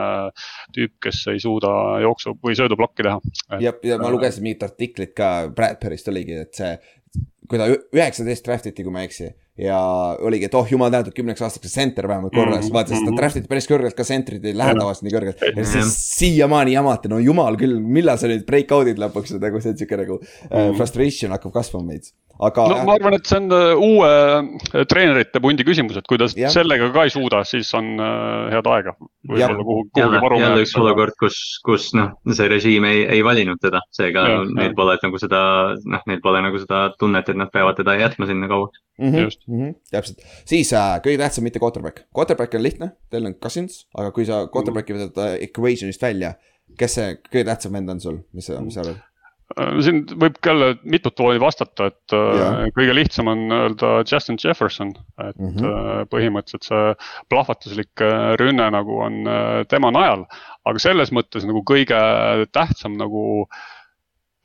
tüüp, kes ei suuda jooksu või söödublokki teha. ja, ja ma lugesin mingit artiklit ka, Bradbury'st oligi, et see kui ta üheksateist draft iti, kui ma ei eksi. Ja oligi, et oh jumal tänatud, kümneks aastaks see center vähemalt korras mm, -hmm. vaata, sest ta draft iti päris kõrgelt, ka centrid ei lähe tavaliselt nii kõrgelt. ja siis siiamaani jamati, no jumal küll, millal sa nüüd break out'id lõpuks nagu see on sihuke nagu mm -hmm. frustration hakkab kasvama veits aga. no ma arvan, et see on äh, uue äh, treenerite pundi küsimus, et kui ta ja. sellega ka ei suuda, siis on head aega. jälle, jälle üks olukord, kus, kus noh, see režiim ei, ei valinud teda, seega ja, neil ja. pole nagu seda, noh, neil pole nagu seda tunnet, et nad peavad teda jätma sinna kauaks mm. -hmm, just mm. -hmm, täpselt, siis äh, kõige tähtsam mitte quarterback, quarterback on lihtne, teil on Cousins, aga kui sa quarterback'i võtad äh, equation'ist välja, kes see kõige tähtsam vend on sul, mis sa, mis sa arvad? Äh, siin võib ka jälle mitut moodi vastata, et äh, ja. kõige lihtsam on öelda Justin Jefferson, et mm -hmm. põhimõtteliselt see plahvatuslik rünne nagu on tema najal. aga selles mõttes nagu kõige tähtsam nagu äh,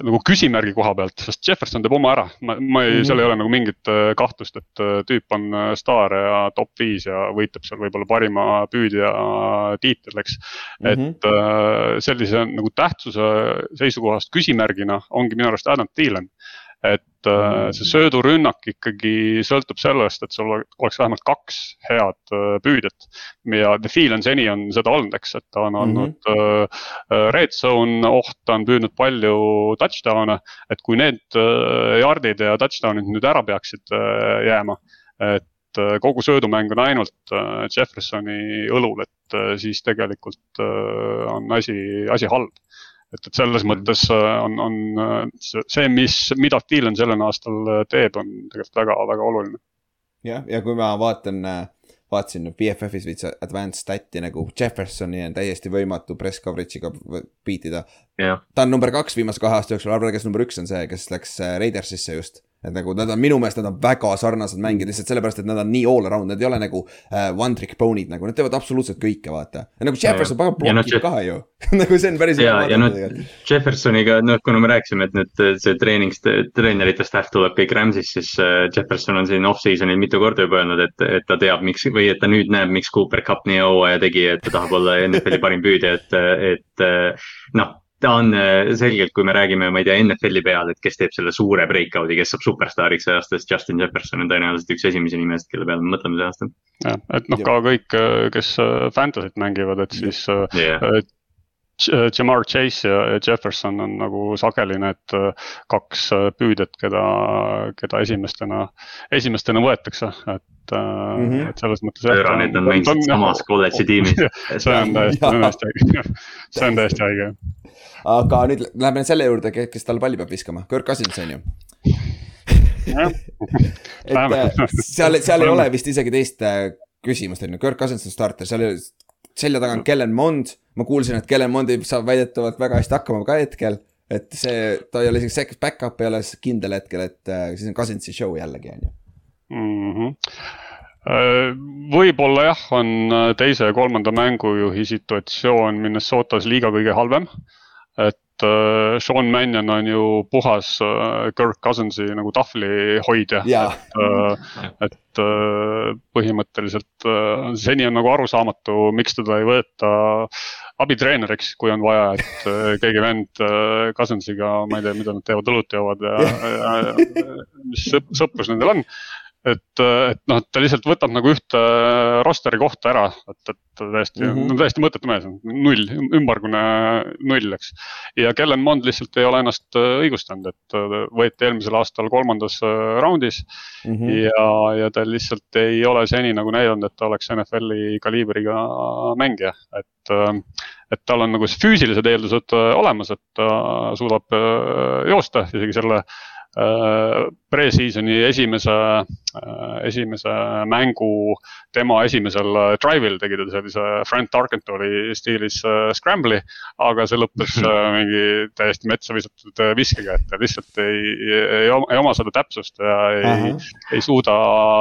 nagu küsimärgi koha pealt, sest Jefferson teeb oma ära, ma, ma ei mm, -hmm. seal ei ole nagu mingit äh, kahtlust, et äh, tüüp on äh, staar ja top viis ja võitleb seal võib-olla parima püüdja tiitel, eks mm. -hmm. et sellise nagu tähtsuse seisukohast küsimärgina ongi minu arust Adam Thielen et äh, see söödurünnak ikkagi sõltub sellest, et sul oleks vähemalt kaks head äh, püüdjat. ja The Feel on seni on seda olnud, eks, et ta on mhm. olnud mm -hmm. red zone oht, ta on püüdnud palju touchdown'e. et kui need yard'id ja touchdown'id nüüd ära peaksid jääma, et kogu söödumäng on ainult Jeffersoni õlul, et siis tegelikult on asi, asi halb et, et selles mhm. mõttes äh, on, on äh, see, mis, mida Dylan sellel aastal äh, teeb, on tegelikult väga-väga oluline. jah, ja kui ma vaatan, vaatasin BFF-is veits advanced stat'i nagu Jeffersoni on täiesti võimatu press coverage'iga beat ida yeah.. ta on number kaks viimase kahe aasta jooksul, arvake, kes number üks on see, kes läks Raidersisse just et nagu nad on minu meelest, nad on väga sarnased mängijad lihtsalt sellepärast, et nad on nii all around, nad ei ole nagu uh, one trick pony'd nagu, nad teevad absoluutselt kõike, vaata. nagu Jefferson pagan blokib no, Jeff... ka ju (laughs) nagu see on päris. ja, ja noh, Jeffersoniga, noh, kuna me rääkisime, et nüüd see treening, treenerite staff tuleb kõik Rams'is, siis uh, Jefferson on siin off-season'il mitu korda juba öelnud, et, et ta teab, miks või et ta nüüd näeb, miks Cooper Cup nii hooaja tegi, et ta tahab olla NFL-i parim püüdja, et, et noh ta on äh, selgelt, kui me räägime, ma ei tea, NFL-i peal, et kes teeb selle suure breakout'i, kes saab superstaariks see aasta, siis Justin Jefferson on tõenäoliselt üks esimesi nimesid, kelle peale me mõtleme see aasta. jah, et noh, ka kõik, äh, kes äh, Fantasy't mängivad, et siis yeah. Jamar Chase ja Jefferson on nagu sageli need kaks püüdjat, keda, keda esimestena, esimestena võetakse, et mm, -hmm. et selles mõttes. Need on mänginud samas kolledži tiimis. (laughs) See on täiesti, see on täiesti õige, see on täiesti õige aga nüüd läheme selle juurde, kes talle palli peab viskama, Kirk Cousins on ju. (laughs) Et äh, seal, seal ei ole vist isegi teist äh, küsimust, on ju, Kirk Cousins on starter, seal ei ole, selja taga on Kellen Mond. ma kuulsin, et Kellen Mondi saab väidetavalt väga hästi hakkama ka hetkel. et see, ta ei ole isegi back-up ei ole kindel hetkel, et äh, siis on Cousinsi show jällegi, on ju mm. -hmm võib-olla jah, on teise ja kolmanda mängujuhi situatsioon Minnesotas liiga kõige halvem äh, Sean Mannion on ju puhas äh, Kirk Cousinsi nagu tahvlihoidja yeah.. et äh,, et äh, põhimõtteliselt äh, seni on nagu arusaamatu, miks teda ei võeta abitreeneriks, kui on vaja, et äh, keegi vend äh, Cousinsiga, ma ei tea, mida nad teevad, õlut joovad ja, ja, ja mis sõprus nendel on et, et noh, ta lihtsalt võtab nagu ühte roster'i kohta ära, et, et täiesti mm, -hmm. no täiesti mõttetu mees null, ümmargune null, eks. ja Kellen Mond lihtsalt ei ole ennast äh, õigustanud, et äh, võeti eelmisel aastal kolmandas äh, raundis mm. -hmm. ja, ja ta lihtsalt ei ole seni nagu näidanud, et ta oleks NFL-i kaliibriga mängija, et et tal on nagu füüsilised eeldused olemas, et ta suudab joosta isegi selle äh, Äh, pre-season'i esimese, äh, esimese mängu tema esimesel äh, drive'il tegi ta sellise Frank Tarkentoni stiilis scramble'i. aga see lõppes mingi täiesti metsa visatud viskega, et ta lihtsalt ei, ei, ei oma seda täpsust ja ei, ei suuda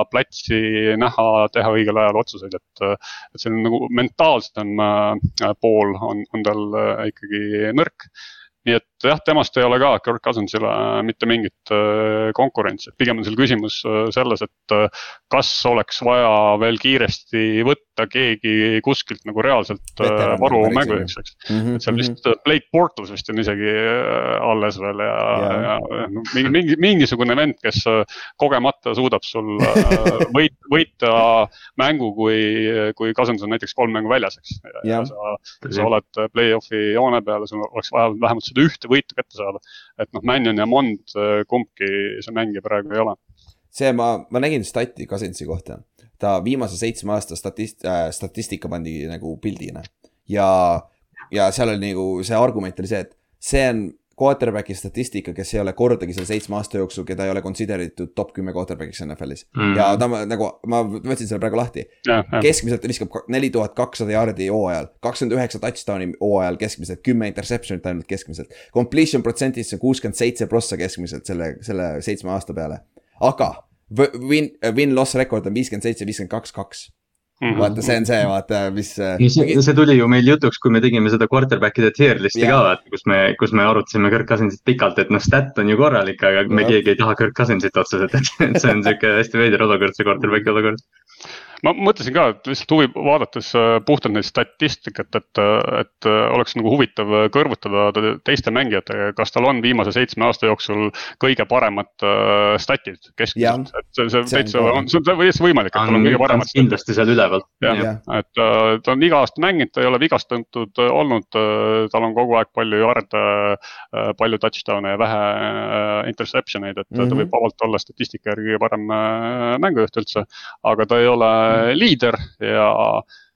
platsi näha, teha õigel ajal otsuseid, et. et selline nagu mentaalsem pool on, on tal ikkagi nõrk nii et jah, temast ei ole ka Kirk Cousinsile äh, mitte mingit äh, konkurentsi, pigem on seal küsimus äh, selles, et kas oleks vaja veel kiiresti võtta keegi kuskilt nagu reaalselt varu mängujuhiks, eks mm. -hmm. et seal vist Blake Bortles vist on isegi alles veel ja, ja, ja mingi, mingi, mingisugune vend, kes kogemata suudab sul (laughs) võit, võita mängu, kui, kui Cousins on näiteks kolm mängu väljas, eks. ja, ja sa, sa oled play-off'i joone peal ja sul oleks vaja vähemalt seda ühte võitu kätte saada. et noh, Mannion ja Mond, äh, kumbki see mängija praegu ei ole. see ma, ma nägin stati Cousinsi kohta, ta viimase seitsme aasta statist- äh,, statistika pandi nagu pildina ja, ja seal oli nagu see argument oli see, et see on quarterback'i statistika, kes ei ole kordagi selle seitsme aasta jooksul, keda ei ole consider itud top kümme quarterback'iks NFL-is mm.. ja ta nagu, ma võtsin selle praegu lahti. keskmiselt ta viskab neli tuhat kakssada jaardi hooajal, kakskümmend üheksa touchdown'i hooajal keskmiselt, kümme interception'it ainult keskmiselt. Completion percentage on kuuskümmend seitse prossa keskmiselt selle, selle seitsme aasta peale. aga win, win-loss rekord on viiskümmend seitse, viiskümmend kaks, kaks Mm -hmm. vaata, see on see, vaata, mis. Äh, see, see tuli ju meil jutuks, kui me tegime seda quarterback'ide tier list'i ka, vaata, kus me, kus me arutasime Kirk Cousinsit pikalt, et noh, stat on ju korralik, aga me keegi ei taha Kirk Cousinsit otseselt, et (laughs) see on sihuke hästi veider olukord, see quarterback'i olukord ma mõtlesin ka, et lihtsalt huvi vaadates äh, puhtalt neid statistikat, et, et äh, oleks nagu huvitav kõrvutada teiste mängijatega, kas tal on viimase seitsme aasta jooksul kõige paremad äh, statid keskmiselt, et see, see veits on, see on täiesti võimalik, et tal on kõige paremad. kindlasti seal üleval. jah ja., et ta on iga aasta mänginud, ta ei ole vigastatud olnud, tal on kogu aeg palju jarde, palju touchdown'e ja vähe interception eid, et mm -hmm. ta mhm. võib vabalt olla statistika järgi kõige parem mängujuht üldse, aga ta ei ole. Liider ja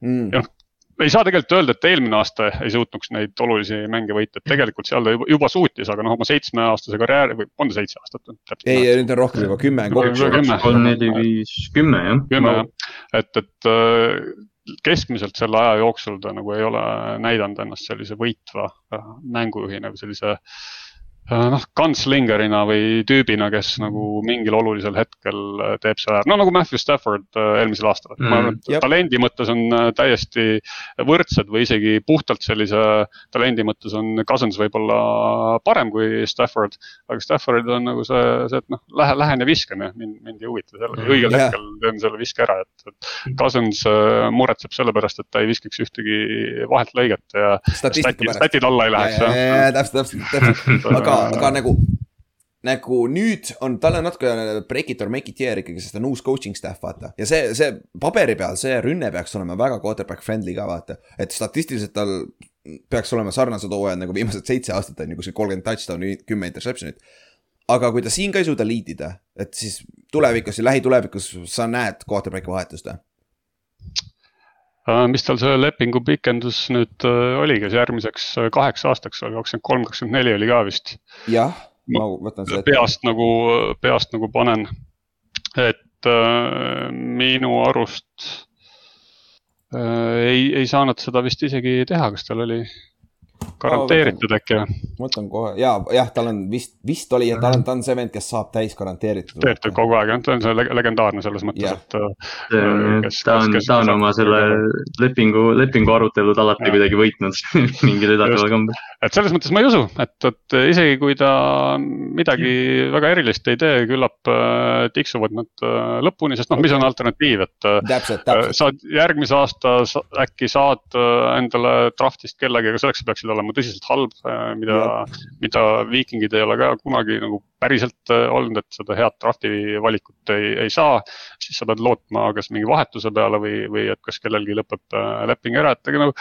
mm., ja noh ei saa tegelikult öelda, et eelmine aasta ei suutnuks neid olulisi mänge võita, et tegelikult seal ta juba, juba suutis, aga noh, oma seitsmeaastase karjääri või on ta seitse aastat? ei, nüüd on rohkem juba kümme kolm, neli, viis, kümme jah. kümme jah, et, et äh, keskmiselt selle aja jooksul ta nagu ei ole näidanud ennast sellise võitva äh, mängujuhina või sellise äh, Äh, noh, gunslingerina või tüübina, kes nagu mingil olulisel hetkel äh, teeb selle ära, no nagu Matthew Stafford äh, eelmisel aastal mm,. ma arvan, et yep. talendi mõttes on täiesti võrdsed või isegi puhtalt sellise talendi mõttes on Cousins võib-olla parem kui Stafford. aga Staffordil on nagu see, see, et noh, lähe, lähen ja viskan ja mind, mind ei huvita selle mm., õigel yeah. hetkel teen selle viske ära, et, et Cousins muretseb selle pärast, et ta ei viskaks ühtegi vahelt lõiget ja statid, statid alla ei läheks. täpselt, täpselt, täpselt, (laughs) aga aga, aga nagu, nagu nüüd on, tal on natuke break it or make it year ikkagi, sest ta on uus coaching staff, vaata. ja see, see paberi peal, see rünne peaks olema väga quarterback friendly ka, vaata. et statistiliselt tal peaks olema sarnased hooajad nagu viimased seitse aastat on ju, kuskil kolmkümmend touchdown'i, kümme interception'it. aga kui ta siin ka ei suuda lead ida, et siis tulevikus ja lähitulevikus sa näed quarterback'i vahetust või? Äh, mis tal see lepingu pikendus nüüd äh, oli, kas järgmiseks äh, kaheks aastaks oli, kakskümmend kolm, kakskümmend neli oli ka vist? jah, ma võtan selle peast nagu, peast nagu panen, et äh, minu arust äh, ei, ei saanud seda vist isegi teha, kas tal oli garanteeritud äkki või? mõtlen kohe ja, jah, tal on vist, vist oli, et tal on, ta on see vend, kes saab täis garanteeritud. tehtud kogu aeg jah, ta on see legendaarne selles mõttes, et. Äh, ta on, ta on oma selle lepingu, lepingu arutelud alati ja. kuidagi võitnud (laughs) mingil üllataval kombel. et selles mõttes ma ei usu, et, et isegi kui ta midagi väga erilist ei tee, küllap äh, tiksuvad nad äh, lõpuni, sest noh, mis on alternatiiv, et. täpselt, täpselt. saad järgmise aasta äkki saad endale draft'ist kellegi, aga selleks sa peaksid olema tõsiselt halb, mida mida viikingid ei ole ka kunagi nagu päriselt äh, olnud, et seda head draft'i valikut ei, ei saa. siis sa pead lootma kas mingi vahetuse peale või, või et kas kellelgi lõpeb äh, leping ära, et ega nagu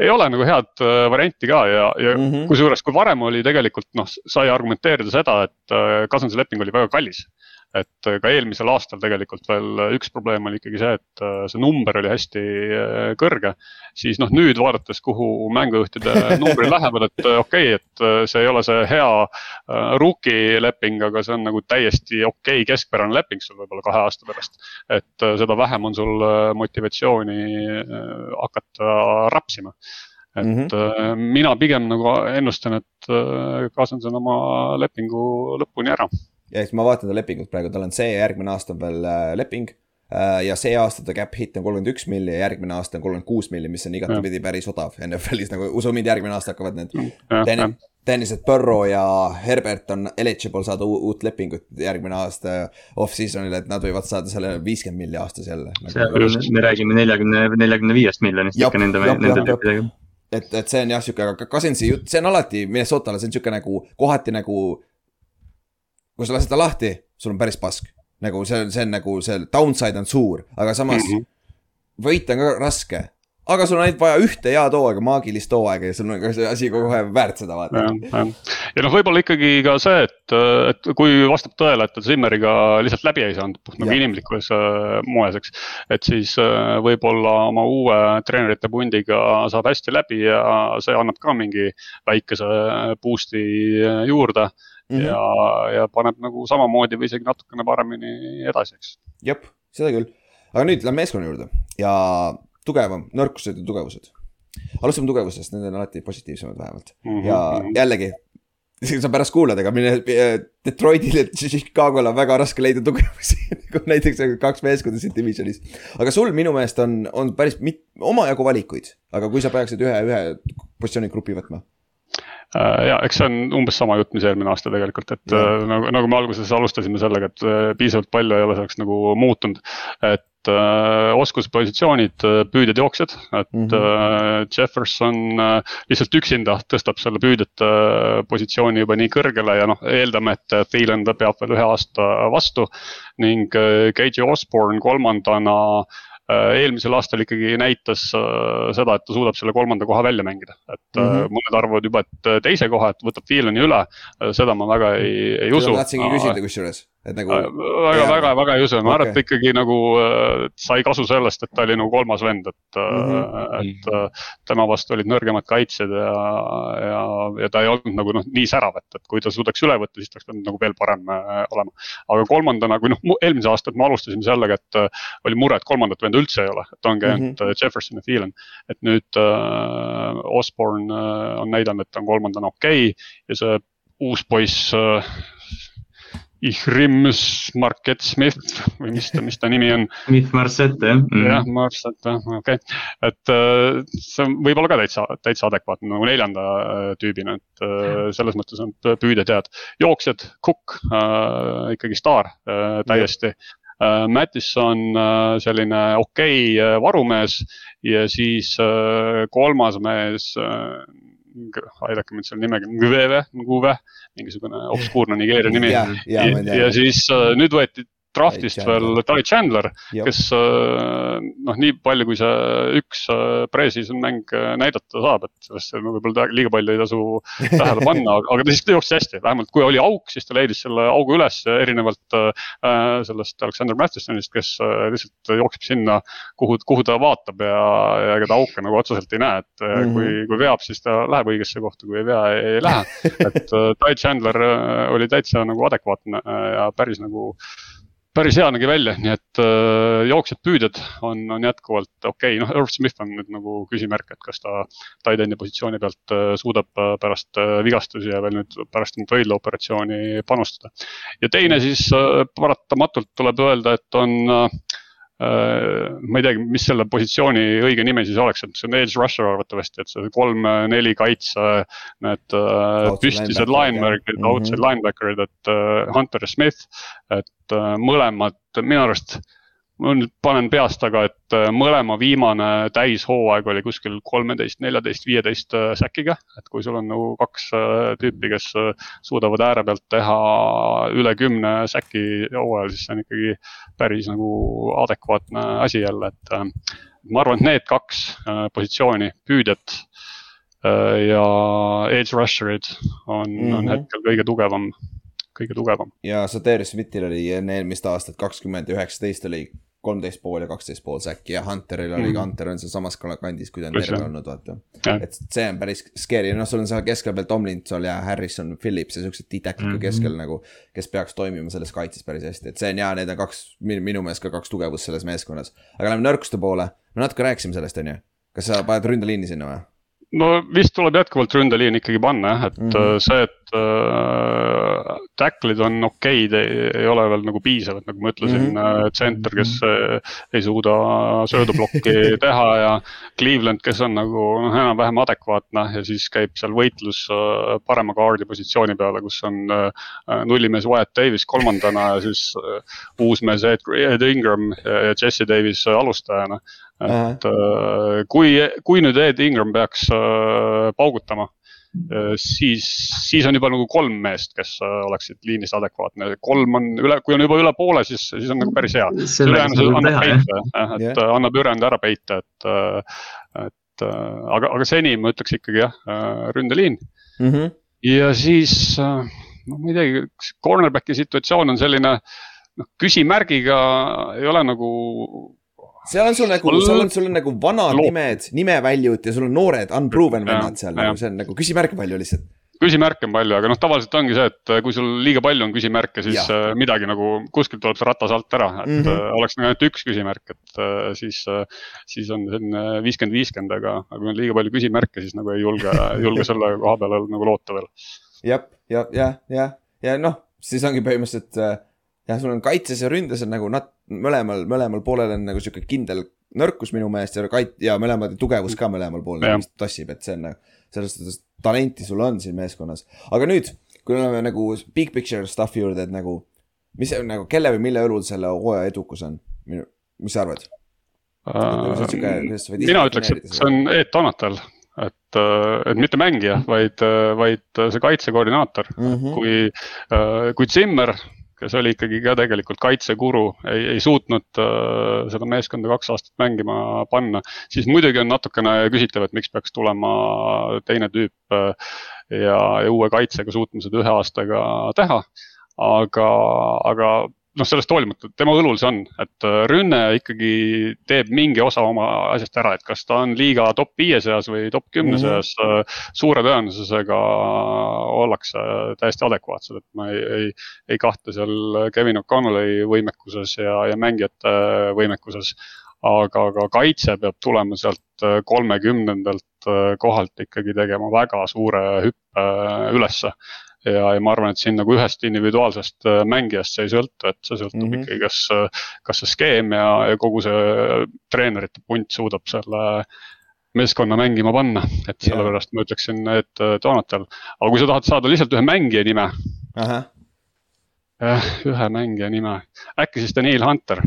ei ole nagu head äh, varianti ka ja, ja mm -hmm. kusjuures, kui varem oli tegelikult noh, sai argumenteerida seda, et Cousins leping oli väga kallis et äh, ka eelmisel aastal tegelikult veel äh, üks probleem oli ikkagi see, et äh, see number oli hästi kõrge. siis noh, nüüd vaadates, kuhu mängujuhtide (laughs) numbrid lähevad, et okei okay,, et see ei ole see hea rookie leping, aga see on nagu täiesti okei okay, keskpärane leping sul võib-olla kahe aasta pärast. et seda vähem on sul motivatsiooni hakata rapsima et mm -hmm. mina pigem nagu ennustan, et kaasan selle oma lepingu lõpuni ära ja siis ma vaatan ta lepingut praegu, tal on see ja järgmine aasta on veel äh, leping äh,. ja see aasta ta cap hit on kolmkümmend üks milli ja järgmine aasta on kolmkümmend kuus milli, mis on igatepidi päris odav NFL-is nagu usu mind, järgmine aasta hakkavad need mm,. Dennised Burrow ja Herbert on eligible saada uut lepingut järgmine aasta off-season'il, et nad võivad saada selle viiskümmend milli aastas jälle nagu. me räägime neljakümne, neljakümne viiest miljonist ikka nende, nende tüüpidega et, et see on jah, sihuke, aga Cousinsi jutt, see on alati Minnesotale, see on sihuke nagu kohati nagu kui sa lased ta lahti, sul on päris pask. nagu see, see on nagu see downside on suur, aga samas mm -hmm. võita on ka raske. aga sul on ainult vaja ühte head hooaega, maagilist hooaega ja sul on ka see asi kohe väärt seda vaata. ja, ja noh, võib-olla ikkagi ka see, et, et kui vastab tõele, et ta Zimmeriga lihtsalt läbi ei saanud, puht nagu inimlikus äh, moes, eks. et siis äh, võib-olla oma uue treenerite pundiga saab hästi läbi ja see annab ka mingi väikese boost'i juurde mm -hmm. ja, ja paneb nagu samamoodi või isegi natukene paremini edasi, eks. jep, seda küll, aga nüüd lähme meeskonna juurde ja tugevam, nõrkused ja tugevused. alustame tugevusest, need on alati positiivsemad vähemalt mm -hmm. ja jällegi sa pärast kuulad, aga mine Detroitil ja Chicagol on väga raske leida tugevusi (laughs) nagu näiteks kaks meeskonda siin divisionis. aga sul minu meelest on, on päris mit-, omajagu valikuid, aga kui sa peaksid ühe, ühe positsioonigrupi võtma ja eks see on umbes sama jutt, mis eelmine aasta tegelikult, et ja. Äh, nagu, nagu me alguses alustasime sellega, et äh, piisavalt palju ei ole selleks nagu muutunud. et äh, oskuspositsioonid, püüdjad, jooksjad, et mm -hmm. Jefferson lihtsalt üksinda tõstab selle püüdjate positsiooni juba nii kõrgele ja noh, eeldame, et Thielen peab veel ühe aasta vastu. ning Gage Osborne kolmandana äh, Äh, eelmisel aastal ikkagi näitas äh, seda, et ta suudab selle kolmanda koha välja mängida. et mm -hmm. mõned arvavad juba, et teise koha, et võtab Thieleni üle, seda ma väga ei, ei usu. tahtsingi küsida kusjuures et nagu. väga, väga, väga ei usu, ma arvan okay., et ikkagi nagu äh, sai kasu sellest, et ta oli nagu kolmas vend, et mm, -hmm. et äh, tema vastu olid nõrgemad kaitsjad ja, ja, ja ta ei olnud nagu noh, nii särav, et, et kui ta suudaks üle võtta, siis ta oleks pidanud nagu veel parem olema. aga kolmandana, kui noh, eelmise aasta me alustasime sellega, et oli mure, et kolmandat venda üldse ei ole, et ongi ainult mm -hmm. Jefferson ja Thielen. et nüüd äh, Osborne äh, on näidanud, et ta on kolmandana okei okay, ja see uus poiss äh, Ihrim Market Smith või mis ta, mis ta nimi on? (laughs) Smith Marset jah mm.. jah, Marset jah, okei okay., et uh, see võib olla ka täitsa, täitsa adekvaatne nagu neljanda uh, tüübina, et uh, selles mõttes on püüdjad head. jooksjad, Cook uh, ikkagi staar uh, täiesti. Mattison uh, selline okei okay, varumees ja siis kolmas mees aidake mind selle nimega, Ngveve, Nguve, mingisugune obskuurne Nigeeria nimi. ja, ja, ja siis äh, nüüd võeti draftist veel Ty Chandler, kes äh, noh, nii palju, kui see üks äh, pre-season mäng äh, näidata saab, et sellesse võib-olla liiga palju ei tasu (laughs) tähele panna, aga ta siiski jooksis hästi, vähemalt kui oli auk, siis ta leidis selle augu üles, erinevalt sellest Alexander Mathesonist, kes lihtsalt jookseb sinna, kuhu, kuhu ta vaatab ja, ja ega ta auke nagu otseselt ei näe, et mm -hmm. kui, kui veab, siis ta läheb õigesse kohta, kui ei vea, ei lähe. (laughs) et Ty Chandler oli täitsa nagu adekvaatne ja päris nagu päris hea nägi välja, nii et äh, jooksjad püüdjad on, on jätkuvalt okei okay., noh, Irv Smith on nüüd nagu küsimärk, et kas ta tight-end'i positsiooni pealt äh, suudab äh, pärast äh, vigastusi ja veel nüüd pärast nüüd Rail operatsiooni panustada. ja teine siis äh, paratamatult tuleb öelda, et on Äh, ma ei teagi, mis selle positsiooni õige nimi siis oleks, et see on edge rusher arvatavasti, et see kolm-neli kaitse. Need uh, püstised lineback'id, mhm. outside linebacker'id, et Hunter Smith, et mõlemad minu arust ma nüüd panen peast taga, et äh, mõlema viimane täishooaeg oli kuskil kolmeteist, neljateist, viieteist äh, säkiga. et kui sul on nagu kaks äh, tüüpi, kes suudavad ääre pealt teha üle kümne säki hooajal, siis see on ikkagi päris nagu adekvaatne asi jälle, et. ma arvan, et need kaks positsiooni, püüdjat ja edge rusher'id on mm, -hmm. on mhm. hetkel kõige tugevam kõige tugevam. ja Soterius Smithil oli enne eelmist aastat kakskümmend üheksateist oli kolmteist pool ja kaksteist pool säkki ja Hunteril oli mm., Hunter on sealsamas kandis, kui ta on terve olnud, vaata. et see on päris scary, noh, sul on seal keskel veel Tomlinson ja Harrison Phillips ja siuksed titakid mm -hmm. keskel nagu. kes peaks toimima selles kaitses päris hästi, et see on ja need on kaks, minu meelest ka kaks tugevust selles meeskonnas. aga lähme nõrkuste poole, me natuke rääkisime sellest, on ju. kas sa paned ründeliini sinna või? no vist tuleb jätkuvalt ründeliin ikkagi panna jah, et mm -hmm. see, et äh, tackle'id on okeid, ei ole veel nagu piisavad, nagu ma ütlesin mm, -hmm. center, kes äh, ei suuda sööduplokki (laughs) teha ja. Cleveland, kes on nagu noh, enam-vähem adekvaatne ja siis käib seal võitlus äh, parema kaardi positsiooni peale, kus on nullimees Wyatt Davis kolmandana ja siis uus mees Ed, Ingram ja Jesse Davis alustajana et kui, kui nüüd Ed Ingram peaks paugutama, siis, siis on juba nagu kolm meest, kes oleksid liinis adekvaatne, kolm on üle, kui on juba üle poole, siis, siis on nagu päris hea. ülejäänud annab peita, et yeah. annab ülejäänud ära peita, et, et aga, aga seni ma ütleks ikkagi jah, ründeliin mm. -hmm. ja siis, no ma ei teagi, cornerback'i situatsioon on selline noh, küsimärgiga ei ole nagu seal on sul nagu, seal on sul nagu vanad Loo. nimed, nimeväljud ja sul on noored unproven vennad seal nagu see on nagu küsimärke palju lihtsalt küsimärke on palju, aga noh, tavaliselt ongi see, et kui sul liiga palju on küsimärke, siis ja. Äh, midagi nagu kuskilt tuleb see ratas alt ära, et mm -hmm. oleks nagu ainult üks küsimärk, et siis, siis on selline viiskümmend, viiskümmend, aga, aga kui on liiga palju küsimärke, siis nagu ei julge, julge selle koha peale nagu loota veel. jah, ja, ja, ja, ja noh, siis ongi põhimõtteliselt jah, sul on kaitses ja ründes on nagu nat-, mõlemal, mõlemal poolel on nagu sihuke kindel nõrkus minu meelest ja kait- ja mõlemad tugevus ka mõlemal pool nagu, mis tassib, et see on nagu. selles suhtes talenti sul on siin meeskonnas, aga nüüd, kui me oleme nagu big picture stuff'i juurde, et nagu. mis nagu, kelle või mille õlul selle hooaja edukus on, mis sa arvad uh,? mina ütleks, et see on Eet Tonatal et, et mitte mängija, vaid, vaid see kaitsekoordinaator mm, -hmm. kui, kui Zimmer kes oli ikkagi ka tegelikult kaitsekuru, ei, ei suutnud äh, seda meeskonda kaks aastat mängima panna. siis muidugi on natukene küsitav, et miks peaks tulema teine tüüp äh, ja, ja uue kaitsega suutma seda ühe aastaga teha. aga, aga noh, sellest hoolimata, tema õlul see on, et äh, rünne ikkagi teeb mingi osa oma asjast ära, et kas ta on liiga top viie seas või top kümne mm -hmm. seas. Äh, suure tõenäosusega ollakse täiesti adekvaatsed, et ma ei, ei, ei kahtle seal Kevin O'Connelli võimekuses ja, ja mängijate võimekuses. aga, aga kaitse peab tulema sealt äh, kolmekümnendalt kohalt ikkagi tegema väga suure hüppe ülesse ja, ja ma arvan, et siin nagu ühest individuaalsest äh, mängijast see ei sõltu, et see sõltub mm -hmm. ikkagi, kas, äh, kas see skeem ja, ja kogu see treenerite punt suudab selle meeskonna mängima panna, et sellepärast ma ütleksin, et äh, Donatel. aga kui sa tahad saada lihtsalt ühe mängija nime. ühe mängija nime, äkki siis Daniel Hunter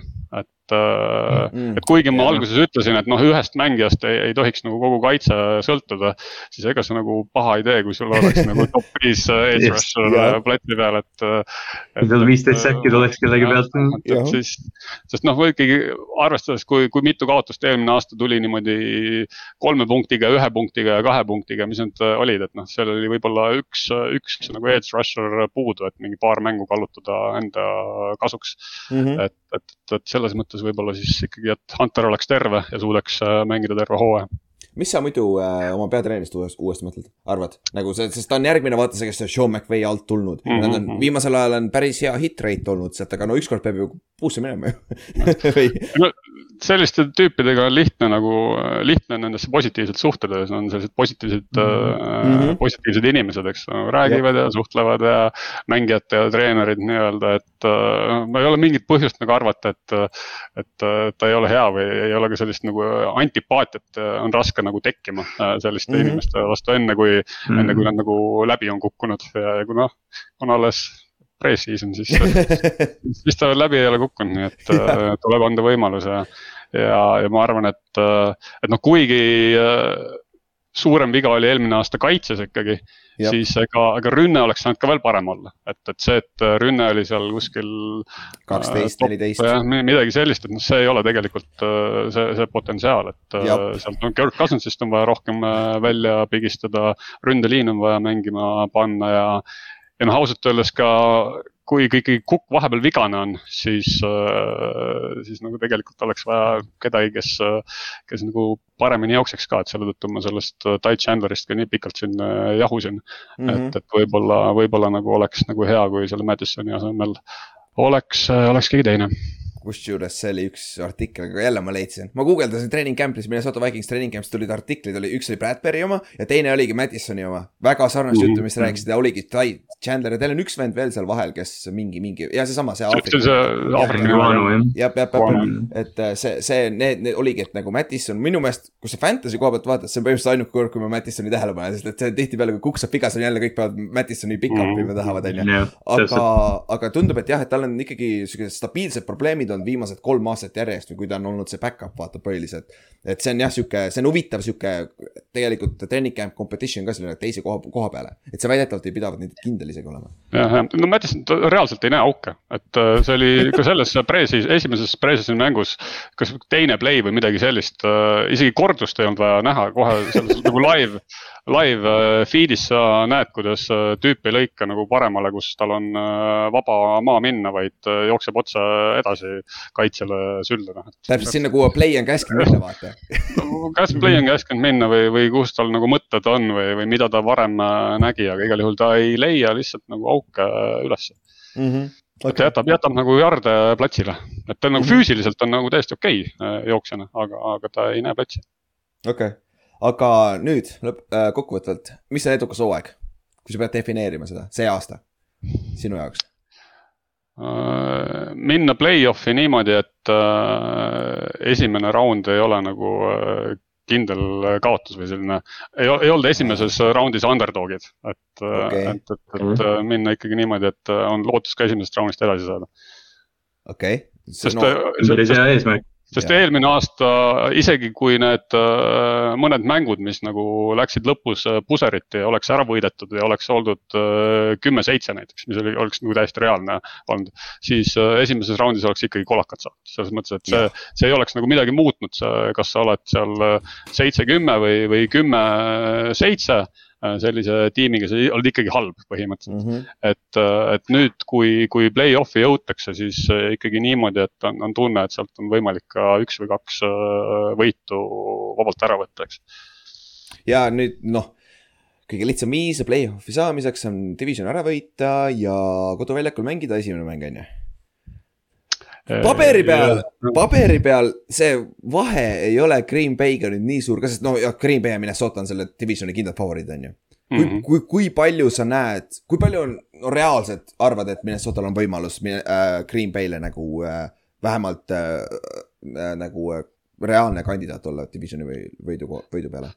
et mm, -hmm. et kuigi ma alguses ütlesin, et noh, ühest mängijast ei, ei tohiks nagu kogu kaitse sõltuda. siis ega see nagu paha idee, kui sul oleks nagu top viis äh, edge rusher äh, platsi peal, et. seal viisteist säkki tuleks kellegi pealt. siis, sest noh, ikkagi arvestades, kui, kui mitu kaotust eelmine aasta tuli niimoodi kolme punktiga, ühe punktiga ja kahe punktiga, mis need olid, et noh, seal oli võib-olla üks, üks nagu edge rusher puudu, et mingi paar mängu kallutada enda kasuks mm. -hmm. et, et, et selles mõttes võib-olla siis ikkagi, et Hunter oleks terve ja suudaks äh, mängida terve hooaja mis sa muidu äh, oma peatreenerist uuesti, uuesti mõtled, arvad? nagu see, sest ta on järgmine vaata see, kes on Sean McVay alt tulnud mm. -hmm. Nad on mhm. viimasel ajal on päris hea hit rate olnud sealt, aga no ükskord peab ju puusse minema ju (laughs) või no selliste tüüpidega on lihtne nagu, lihtne nendesse positiivselt suhtuda, on sellised positiivsed mm, -hmm. positiivsed inimesed, eks räägivad ja. ja suhtlevad ja mängijad ja treenerid nii-öelda, et äh, no ei ole mingit põhjust nagu arvata, et. et ta ei ole hea või ei ole ka sellist nagu antipaatiat on raske nagu tekkima äh, selliste mm -hmm. inimeste vastu enne, kui mm, -hmm. enne kui nad nagu läbi on kukkunud ja, ja kui noh, on alles pre-season, siis (laughs) siis ta veel läbi ei ole kukkunud, nii et äh, tuleb anda võimalus ja. ja, ja ma arvan, et, äh, et noh, kuigi äh, suurem viga oli eelmine aasta kaitses ikkagi. siis ega, ega rünne oleks saanud ka veel parem olla, et, et see, et rünne oli seal kuskil. kaksteist, neliteist. midagi sellist, et noh, see ei ole tegelikult see, see potentsiaal, et Jab. sealt on Kirk Cousinsist on vaja rohkem välja pigistada. ründeliin on vaja mängima panna ja ja noh, ausalt öeldes ka kui ikkagi kukk vahepeal vigane on, siis, äh, siis nagu tegelikult oleks vaja kedagi, kes, kes nagu paremini jookseks ka, et selle tõttu ma sellest äh, Ty Chandlerist ka nii pikalt siin äh, jahusin mm. -hmm. et, et võib-olla, võib-olla nagu oleks nagu hea, kui selle Madisoni asemel oleks, oleks keegi teine kusjuures see oli üks artikkel, aga jälle ma leidsin, ma guugeldasin treening camp'is, Minnesota Vikings treening camp'is tulid artiklid, oli üks oli Bradbury oma ja teine oligi Madisoni oma. väga sarnast juttu, mis rääkisid ja oligi Ty Chandler ja teil on üks vend veel seal vahel, kes mingi, mingi ja seesama, see see on see Aafrika Ivano jah. jah, jah, jah, et äh, see, see, need, need oligi, et nagu Madison minu meelest, kui sa fantasy koha pealt vaatad, see on põhimõtteliselt ainuke kord, kui ma Madisoni tähele panen, sest et see tihtipeale, kui kukk saab viga, siis on jälle kõik peavad Madisoni pick-up'i mm. tahavad, on ju. aga, aga tundub, et jah, et tal on ikkagi siuksed stabiilsed probleemid olnud viimased kolm aastat järjest või kui ta on olnud see back-up vaata põhiliselt. et see on jah, sihuke, see on huvitav sihuke tegelikult training camp competition ka selle teise koha, koha peale. et see väidetavalt ei pidavat nii kindel isegi olema. jah, jah, no Madison reaalselt ei näe auke, et äh, see oli ka selles pre-siis, esimeses pre-season mängus. kas teine play või midagi sellist, äh, isegi kordust ei olnud vaja näha kohe selles (laughs) nagu live live äh, feed'is sa näed, kuidas tüüp ei lõika nagu paremale, kus tal on vaba maa minna, vaid jookseb otse edasi kaitsjale sülde, noh. täpselt sinna, kuhu play on käskinud minna, vaata (laughs) kas play on käskinud minna või, või kus tal nagu mõtted on või, või mida ta varem nägi, aga igal juhul ta ei leia lihtsalt nagu auke ülesse mm. -hmm. Okay. ta jätab, jätab nagu jarde platsile, et ta nagu -hmm. füüsiliselt on nagu täiesti okei okay, jooksjana, aga, aga ta ei näe platsi. okei okay aga nüüd lõpp äh,, kokkuvõtvalt, mis on edukas hooaeg? kui sa pead defineerima seda, see aasta, sinu jaoks äh,? Minna play-off'i niimoodi, et äh, esimene raund ei ole nagu äh, kindel kaotus või selline, ei, ei olnud esimeses raundis underdog'id, et äh, okay., et, et, et mm. minna ikkagi niimoodi, et äh, on lootus ka esimesest raundist edasi saada. okei okay.. sest no, see oli see eesmärk sest ja. eelmine aasta, isegi kui need äh, mõned mängud, mis nagu läksid lõpus äh, puseriti, oleks ära võidetud ja oleks oldud äh, kümme-seitse näiteks, mis oli, oleks nagu täiesti reaalne olnud. siis esimeses raundis oleks ikkagi kolakad saanud, selles mõttes, et see, see ei oleks nagu midagi muutnud, kas sa oled seal seitse-kümme või, või kümme-seitse sellise tiimiga, sa oled ikkagi halb põhimõtteliselt mm. -hmm. et, äh, et nüüd, kui, kui play-off'i jõutakse, siis äh, ikkagi niimoodi, et on, on tunne, et sealt on võimalik ka üks või kaks võitu vabalt ära võtta, eks. ja nüüd noh kõige lihtsam viis play-off'i saamiseks on division ära võita ja koduväljakul mängida esimene mäng, on ju paberi peal, paberi peal see vahe ei ole Green Bay'ga nüüd nii suur ka, sest no jah, Green Bay ja Minnesota on selle divisioni kindlad favoriid, on ju. kui mm, -hmm. kui, kui palju sa näed, kui palju on no, reaalselt arvad, et Minnesotal on võimalus äh, Green Bay'le nagu äh, vähemalt äh, äh, nagu äh, reaalne kandidaat olla divisioni või võidu, võidu peale?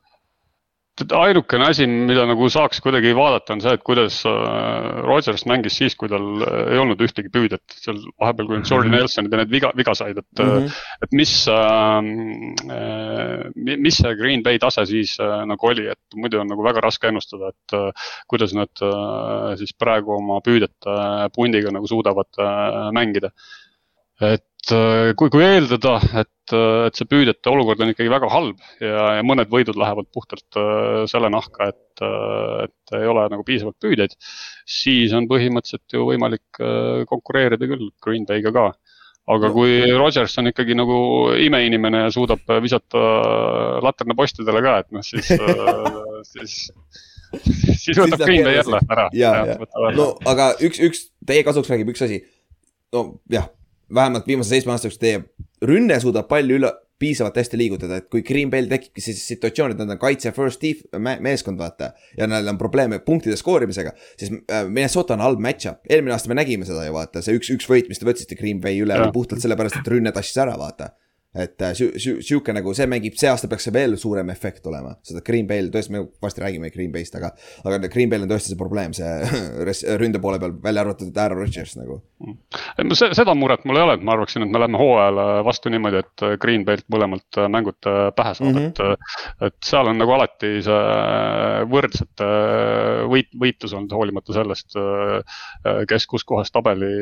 Ainukene asi, mida nagu saaks kuidagi vaadata, on see, et kuidas äh, Rodgers mängis siis, kui tal äh, ei olnud ühtegi püüdet. seal vahepeal, kui Jordan mhm. Nelsonid ja need viga, viga said, et mm, -hmm. et mis äh,, mis see Green Bay tase siis äh, nagu oli, et muidu on nagu väga raske ennustada, et äh, kuidas nad äh, siis praegu oma püüdete pundiga nagu suudavad mängida. Et kui, kui eeldada, et et, et see püüdjate olukord on ikkagi väga halb ja, ja mõned võidud lähevad puhtalt äh, selle nahka, et, äh, et ei ole nagu piisavalt püüdjaid. siis on põhimõtteliselt ju võimalik äh, konkureerida küll Green Bay'ga ka. aga kui Rodgers on ikkagi nagu imeinimene ja suudab visata laternapostidele ka, et noh, siis (laughs) siis siis võtab Green Bay jälle ära. ja, ja, no aga üks, üks teie kasuks räägib üks asi. no jah, vähemalt viimase seitsme aasta jooksul teie rünne suudab palju üle, piisavalt hästi liigutada, et kui Green Bay'l tekibki sellised situatsioonid, nad on kaitse first deep me meeskond, vaata. ja neil on probleeme punktide skoorimisega, siis äh, Minnesota on halb match-up, eelmine aasta me nägime seda ju vaata, see üks, üks võit, mis te võtsite Green Bay üle, puhtalt sellepärast, et rünne tassis ära, vaata et äh, sihuke nagu see mängib, see aasta peaks see veel suurem efekt olema, seda Green Bay'l, tõesti, me varsti räägime Green Bay'st, aga. aga Green Bay'l on tõesti see probleem, see (laughs) ründe poole peal, välja arvatud Aaron Rodgers nagu. Mm. seda muret mul ei ole, et ma arvaksin, et me läheme hooajale vastu niimoodi, et Green Bay'lt mõlemalt mängud pähe saab mm, -hmm. et. et seal on nagu alati see võrdsete võit, võitlus olnud, hoolimata sellest, kes kus kohas tabeli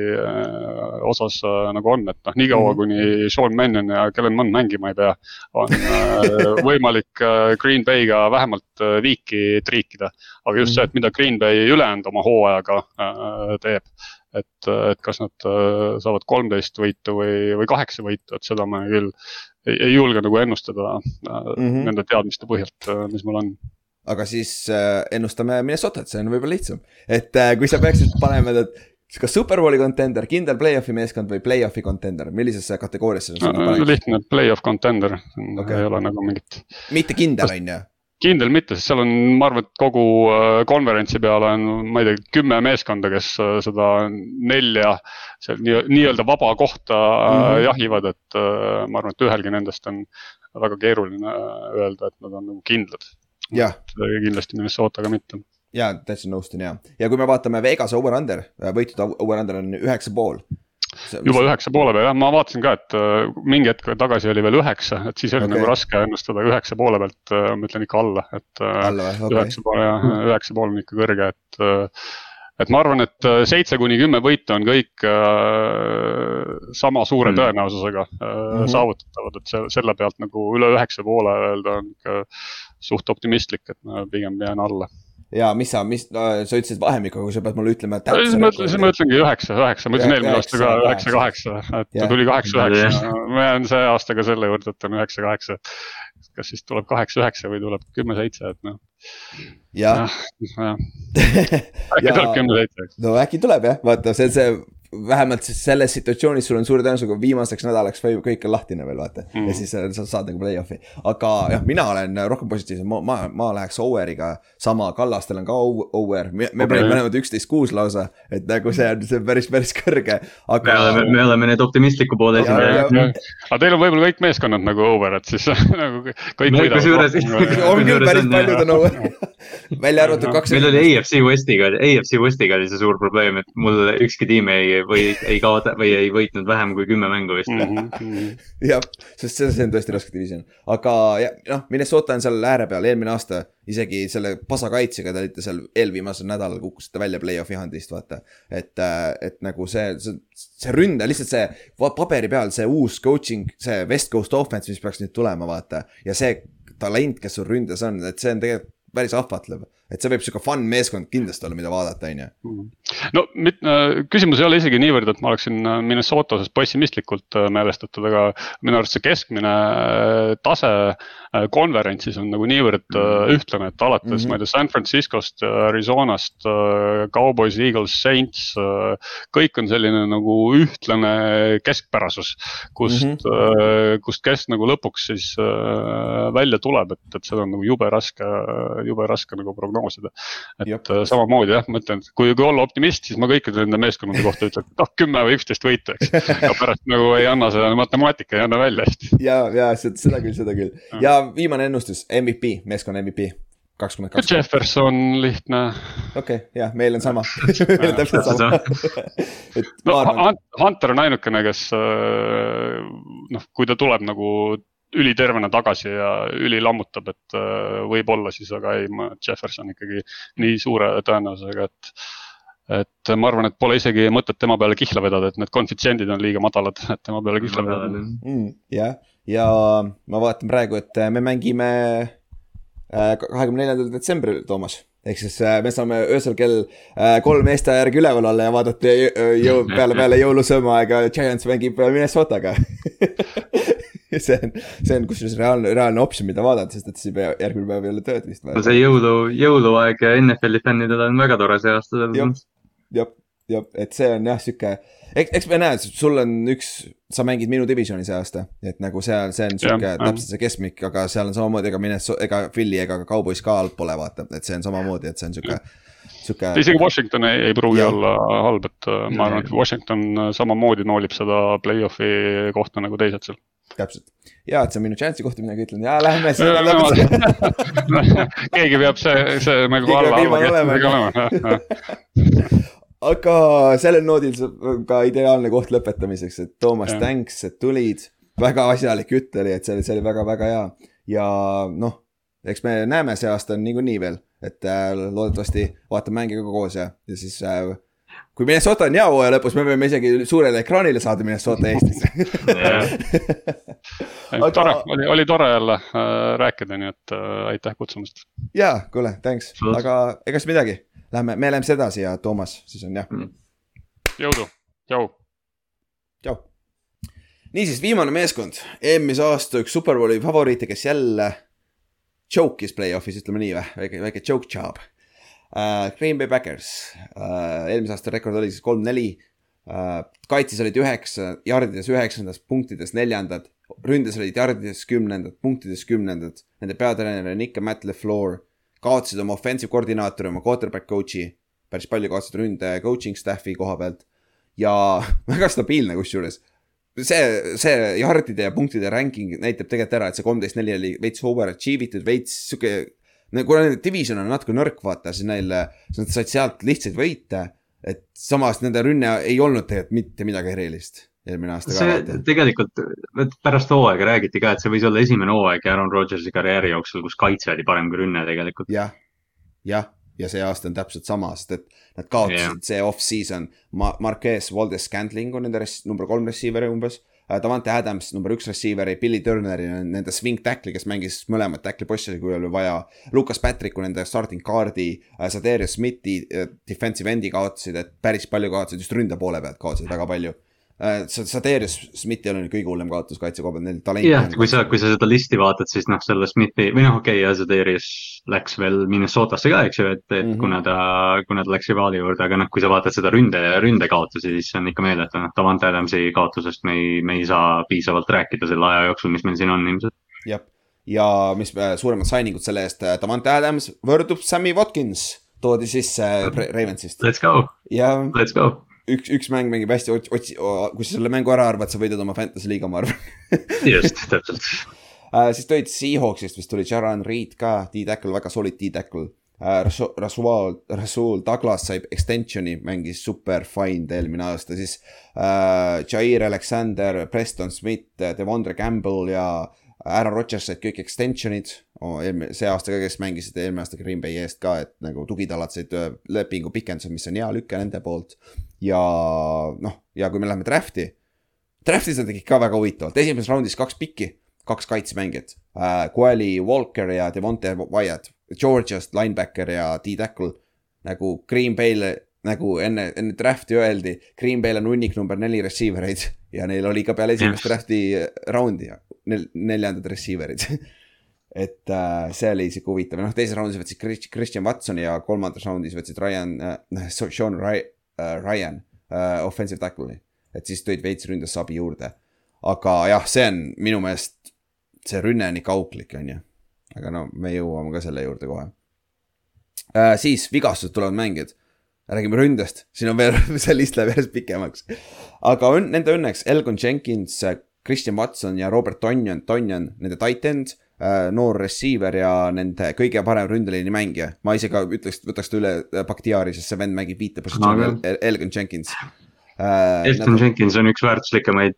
osas nagu on, et noh, niikaua mm -hmm. kuni Sean Mannion ja Kellen Mond mängima ei pea, on äh, (laughs) võimalik äh, Green Bay'ga vähemalt äh, viiki triikida. aga just see, et mida Green Bay ülejäänud oma hooajaga teeb, et, et kas nad saavad kolmteist võitu või, või kaheksa võitu, et seda ma küll ei, ei julge nagu ennustada mm -hmm. nende teadmiste põhjalt, mis mul on aga siis ennustame Minnesotat, see on võib-olla lihtsam. et kui sa peaksid panema, et kas superbowli contender, kindel play-off'i meeskond või play-off'i contender, millisesse kategooriasse sa seda paneks? lihtne, play-off contender okay., ei ole nagu mingit. mitte kindel, on ju? kindel mitte, sest seal on, ma arvan, et kogu konverentsi äh, peale on, ma ei tea, kümme meeskonda, kes äh, seda nelja seal nii-öelda vaba kohta mm -hmm. jahivad, et ma arvan, et ühelgi nendest on väga keeruline öelda, et nad on nagu kindlad. kindlasti Minnesotaga mitte jaa, täitsa nõustun ja, ja kui me vaatame Vegas over-under, äh, võitud over-under on üheksa pool. juba üheksa poole peal jah, ma vaatasin ka, et äh, mingi hetk tagasi oli veel üheksa, et siis oli okay. nagu raske ennustada üheksa poole pealt, äh, ma ütlen ikka alla, et. üheksa poole jah, üheksa pool on ikka kõrge, et et ma arvan, et seitse kuni kümme võitu on kõik äh, sama suure mm. tõenäosusega äh, mm -hmm. saavutatavad, et see, selle pealt nagu üle üheksa poole öelda on ikka suht optimistlik, et ma pigem jään alla ja mis sa, mis no,, sa ütlesid vahemikku, aga sa pead mulle ütlema. siis ma ütlen, siis ma ütlengi üheksa, üheksa, ma ütlesin eelmine aasta ka üheksa, kaheksa, et ta tuli kaheksa, üheksa, ma jään see aasta ka selle juurde, et on üheksa, kaheksa. kas siis tuleb kaheksa, üheksa või tuleb kümme, seitse, et noh. jah. (laughs) äkki tuleb kümme, seitse. no äkki tuleb jah, vaata, see, see vähemalt siis selles situatsioonis sul on suure tõenäosusega viimaseks nädalaks kõik on lahtine veel vaata mm. ja siis äh, sa saad nagu play-off'i. aga jah, mina olen rohkem positiivsem, ma, ma, ma läheks Oweriga sama, Kallastel on ka Ower, me, me okay. mõlemad üksteist kuus lausa. et nagu see on, see on päris, päris kõrge, aga. me oleme, me oleme need optimistliku poole esindajad. aga teil on võib-olla kõik meeskonnad nagu Over, et siis (laughs) nagu kõik no, võidavad. on küll, päris paljud on Over (laughs) välja arvatud kaks. meil oli AFC Westiga, AFC Westiga oli see suur probleem, et mul ükski tiim ei või ei kaota või ei võitnud vähem kui kümme mängu vist. Mm -hmm.. jah, sest see, see on tõesti raske division, aga noh, Minnesota on seal ääre peal, eelmine aasta isegi selle pasakaitsega te olite seal eelviimasel nädalal kukkusite välja play-off'i handist, vaata. et, äh, et nagu see, see, see ründe, lihtsalt see paberi peal see uus coaching, see West Coast offense, mis peaks nüüd tulema, vaata. ja see talent, kes sul ründes on, et see on tegelikult päris ahvatlev et see võib sihuke fun meeskond kindlasti olla, mida vaadata, on ju. Mhm. no mit, küsimus ei ole isegi niivõrd, et ma oleksin äh, Minnesota osas pessimistlikult äh, meelestatud, aga minu arust see keskmine äh, tase konverentsis on nagu niivõrd mm. ühtlane, et alates mm, -hmm. ma ei tea, San Franciscost, Arizonast, Cowboys, Eagles, Saints. kõik on selline nagu ühtlane keskpärasus, kust mm, -hmm. kust kesk nagu lõpuks siis välja tuleb, et, et seda on nagu jube raske, jube raske nagu prognoosida et Jop. Äh, samamoodi jah, ma ütlen, et kui, kui olla optimist, siis ma kõikide nende meeskondade kohta ütlen, et noh, kümme või üksteist võitu, eks. (laughs) aga pärast nagu ei anna seda, matemaatika ei anna välja hästi. ja, ja seda küll, seda küll ja viimane ennustus, MVP, meeskonna MVP kakskümmend kaks. Jefferson lihtne. okei okay,, jah, meil on sama meil (laughs) on täpselt sama (laughs) no arvan... Hunter on ainukene, kes äh, noh, kui ta tuleb nagu ülitervena tagasi ja ülilammutab, et äh, võib-olla siis, aga ei, ma Jefferson ikkagi nii suure tõenäosusega, et. Et ma arvan, et pole isegi mõtet tema peale kihla vedada, et need koefitsiendid on liiga madalad, (laughs) et tema peale kihla vedada mm,. jah, ja ma vaatan praegu, et me mängime äh, kahekümne neljandal detsembril, Toomas ehk siis äh, me saame öösel kell äh, kolm Eesti aja järgi üleval olla ja vaadata jõu, (laughs) peale, peale jõulusööma aega Giants mängib Minnesotaga (laughs) see on, see on kusjuures reaalne, reaalne optsioon, mida vaadata, sest et siis ei pea järgmine päev jälle tööd vist. no see jõulu, jõuluaeg NFL-i fännidel on väga tore see aasta selles mõttes. Jah, jah, et see on jah, sihuke, eks, eks me näe, sul on üks, sa mängid minu divisioni see aasta, et nagu seal, see on sihuke täpselt see keskmik, aga seal on samamoodi, ega Minnesota, ega Philly ega ka Cowboys ka altpoole vaata, et see on samamoodi, et see on sihuke sihuke. isegi Washington ei, ei pruugi ja. olla halb, et äh, ma arvan, et Washington äh, samamoodi noolib seda play-off'i kohta nagu teised seal. Täpselt, ja et on minu chance'i kohta midagi ütlen. Ja lähme seda lõpetame keegi peab see, see nagu alla, alla olema. (laughs) aga sellel noodil ka ideaalne koht lõpetamiseks, et Toomas, thanks, et tulid. väga asjalik jutt oli, et see oli, see oli väga-väga hea. Ja noh, eks me näeme see aasta niikuinii veel, et äh, loodetavasti vaatame mänge ka koos ja, ja siis äh, kui Minnesota on hea hooaja lõpus, me võime isegi suurele ekraanile saada Minnesota Eestis. Aga... tore, oli, oli tore jälle äh, rääkida, nii et äh, aitäh kutsumast. ja, kuule, thanks, aga ega siis midagi, lähme, me läheme edasi ja Toomas siis on jah mm.. jõudu, tšau. tšau. niisiis, viimane meeskond, eelmise aasta üks superbowli favoriite, kes jälle choke'is play-off'is, ütleme nii või, väike, väike choke job uh,. Green Bay Packers uh,, eelmise aasta rekord oli siis kolm-neli uh,. kaitses olid üheksa, jardides üheksandas, punktides neljandad. ründes olid jardides kümnendad, punktides kümnendad. Nende peatreener on ikka Matt LeFleur. Kaotasid oma offensive koordinaatori, oma quarterback coach'i. päris palju kaotasid ründe coaching staff'i koha pealt. ja (laughs) väga stabiilne kusjuures see, see jardide ja punktide ranking näitab tegelikult ära, et see kolmteist neli oli veits overachieve itud, veits sihuke kuna nende division on natuke nõrk, vaata, siis neil, nad said sealt lihtsaid võite. et samas nende rünne ei olnud tegelikult mitte midagi erilist eelmine aasta see, ka. tegelikult pärast hooaega räägiti ka, et see võis olla esimene hooaeg Aaron Rodgersi karjääri jooksul, kus kaitse oli parem kui rünne tegelikult ja,. jah, jah, ja see aasta on täpselt sama, sest et nad kaotasid yeah. see off-season Ma, Marquez Valdes Scantling on nende res, number kolm receiver'i umbes Äh, Davante Adams, number üks receiver'i, Billy Turneri, nende swing tackle'i, kes mängis mõlemat tackle'i possi, kui oli vaja. Lukas Patricku, nende starting card'i, Sadarius äh, Smithi äh, defensive end'i kaotasid, et päris palju kaotasid, just ründe poole pealt kaotasid väga palju Äh, Sadarius Smith ei ole nüüd kõige hullem kaotus kaitse koha peal, neil talenti. jah, kui sa, kui sa seda listi vaatad, siis noh, selle Smithi või noh, okei okay,, ja Sadarius läks veel Minnesotasse ka, eks ju, et, et mm -hmm. kuna ta, kuna ta läks rivaali juurde, aga noh, kui sa vaatad seda ründe, ründekaotusi, siis see on ikka meeletav, noh, Davante Adamsi kaotusest me ei, me ei saa piisavalt rääkida selle aja jooksul, mis meil siin on ilmselt. jah, ja mis äh, suuremad signing ud selle eest, äh, Davante Adams võrdub Sammy Watkins toodi sisse Ravensist. Let's go, let's go üks, üks mäng mängib hästi, otsi, kui sa selle mängu ära arvad, sa võidad oma fantasy liiga, ma arvan just, täpselt uh,. (laughs) siis tulid Seahawksist vist tuli Jaron Reed ka, D-tackle, väga solid D-tackle uh,. Rasul, Rasul Douglas sai extension'i, mängis super fine eelmine aasta, siis uh, Jair Alexander, Preston Smith, Devondre Campbell ja Aaron Rodgers said kõik extension'id oh,, see aasta ka, kes mängisid eelmine aasta Green Bay eest ka, et nagu tugitalad said lepingu pikenduse, mis on hea lüke nende poolt ja noh, ja kui me läheme draft'i, draft'is nad tegid ka väga huvitavalt, esimeses raundis kaks pikki, kaks kaitsemängijat äh,. Coeli Walker ja Devonte Wyatt, Georgiast linebacker ja D-tackle. nagu Green Bay'le nagu enne, enne draft'i öeldi, Green Bay'l on hunnik number neli receiver eid (laughs) ja neil oli ka peale esimest draft'i raundi nel, neljandad receiver'id (laughs) et äh, see oli sihuke huvitav, noh teises raundis võtsid Christian Watsoni ja kolmandas raundis võtsid Ryan äh,, (laughs) Sean Ryan, äh, Ryan äh, offensive tackle'i. et siis tõid veits ründes abi juurde. aga jah, see on minu meelest, see rünne on ikka auklik, on ju. aga no me jõuame ka selle juurde kohe äh,. siis vigastused tulevad mängijad. räägime ründest, siin on veel (laughs) see list läheb järjest pikemaks. aga õn, nende õnneks Elgon Jenkins, Christian Watson ja Robert Tonjan, Tonjan, nende tight end Äh, noor receiver ja nende kõige parem ründeliini mängija. ma isegi ütleks, võtaks ta üle äh, Bakhtiari, sest see vend mängib viite positsiooni no,, Elgon Jenkins uh,. Elton nad... Jenkins on üks väärtuslikemaid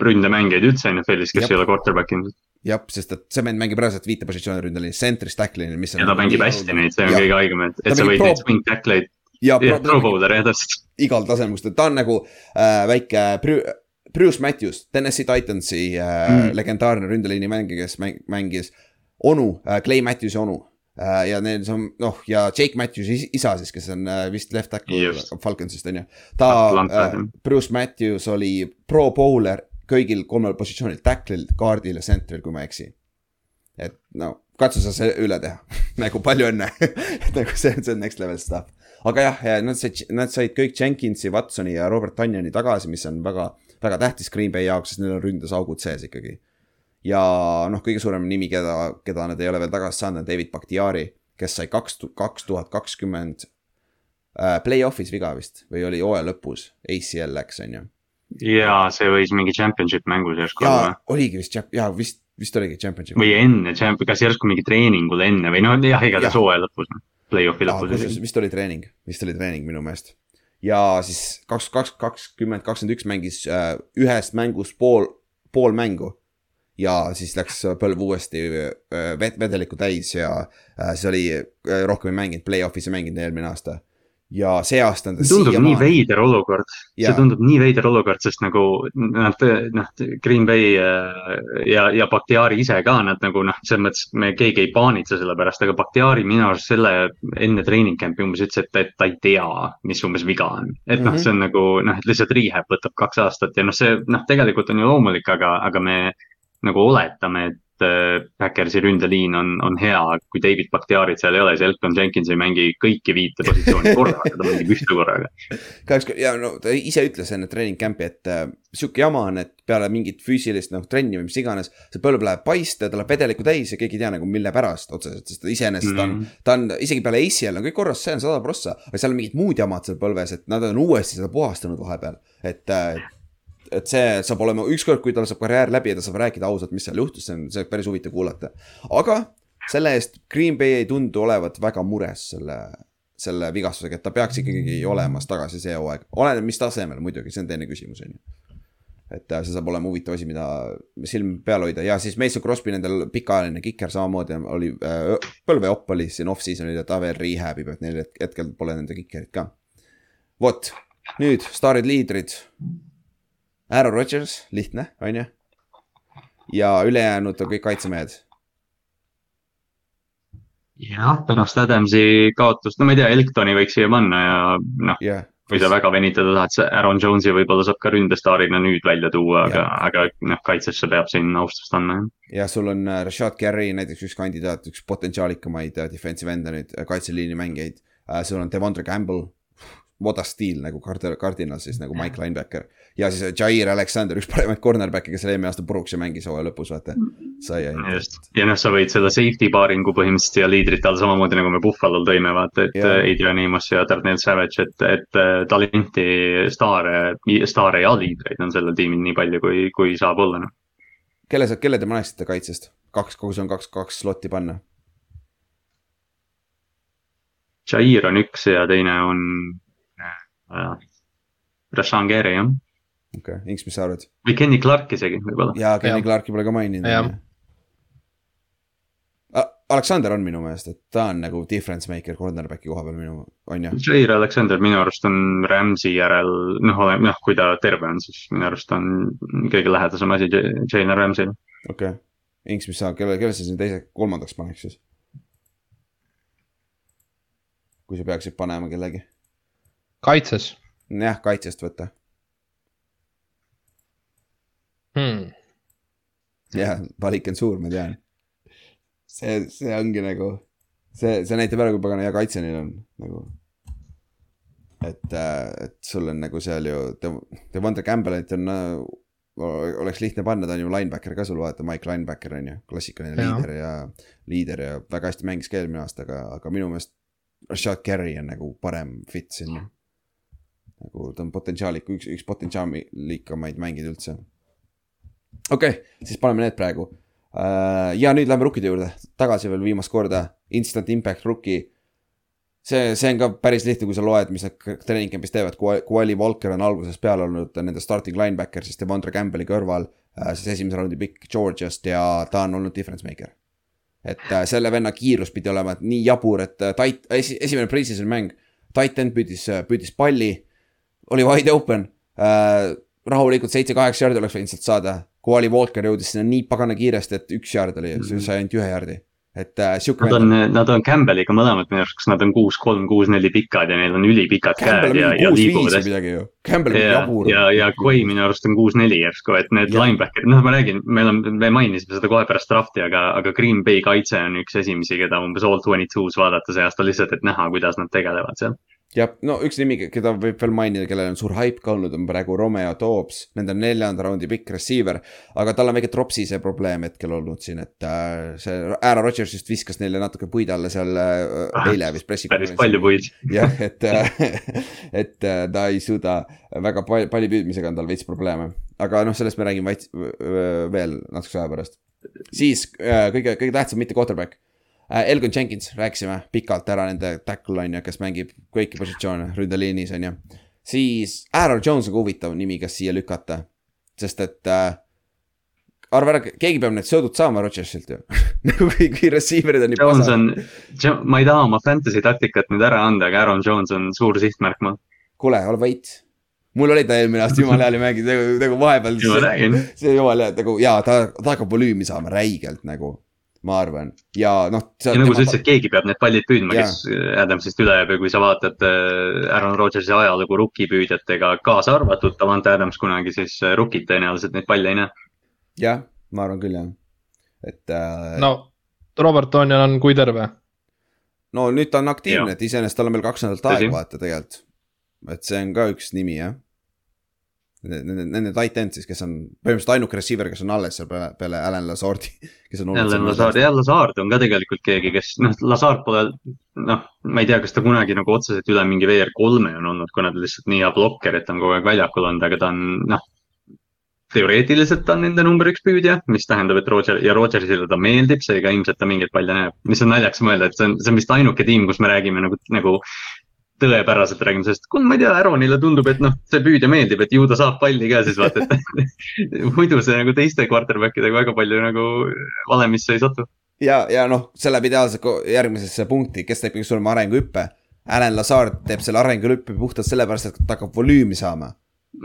ründemängijaid üldse NFL-is, kes Jab. ei ole quarterback ilmselt. jah, sest et see vend mängib reaalselt viite positsiooni ründeliinis, centrist tackli'ini, mis ja ta mängib hästi neid, see on ja. kõige haigem, et, et sa võid pro... neid swing tackle'id. ja, ja pro bowler jah, täpselt. igal tasemel, ta on nagu äh, väike prü-, Bruce Matthews, Tennessee Titansi äh, mm. legendaarne ründeliini mängija, kes mäng, mängis onu äh,, Clay Matthewsi onu äh, ja neil on noh, ja Jake Matthews isa siis, kes on äh, vist left tackle Falconsist on ju. ta, äh, Bruce Matthews oli pro bowler kõigil kolmel positsioonil, tackle'il, kaardil ja center'il, kui ma ei eksi. et no katsu sa see üle teha (laughs) nagu palju õnne (laughs) nagu see, see on next level stuff. aga jah, ja nad said, nad said kõik Jenkinsi, Watsoni ja Robert Tanyani tagasi, mis on väga, väga tähtis Green Bay jaoks, sest neil on ründes augud sees ikkagi. ja noh, kõige suurem nimi, keda, keda nad ei ole veel tagasi saanud, on David Bakhtiari, kes sai kaks, kaks tuhat kakskümmend äh, play-off'is viga vist või oli hooaja lõpus, ACL läks, on ju. jaa, see võis mingi championship mängus järsku olla. oligi vist, jaa, vist vist oligi championship. või enne, kas järsku mingi treeningul enne või noh, jah, igatahes hooaja lõpus, noh, play-off'i lõpus. vist oli treening, vist oli treening minu meelest. Ja siis kaks, kaks, kakskümmend, kakskümmend üks mängis äh, ühest mängust pool, pool mängu. ja siis läks põlv uuesti äh, vedelikku täis ja äh, see oli äh,, rohkem ei mänginud, play-off'is ei mänginud eelmine aasta ja see aasta on ta tundub nii veider olukord, see tundub nii veider olukord, sest nagu nad noh, Green Bay äh, ja, ja Bakhtiari ise ka nad nagu noh, selles mõttes me keegi ei paanitse selle pärast, aga Bakhtiari minu arust selle enne treening camp'i umbes ütles, et, et ta ei tea, mis umbes viga on. et noh mm -hmm., see on nagu noh, et lihtsalt rehab võtab kaks aastat ja noh, see noh, tegelikult on ju loomulik, aga, aga me nagu oletame, et Backersi äh, ründeliin on, on hea, kui David Bakhtiarit seal ei ole, siis Elton Jenkins ei mängi kõiki viite positsiooni (laughs) korraga, ta mängib ühte korraga. kahjuks ja no ta ise ütles enne treening camp'i, et äh, sihuke jama on, et peale mingit füüsilist noh trenni või mis iganes. see põlv läheb paiste, ta läheb vedelikku täis ja keegi ei tea nagu mille pärast otseselt, sest ta iseenesest mm -hmm. ta on, ta on isegi peale ACL on kõik korras, see on sada prossa. aga seal on mingid muud jamad seal põlves, et nad on uuesti seda puhastanud vahepeal, et äh, et see saab olema ükskord, kui tal saab karjäär läbi ja ta saab rääkida ausalt, mis seal juhtus, see on, see on päris huvitav kuulata. aga selle eest Green Bay ei tundu olevat väga mures selle, selle vigastusega, et ta peaks ikkagi olemas tagasi see hooaeg, oleneb, mis tasemel muidugi, see on teine küsimus, on ju et äh, see saab olema huvitav asi, mida silm peal hoida ja siis Mason Crosby, nendel pikaajaline kiker samamoodi oli äh,, põlveopp oli siin off-season'il ja ta veel rehab ib, et neil hetkel pole nende kikerit ka. vot, nüüd staarid, liidrid Aaron Rodgers, lihtne, on ju. ja ülejäänud on kõik kaitsemehed. jah, pärast Adamsi kaotust, no ma ei tea, Elktoni võiks siia panna ja noh yeah kui sa väga venitada tahad, Aaron Jones'i võib-olla saab ka ründestaarina nüüd välja tuua, aga, aga noh, kaitsesse peab siin austust andma, jah. ja sul on äh, Rashad Carey näiteks üks kandidaat, üks potentsiaalikamaid äh, defensive end'e nüüd, äh, kaitseliini mängijaid. sul on Devondre Campbell, what a steal nagu Card-, Cardinal siis nagu Mike Linebacker. Ja siis Jair Alexander, üks paremaid cornerback'e, kes eelmine aasta puruks ja mängis hooaja lõpus, vaata. sai ainult. just, ja noh, sa võid seda safety paaringu põhimõtteliselt siia liidrite all samamoodi nagu me Buffalo'l tõime, vaata, et yeah. Adrian Amos ja Darnell Savage, et, et äh, talenti, staare, staare ja liidreid on sellel tiimil nii palju, kui, kui saab olla, noh. kelle sa, kelle te paneksite kaitsest? kaks, kogu see on kaks, kaks slotti panna Jair on üks ja teine on äh, Rashan Gere, jah. Okei okay., Inks, mis sa arvad? või Kenny Clark isegi võib-olla. jaa, Kenny ja. Clarki pole ka maininud. Aleksander on minu meelest, et ta on nagu difference maker cornerback'i koha peal minu, on ju. Jair Alexander minu arust on Rams'i järel, noh, noh, kui ta terve on, siis minu arust on kõige lähedasem asi Jalen Rams'ile. okei okay., Inks, mis sa, kelle, kelle sa siin teise, kolmandaks paneks siis? kui sa peaksid panema kellegi kaitses. jah, kaitsest võtta hmm.. jah, valik on suur, ma tean. see, see ongi nagu, see, see näitab ära, kui pagana hea kaitse neil on nagu. et, äh, et sul on nagu seal ju, Devonta Campbellit on äh, oleks lihtne panna, ta on ju linebacker ka sul vaata, Mike Linebacker on ju, klassikaline ja. liider ja, liider ja väga hästi mängis ka eelmine aasta, aga, aga minu meelest Rashad Carey on nagu parem fit sinna nagu ta on potentsiaaliku, üks, üks potentsiaalikamaid mängijaid üldse. Okei okay,, siis paneme need praegu. Äh, ja nüüd lähme rookide juurde, tagasi veel viimast korda, instant impact rookie. see, see on ka päris lihtne, kui sa loed, mis nad treening camp'is teevad, kui Ali Walker on algusest peale olnud nende starting linebacker, siis Devondre Campbell'i kõrval. Äh, siis esimese raundi pikk Georgiast ja ta on olnud difference maker. et äh, selle venna kiirus pidi olema nii jabur, et tait-, esi-, esimene pre-season mäng. Titan püüdis, püüdis palli oli wide open äh,. rahulikult seitse-kaheksa jardi oleks võinud sealt saada. Koali Walker jõudis sinna nii pagana kiiresti, et üks jard oli mm, -hmm. sai ainult ühe jardi. et äh, sihuke. Nad on, nad on Campbelliga mõlemad minu arust, kas nad on kuus, kolm, kuus, neli pikad ja neil on ülipikad käed ja, ja liiguvad hästi. Campbell on jabur. ja, ja Quay minu arust on kuus, neli järsku, et need linebacker'id, noh, ma räägin, meil on, me mainisime seda kohe pärast draft'i, aga, aga Green Bay kaitse on üks esimesi, keda umbes all twenty two's vaadata see aasta lihtsalt, et näha, kuidas nad tegelevad seal jah, no üks nimi, keda võib veel mainida, kellel on suur hype ka olnud, on praegu Romeo Dobbs, nende neljanda raundi pikk receiver. aga tal on väike tropsi see probleem hetkel olnud siin, et äh, see Aaron Rodgers just viskas neile natuke puid alla seal äh, ah, eile vist pressikonverentsil. päris palju puid. (laughs) jah, et äh, et ta ei suuda, väga palju, palli püüdmisega on tal veits probleeme. aga noh, sellest me räägime vaid, veel natukese aja pärast. siis kõige, kõige tähtsam, mitte quarterback. Elgon Jenkins, rääkisime pikalt ära nende tackle on ju, kes mängib kõiki positsioone ründeliinis on ju. siis Aaron Jones on ka huvitav nimi, kas siia lükata, sest et äh, arva ära, keegi peab need söödud saama Rodgersilt ju (laughs) nagu kui receiver'id on nii Jones on, ma ei taha oma fantasy taktikat nüüd ära anda, aga Aaron Jones on suur sihtmärk mul. kuule, ole vait mul oli ta eelmine aasta jumala hea mängida, nagu, nagu vahepeal. (laughs) see jumala hea, nagu jaa, ta, ta hakkab volüümi saama räigelt nagu ma arvan ja noh. ja nagu sa ütlesid, keegi peab need pallid püüdma, kes Adamsist üle jääb ja kui sa vaatad äh, Aaron Rodgersi ajalugu rukkipüüdjatega, kaasa arvatud Davante Adams kunagi, siis äh, rukid tõenäoliselt neid palle ei näe. jah, ma arvan küll jah, et äh.... no Robert Tonjan on kui terve? no nüüd ta on aktiivne, et iseenesest tal on veel kaks nädalat aega vaata tegelikult. et see on ka üks nimi jah nende, nende tight end siis, kes on põhimõtteliselt ainuke receiver, kes on alles seal peale, peale Alan Lazardi. (laughs) Alan Lazard, jah, Lazard on ka tegelikult keegi, kes noh, Lazard pole noh, ma ei tea, kas ta kunagi nagu otseselt üle mingi VR3-e on olnud, kuna ta lihtsalt nii hea blokker, et ta on kogu aeg väljakul olnud, aga ta on noh. teoreetiliselt ta on nende number üks püüdja, mis tähendab, et Roger ja Rogersile ta meeldib, seega ilmselt ta mingeid palle näeb, mis on naljakas mõelda, et see on, see on vist ainuke tiim, kus me räägime nagu, nagu tõepäraselt räägime sellest, kuule, ma ei tea, Aaronile tundub, et noh, see püüdja meeldib, et ju ta saab palli ka siis vaata, et (laughs) muidu see nagu teiste quarterback idega väga palju nagu valemisse ei satu. ja, ja noh, see läheb ideaalselt järgmisesse punkti, kes teeb kõige suurema arenguhüppe. Alan Lazard teeb selle arenguhüppe puhtalt sellepärast, et ta hakkab volüümi saama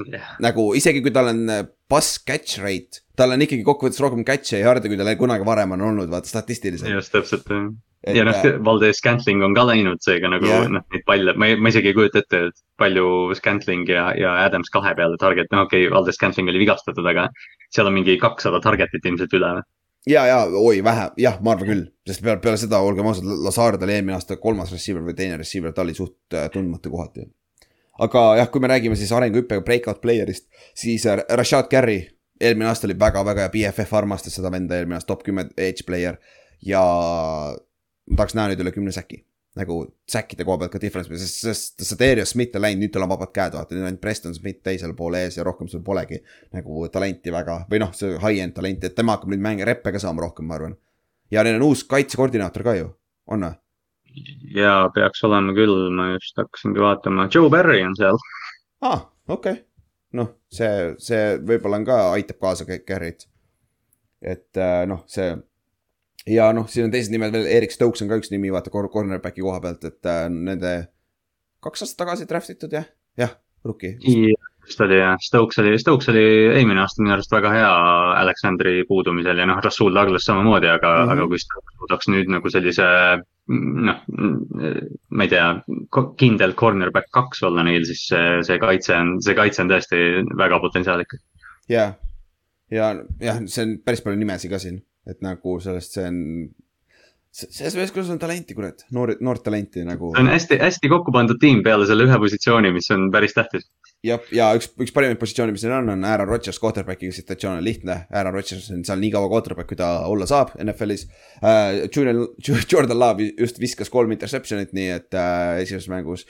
yeah.. nagu isegi kui tal on pass catch rate, tal on ikkagi kokkuvõttes rohkem catch'e ja yard'e, kui tal kunagi varem on olnud, vaata statistiliselt. just, täpselt jah ja noh, Valdes Scantling on ka läinud, seega nagu yeah. noh, neid palle, ma ei, ma isegi ei kujuta ette, et palju Scantling ja, ja Adams kahe peale target, no okei okay,, Valdes Scantling oli vigastatud, aga seal on mingi kakssada target'it ilmselt üle. ja, ja oi vähe, jah, ma arvan küll, sest peale, peale seda, olgem ausad, Lazard oli eelmine aasta kolmas receiver või teine receiver, ta oli suht äh, tundmatu kohati. Aga jah, kui me räägime siis arenguhüppega breakout player'ist, siis äh, Rashad Carry eelmine aasta oli väga-väga hea, BFF armastas seda venda eelmine aasta, top kümme edge player ja ma tahaks näha nüüd üle kümne säki. nagu säkkide koha pealt ka difference, sest, sest Sadarius Smith on läinud, nüüd tal on vabad käed, vaata, nüüd on ainult Preston Smith teisel pool ees ja rohkem sul polegi. nagu talenti väga või noh, see high-end talenti, et tema hakkab nüüd mänge, reppe ka saama rohkem, ma arvan. ja neil on uus kaitsekoordinaator ka ju, on või? Ja peaks olema küll, ma just hakkasingi vaatama, Joe Barry on seal. aa ah,, okei okay., noh, see, see võib-olla on ka, aitab kaasa Garrett. et äh, noh, see ja noh, siin on teised nimed veel, Erik Stokes on ka üks nimi, vaata cornerback'i koha pealt, et äh, nende kaks aastat tagasi draft itud jah, jah, rookie. Just oli jah, Stokes oli, Stokes oli eelmine aasta minu arust väga hea Aleksandri puudumisel ja noh, Rasul Douglas samamoodi, aga mm, -hmm. aga kui Stokes suudaks nüüd nagu sellise noh, ma ei tea, kindel cornerback kaks olla neil, siis see, see kaitse on, see kaitse on tõesti väga potentsiaalikas. ja, ja jah, see on päris palju nimesid ka siin et nagu sellest, see on selles meeskonnas on talenti, kurat, noor, noort talenti nagu. see on hästi-hästi kokku pandud tiim peale selle ühe positsiooni, mis on päris tähtis jah, ja üks, üks parimaid positsioone, mis neil on, on Aaron Rodgers, quarterback'iga situatsioon on lihtne. Aaron Rodgers on seal nii kaua quarterback, kui ta olla saab NFL-is uh,. Julian, Jordan Love just viskas kolm interception'it, nii et uh, esimeses mängus.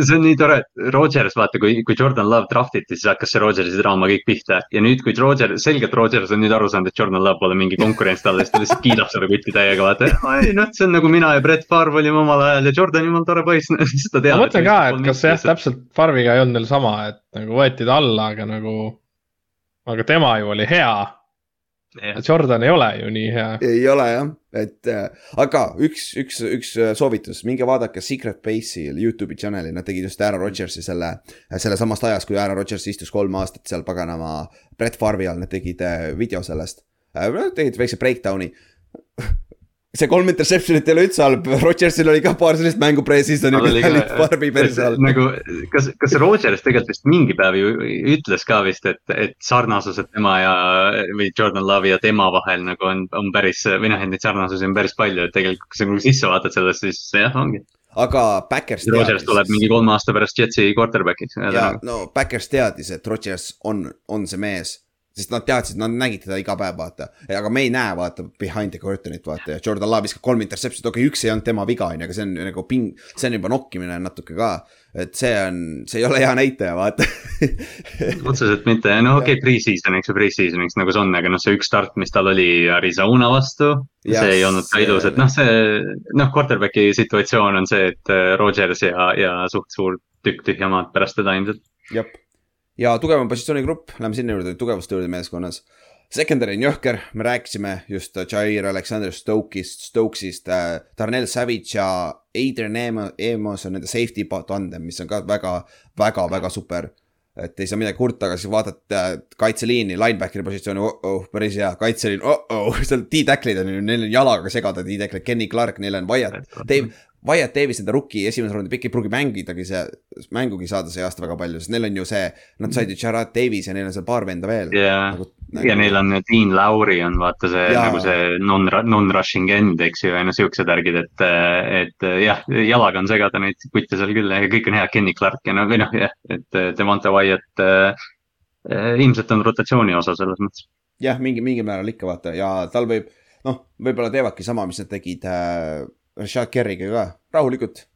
see on nii tore, et Rodgers, vaata, kui, kui Jordan Love draft iti, siis hakkas see Rodgersi draama kõik pihta. ja nüüd, kui Rodger, selgelt Rodgers on nüüd aru saanud, et Jordan Love pole mingi konkurents talle, siis ta lihtsalt kiidab seda kutti täiega, vaata. ei noh, see on nagu mina ja Brett Favre olime omal ajal ja Jordan jumal tore poiss (laughs) siis ta teab. ma mõtlen ka, et kas jah, täpselt Favre'iga ei olnud neil sama, et nagu võeti ta alla, aga nagu, aga tema ju oli hea. Yeah.. Jordan ei ole ju nii hea. ei ole jah, et äh, aga üks, üks, üks äh, soovitus, minge vaadake Secret Base'i Youtube'i channel'i, nad tegid just Aaron Rodgersi selle, selle samast ajast, kui Aaron Rodgers istus kolm aastat seal paganama Brett Farvi all, nad tegid äh, video sellest. Äh,. Nad tegid väikse breakdown'i (laughs) see kolm interception'it ei ole üldse halb, Rodgersil oli ka paar sellist mängu pre-season'il, kus ta oli farmi päris halb. nagu, kas, kas Rodgers tegelikult vist mingi päev ju ütles ka vist, et, et sarnasused tema ja, või Jordan Love'i ja tema vahel nagu on, on päris, või noh, et neid sarnasusi on päris palju, et tegelikult kui sa nagu sisse vaatad sellesse, siis jah, ongi aga Backers teadis. Rodgers tuleb mingi kolme aasta pärast Jetsi quarterback'iks. ja no Backers teadis, et Rodgers on, on see mees sest nad teadsid, nad nägid teda iga päev, vaata. aga me ei näe, vaata, behind the curtain'it, vaata ja Jordan Love viskab kolm interception'it, okei okay,, üks ei olnud tema viga, on ju, aga see on nagu ping, see on juba nokkimine natuke ka. et see on, see ei ole hea näitaja, vaata (laughs) otseselt mitte, no okei okay,, pre-season'iks ja pre-season'iks nagu see on, aga noh, see üks start, mis tal oli Arizona vastu. see ei olnud ka ilus, et noh, see noh, quarterback'i situatsioon on see, et äh, Rodgers ja, ja suht suur tükk tühja maad pärast teda ilmselt. jah ja tugevam positsioonigrupp, lähme sinna juurde, tugevuste juurde meeskonnas. Secondary on jõhker, me rääkisime just Jair Alexander Stokesist, Stokesist äh,, Darnell Savage ja Adrian Amos on nende safety tandem, mis on ka väga, väga, väga super. Et ei saa midagi kurta, aga siis vaatad äh, kaitseliini, linebackeri positsiooni oh, oh, päris hea, kaitseliin oh, oh, seal D-tacklid on ju, neil on jalaga segada D-tacklid, Kenny Clark, neil on Wyatt, Dave, Wyatt Davis, enda rookie esimese raundi pikk ei pruugi mängidagi see, mängugi saada see aasta väga palju, sest neil on ju see, nad said ju Gerard Davis ja neil on seal paar venda veel. ja nagu,, nagu... ja neil on Dean Lauri on vaata see ja. nagu see non, non-rushing end, eks ju, ja no siuksed värgid, et, et jah, jalaga on segada neid kutte seal küll ja kõik on hea, Kenny Clark ja no või noh, jah, et Devonta Wyatt äh, ilmselt on rotatsiooni osa selles mõttes. jah, mingi, mingil määral ikka vaata ja tal võib, noh, võib-olla teevadki sama, mis nad tegid äh, Rashad Kerriga ka, rahulikult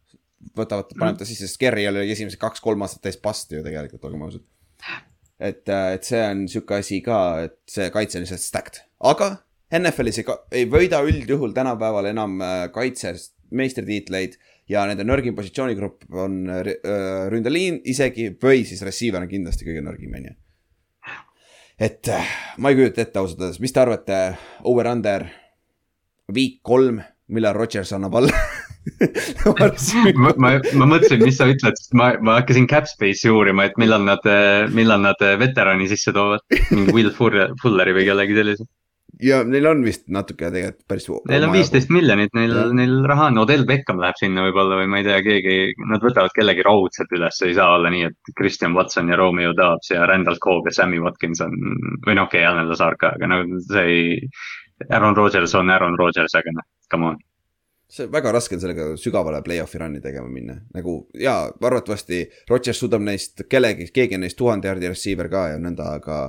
võtavad, paneb ta sisse, sest Kerri oli esimesed kaks-kolm aastat täis past ju tegelikult, olgem ausad. et, äh, et see on sihuke asi ka, et see kaitse on lihtsalt stacked, aga NFL-is ei, ei võida üldjuhul tänapäeval enam äh, kaitses meistritiitleid ja nende nõrgim positsioonigrupp on äh, ründeliin isegi või siis receiver on kindlasti kõige nõrgim, on ju. et ma ei kujuta ette ausalt öeldes, mis te arvate, over-under, week kolm millal Rodgers annab alla (laughs) ma, ma, ma mõtlesin, mis sa ütled, sest ma, ma hakkasin Capspace'i uurima, et millal nad, millal nad veterani sisse toovad. mingi Will Fulleri või kellegi sellise. ja neil on vist natuke tegelikult päris. Neil on viisteist miljonit, neil, neil raha on, Odell Beckham läheb sinna võib-olla või ma ei tea, keegi, nad võtavad kellegi raudselt üles, ei saa olla nii, et Christian Watson ja Romeo Dobbs ja Randall Cobb ja Sammy Watkins on, või noh, okei okay,, Alan Lazar ka, aga no see ei. Aaron Rodgers on Aaron Rodgers, aga noh come on see väga raske on sellega sügavale play-off'i run'i tegema minna, nagu jaa, arvatavasti Rodgers suudab neist kellegi, keegi on neist tuhande jaardi receiver ka ja nõnda, aga.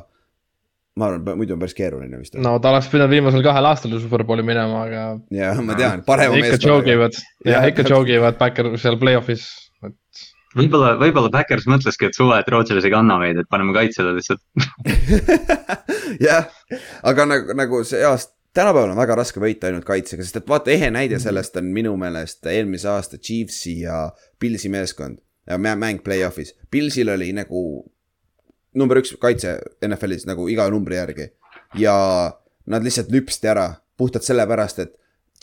ma arvan, muidu on päris keeruline vist. no ta oleks pidanud viimasel kahel aastal superbowli minema, aga. jah, ma tean, parema mees. ikka jogivad, jah, ikka jogivad backer seal play-off'is, et võib-olla, võib-olla Backers mõtleski, et suve, et Rodgers ei kanna meid, et paneme kaitsele lihtsalt (laughs) jah, aga nagu, nagu see aasta tänapäeval on väga raske võita ainult kaitsega, sest et vaata, ehe näide mhm. sellest on minu meelest eelmise aasta Chiefsi ja Pilsi meeskond. mäng play-off'is, Pilsil oli nagu number üks kaitse NFL-is nagu iga numbri järgi. ja nad lihtsalt lüpsti ära puhtalt sellepärast, et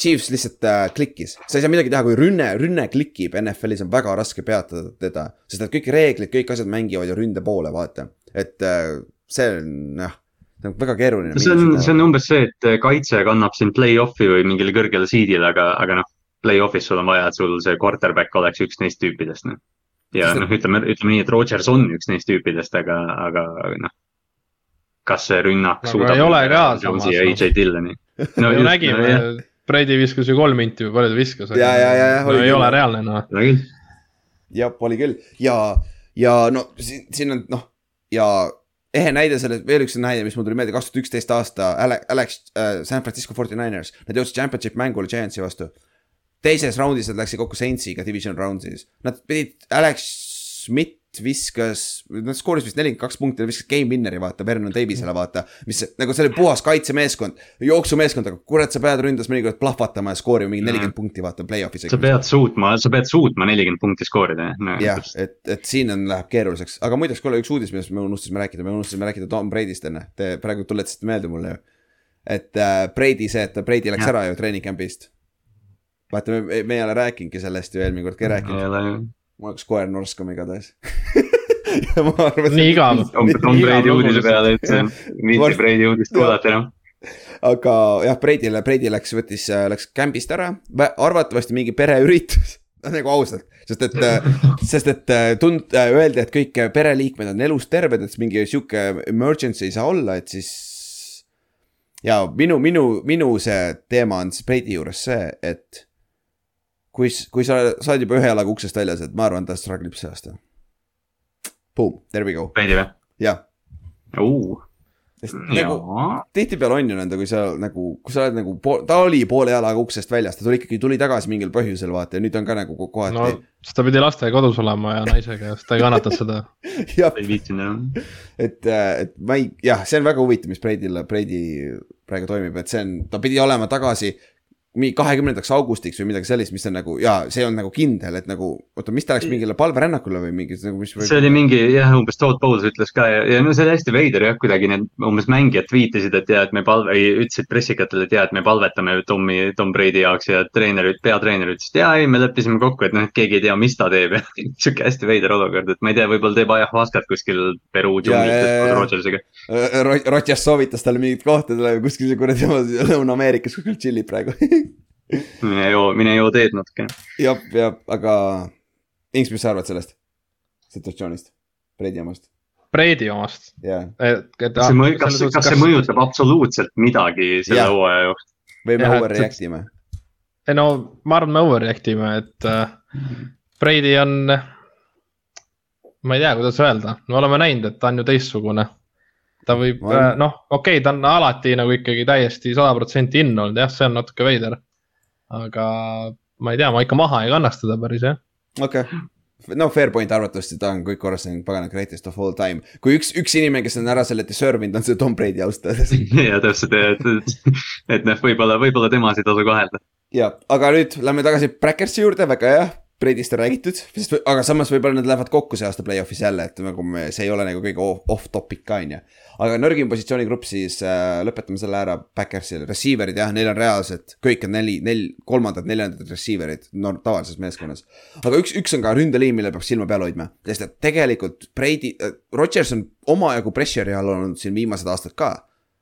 Chiefs lihtsalt äh, klikkis, sa ei saa midagi teha, kui rünne, rünne klikib NFL-is on väga raske peatada teda, sest et kõik reeglid, kõik asjad mängivad ju ründe poole, vaata. et äh, see on jah see on väga keeruline. see on, see on umbes see, et kaitse kannab sind play-off'i või mingile kõrgele seed'ile, aga, aga noh, play-off'is sul on vaja, et sul see quarterback oleks üks neist tüüpidest, noh. ja noh, ütleme, ütleme nii, et Rodgers on üks neist tüüpidest, aga, aga noh. kas see rünnak no, suudab. ei ole ka samas. ja AJ Dilloni. (laughs) no me nägime no,, Brady viskas ju kolm inti või palju ta viskas. ja, ja, ja, ja. no ei küll. ole reaalne noh. jah, oli küll ja, ja no siin, siin on noh ja ehe näide selle, veel üks näide, mis mul tuli meelde, kaks tuhat üksteist aasta Alex äh, San Francisco 49ers, nad jõudsid championship mängule Giantsi vastu. teises raundis nad läksid kokku Saintsiga division round'is, nad pidid Alex Schmidt viskas, nad skoorisid vist nelikümmend kaks punkti, viskas game winner'i vaata, Vernon Davisele vaata. mis nagu see oli puhas kaitsemeeskond, jooksumeeskond, aga kurat, sa pead ründas mõnikord plahvatama ja skoorima mingi nelikümmend punkti vaata play-off'is. sa pead suutma, sa pead suutma nelikümmend punkti skoorida no,. jah, et, et siin on, läheb keeruliseks, aga muideks kuule üks uudis, millest me unustasime rääkida, me unustasime rääkida Tom Brady'st enne, te praegu tuletasite meelde mulle ju. et äh, Brady see, et Brady läks ja. ära ju treening camp'ist. vaata, me, me ei ole rääkinudki sellest ju eelmine kord ka ei rääkinud mul hakkas koer norskama igatahes (laughs) ja ma arvasin. nii igav. (laughs) Tom Brady uudise peale, et see on, (laughs) viitsib Brady uudist kuulata enam. aga jah, Breidile, Breidi läks, võttis, läks kämbist ära, arvatavasti mingi pereüritus nagu ausalt, sest et, sest et äh, tund-, öeldi, et kõik pereliikmed on elus terved, et mingi sihuke emergency ei saa olla, et siis. ja minu, minu, minu see teema on siis Breidi juures see, et. kui, kui sa, sa oled juba ühe jalaga uksest väljas, et ma arvan, ta struggle ib see aasta. Boom, there we go, veidi või? jah. sest nagu tihtipeale on ju nõnda, kui sa nagu, kui sa oled nagu pool, ta oli poole jalaga uksest väljas, ta tuli ikkagi, tuli tagasi mingil põhjusel vaata ja nüüd on ka nagu ko- kohati no siis ta pidi lastega kodus olema ja naisega ja siis ta ei kannatanud seda. (laughs) ei viitsinud enam. et, et ma ei, jah, see on väga huvitav, mis Breidil, Breidi praegu toimib, et see on, ta pidi olema tagasi mingi kahekümnendaks augustiks või midagi sellist, mis on nagu ja see on nagu kindel, et nagu oota, mis ta läks mingile palverännakule või mingi nagu mis. see oli mingi jah, umbes Todd Bowles ütles ka ja, ja no see oli hästi veider jah, kuidagi need umbes mängijad tweetisid, et ja, et me palve, ütlesid pressikatele, et ja, et me palvetame Tommi, Tom Brady jaoks ja treener, peatreener ütles, et ja ei, me leppisime kokku, et noh, et keegi ei tea, mis ta teeb ja (laughs) sihuke hästi veider olukord, et ma ei tea, võib-olla teeb ajahvaskat kuskil Peruu koos Rodgersiga. Rodgers soovitas talle mingit kohta, ta läheb kuskil kuradi Lõuna-Ameerikas kuskil tšillib praegu. (laughs) mine joo, mine joo teed natuke. jah, jah, aga Inks, mis sa arvad sellest situatsioonist, Breidi omast, Breidi omast. jah, et, et. kas see mõju, kas, kas see mõjutab absoluutselt midagi selle Jah. hooaja jooksul? või me overreact ime? ei no ma arvan, me overreact ime, et äh, Brady on. ma ei tea, kuidas öelda, me oleme näinud, et ta on ju teistsugune. ta võib olen-, noh, okei okay,, ta on alati nagu ikkagi täiesti sada protsenti in olnud, jah, see on natuke veider. Aga ma ei tea, ma ikka maha ei kannaks teda päris jah. okei okay., no fair point, arvatavasti ta on kõik korras, see on pagana greatest of all time. kui üks, üks inimene, kes on ära selle deserve inud, on see Tom Brady ausalt öeldes. (laughs) ja täpselt, et, et, et noh, võib-olla, võib-olla temas ei tasu kahelda. ja, aga nüüd lähme tagasi Brackersi juurde, väga hea. Brady'st on räägitud, sest aga samas võib-olla nad lähevad kokku see aasta play-off'is jälle, et nagu me, see ei ole nagu kõige off- off-topic ka on ju. Aga nõrgim positsioonigrupp siis äh,, lõpetame selle ära Backersil, receiver'id jah, neil on reaalselt kõik on neli, nel-, kolmandad, neljandad receiver'id no, tavalises meeskonnas. aga üks, üks on ka ründeliin, mille peab silma peal hoidma, sest et tegelikult Brady äh,, Rodgers on omajagu pressure'i all olnud siin viimased aastad ka.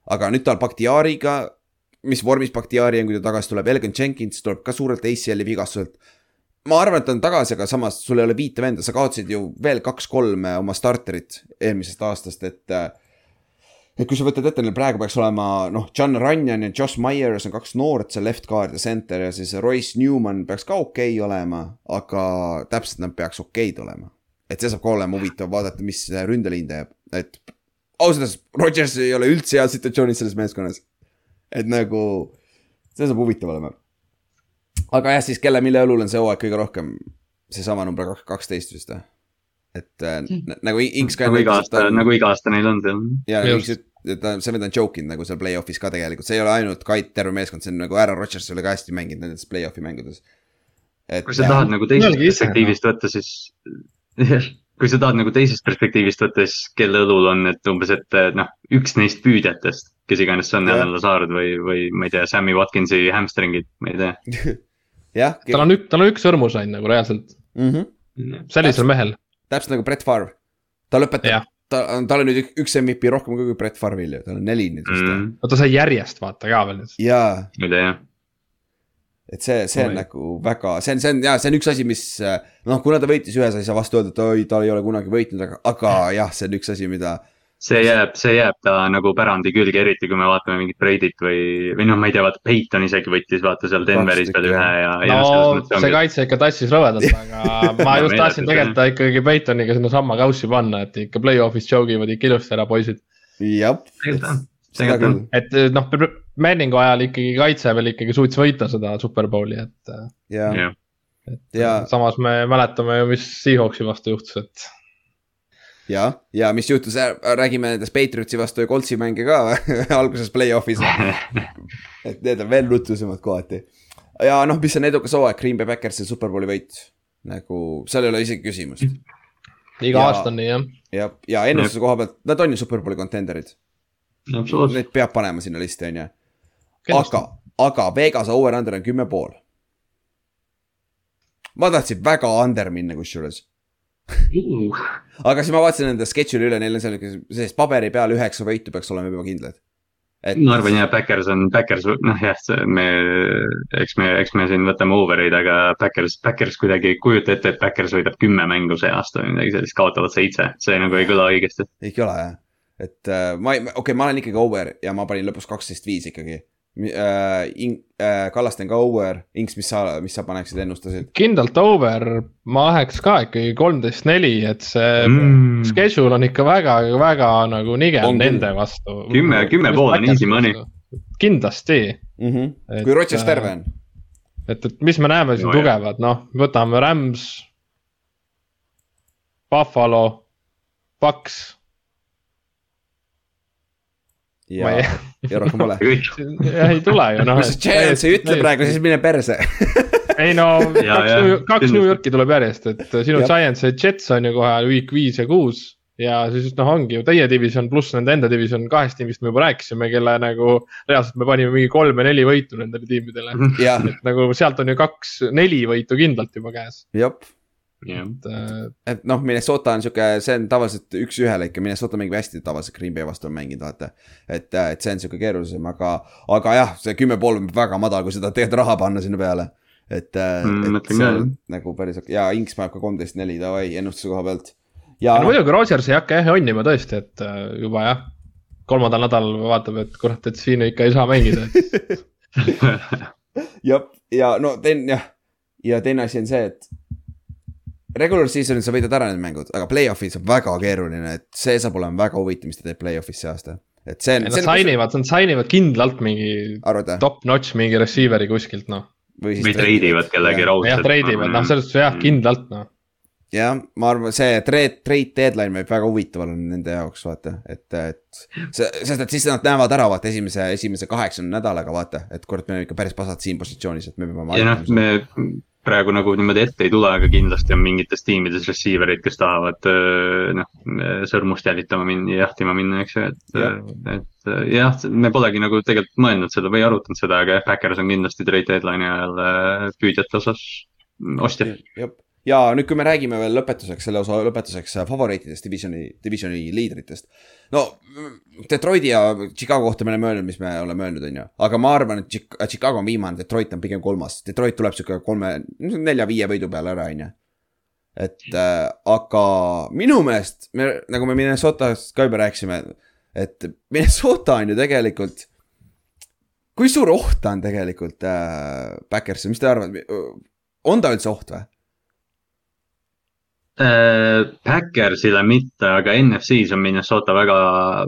aga nüüd tal Bakhtiariga, mis vormis Bakhtiari on, kui ta tagasi tuleb, Elgin Jenkins tuleb ka suurelt ACL-i vigastuselt ma arvan, et ta on tagasi, aga samas sul ei ole viite venda, sa kaotasid ju veel kaks-kolm oma starterit eelmisest aastast, et. Et kui sa võtad ette, neil praegu peaks olema noh, John Runyon ja Josh Myers on kaks noort seal left guard ja center ja siis Royce Newman peaks ka okei okay olema, aga täpselt nad peaks okeid olema. et see saab ka olema huvitav vaadata, mis ründeliin teeb, et ausalt öeldes Rodgers ei ole üldse heas situatsioonis selles meeskonnas. et nagu, see saab huvitav olema aga jah, siis kelle, mille õlul on see hooaeg kõige rohkem, seesama number kak- kaksteist vist või? Et äh, nagu Inks ka nagu iga aasta, nagu iga aasta neil on seal. ja nagu. Inks, et ta, see vend on joke inud nagu seal play-off'is ka tegelikult, see ei ole ainult Kait, terve meeskond, see on nagu Aaron Rodgers ei ole ka hästi mänginud nendes play-off'i mängudes. et (laughs) kui sa tahad nagu teisest perspektiivist võtta, siis kui sa tahad nagu teisest perspektiivist võtta, siis kelle õlul on, et umbes, et noh, üks neist püüdjatest, kes iganes see on. Alan Lazard või, või ma ei tea, Sammy Watkinsi hamstringid, ma ei tea. (laughs) jah, tal on üks, tal on üks sõrmus ainult nagu reaalselt, mm -hmm. sellisel mehel. Täpselt nagu Brett Favre, ta lõpetab ta on, tal on nüüd ük- üks MVP rohkem kui Brett Favre'il ju, tal on neli nüüd vist mm.. no ta sai järjest vaata ka veel nüüd. jaa ma ei tea jah. et see, see on Oi. nagu väga, see on, see on ja see on üks asi, mis noh, kuna ta võitis ühe, sa ei saa vastu öelda, et oi, ta ei ole kunagi võitnud, aga, aga jah, see on üks asi, mida. See jääb, see jääb ta nagu pärandi külge, eriti kui me vaatame mingit Brady't või, või noh, ma ei tea, vaata Peyton isegi võttis vaata seal Denveris veel ühe ja. ja no selles mõttes see kaitse ikka tassis rõvedalt, aga (laughs) ma just tahtsin tegelikult ta ikkagi Peytoniga sinnasamma kaussi panna, et ikka play-off'is joke ivad ikka ilusti ära poisid. jah, seda küll, et noh, Manningu ajal ikkagi kaitse veel ikkagi suutis võita seda Superbowli, et, ja, jah. et Ja- samas me mäletame ju, mis Seahawksi vastu juhtus, et ja, ja mis juhtus, räägime nendest Patriotsi vastu ja Coltsi mänge ka (laughs) alguses play-off'is. (laughs) et need on veel nutlusemad kohati. ja noh, mis on edukas hooaeg, Green Bay Packersi superbowli võit. nagu seal ei ole isegi küsimust. iga Ja- aasta on nii jah. ja, ja ennustuse koha pealt, nad on ju superbowli absoluutselt, Neid peab panema sinna listi, on ju. aga, aga Vegas over-under on kümme pool. ma tahtsin väga under minna kusjuures, aga siis ma vaatasin enda schedule'i üle, neil on seal sellist paberi peal üheksa võitu peaks olema juba kindlad. et ma arvan jah, Backers on, Backers, noh jah, me, eks me, eks me siin võtame over'id, aga Backers, Backers kuidagi ei kujuta ette, et Backers võidab kümme mängu see aasta või midagi sellist, kaotavad seitse, see nagu ei kõla õigesti. ei ole jah, et äh, ma ei, okei okay,, ma olen ikkagi over ja ma panin lõpus kaksteist viis ikkagi äh,. Ing- äh,, Kallaste on ka over, Inks, mis sa, mis sa paneksid, ennustasid? kindlalt over, ma läheks ka ikkagi kolmteist, neli, et see mm. Schedule on ikka väga, väga nagu nigel On nende vastu. Kümme- kümme pool on easy money.. kindlasti, Mm -hmm. Et, kui Rodgers äh, terve on, et, et mis me näeme siin No tugevad, noh, võtame Rams, Buffalo, Paks, ja ja rohkem pole. (laughs) jah ei tule ju noh. kui sa Giants ei ütle praegu, siis mine perse. (laughs) ei no Ja, (laughs) kaks kaks. New Yorki tuleb järjest, et sinu Jah. Giants ja Jets on ju kohe week viis ja kuus. ja siis noh, ongi ju teie division pluss nende enda division, kahest tiimist me juba rääkisime, kelle nagu reaalselt me panime mingi kolm ja neli võitu nendele tiimidele. et nagu sealt on ju kaks, neli võitu kindlalt juba käes, jep, jah. et äh, et noh, Minnesota on sihuke, see on tavaliselt üks-ühele ikka, Minnesota mängib hästi tavaliselt Green Bay vastu on mänginud, vaata. et, et see on sihuke keerulisem, aga, aga jah, see kümme pool on väga madal, kui seda tegelikult raha panna sinna peale. et Mm, mm,, et see on jah. nagu päris ja Inks paneb ka kolmteist neli, davai, ennustuse koha pealt. ja no muidugi Rodgers ei hakka jah jonnima tõesti, et äh, juba jah, kolmandal nädalal vaatab, et kurat, et siin ikka ei saa mängida, (laughs) jah, ja no teine jah, ja teine asi on see, et regular season'il sa võidad ära need mängud, aga play-off'is on väga keeruline, et see saab olema väga huvitav, mis ta teeb play-off'is see aasta. et see on. nad sign ivad, nad sign ivad kindlalt mingi arvad jah? top-notch mingi receiver'i kuskilt noh. või treidivad kellegi raudselt. jah, treidivad, noh, selles suhtes jah, kindlalt noh. jah, ma arvan, see trade, trade deadline võib väga huvitav olla nende jaoks, vaata, et, et see, sest et siis nad näevad ära, vaata esimese, esimese kaheksakümne nädalaga, vaata, et kurat, me oleme ikka päris pasad siin positsioonis, et me peame. ja noh, me praegu nagu niimoodi ette ei tule, aga kindlasti on mingites tiimides receiver eid, kes tahavad öö, noh, sõrmust jälitama minna, jahtima minna, eks ju, et Jah., et öö, jah, me polegi nagu tegelikult mõelnud seda või arutanud seda, aga jah, Backers on kindlasti trade deadline'i ajal püüdjate osas ostja. jah, ja nüüd, kui me räägime veel lõpetuseks, selle osa lõpetuseks äh, favoriitidest, divisioni, divisioni liidritest. no Detroiti ja Chicago kohta me oleme öelnud, mis me oleme öelnud, on ju, aga ma arvan, et Chic- Chicago on viimane, Detroit on pigem kolmas, Detroit tuleb sihuke kolme, nelja-viie võidu peale ära, on ju. et äh, aga minu meelest me, nagu me Minnesotast ka juba rääkisime, et Minnesota on ju tegelikult. kui suur oht ta on tegelikult äh, Backersil, mis te arvate, on ta üldse oht või? Backersile mitte, aga NFC-s on Minnesota väga,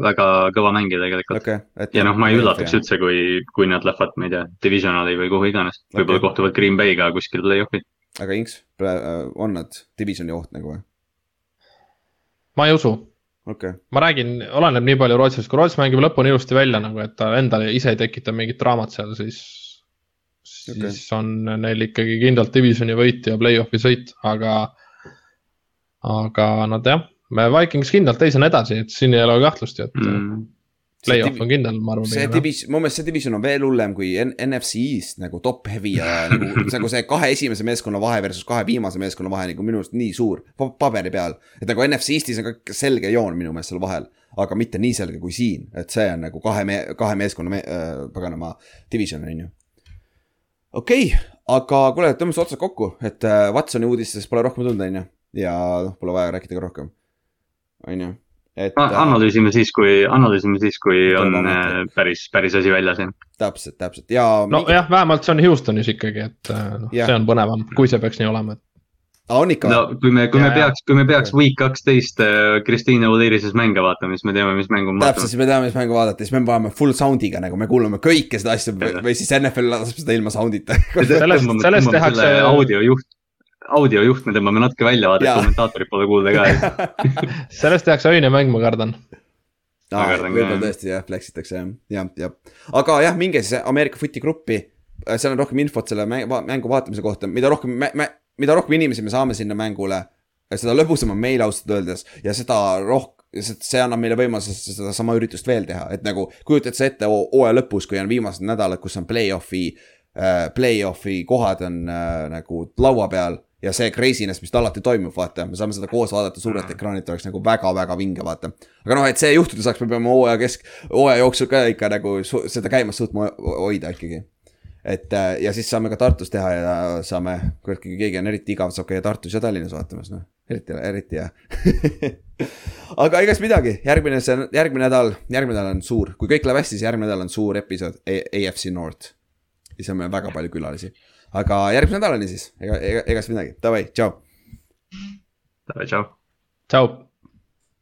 väga kõva mängija tegelikult. okei okay,, ja noh, ma ei üllataks. üldse, kui, kui nad lähevad, ma ei tea, divisionali või kuhu iganes. võib-olla Okei. kohtuvad Green Bay'ga kuskil play-off'i. aga Inks, on nad divisioni oht nagu või? ma ei usu, okei okay., ma räägin, oleneb nii palju Rootsist, kui Roots mängib lõpuni ilusti välja nagu, et ta endale ise ei tekita mingit draamat seal, siis. Okei. siis on neil ikkagi kindlalt divisioni võit ja play-off'i sõit, aga. Aga nad jah, Vikings kindlalt teisena edasi, et siin ei ole kahtlust ju, et mm. Play-off on kindel, ma arvan. see division, mu meelest see division on veel hullem kui N NFC East nagu top heavy ja (laughs) nagu, nagu see kahe esimese meeskonna vahe versus kahe viimase meeskonna vahe nagu minu arust nii suur pa paberi peal. et nagu NFC Eestis on ka selge joon minu meelest seal vahel, aga mitte nii selge kui siin, et see on nagu kahe me-, kahe meeskonna me, äh, paganama division on ju. okei okay,, aga kuule, tõmbame otsad kokku, et äh, Watsoni uudistest pole rohkem tulnud, on ju, ja noh, pole vaja rääkida ka rohkem, on ju, et äh, analüüsime siis, kui, analüüsime siis, kui on Tuleb äh, päris, päris asi väljas jah. täpselt, täpselt. Ja nojah, vähemalt see on Houstonis ikkagi, et äh, noh, see on põnevam, kui see peaks nii olema, et aa, on ikka? No kui me, kui me Ja, ja. peaks, kui me peaks week kaksteist Kristiine Uliirises mänge vaatama, siis me teame, mis mängu me täpselt, siis me teame, mis mängu vaadata, siis me paneme full sound'iga nagu me kuulame kõike seda asja või, või siis NFL laseb seda ilma sound'ita. Sellest- sellest tehakse- audiojuht, audiojuht me tõmbame natuke välja, vaata, kommentaatorid pole kuulda ka. (laughs) sellest tehakse öine mäng, ma kardan. On võib-olla tõesti jah, flex itakse jah, jah, jah. aga jah, minge siis Ameerika footi gruppi. seal on rohkem infot selle mängu, va- mängu vaatamise kohta, mida rohkem mida rohkem inimesi me saame sinna mängule, seda lõbusam on meil ausalt öeldes ja seda rohkem, see annab meile võimaluse sedasama üritust veel teha, et nagu kujutad sa ette hoo- hooaja lõpus, kui on viimased nädalad, kus on play-off'i äh,, play-off'i kohad on äh, nagu laua peal ja see craziness, mis alati toimub, vaata, me saame seda koos vaadata suurelt ekraanilt, oleks nagu väga-väga vinge, vaata. aga noh, et see juhtuda saaks, me peame hooaja kesk, hooaja jooksul ka ikka nagu seda käimas suutma hoida ikkagi. et ja siis saame ka Tartus teha ja saame, kui keegi on eriti igav, saab käia Tartus ja Tallinnas vaatamas, noh, eriti, eriti hea (laughs) aga igast midagi, järgmine, see on järgmine nädal, järgmine nädal on suur, kui kõik läheb hästi, siis järgmine nädal on suur episood AFC North. siis on meil väga palju külalisi, aga järgmise nädalani siis, ega, ega, egas midagi, davai, tšau. davai, tšau. tšau.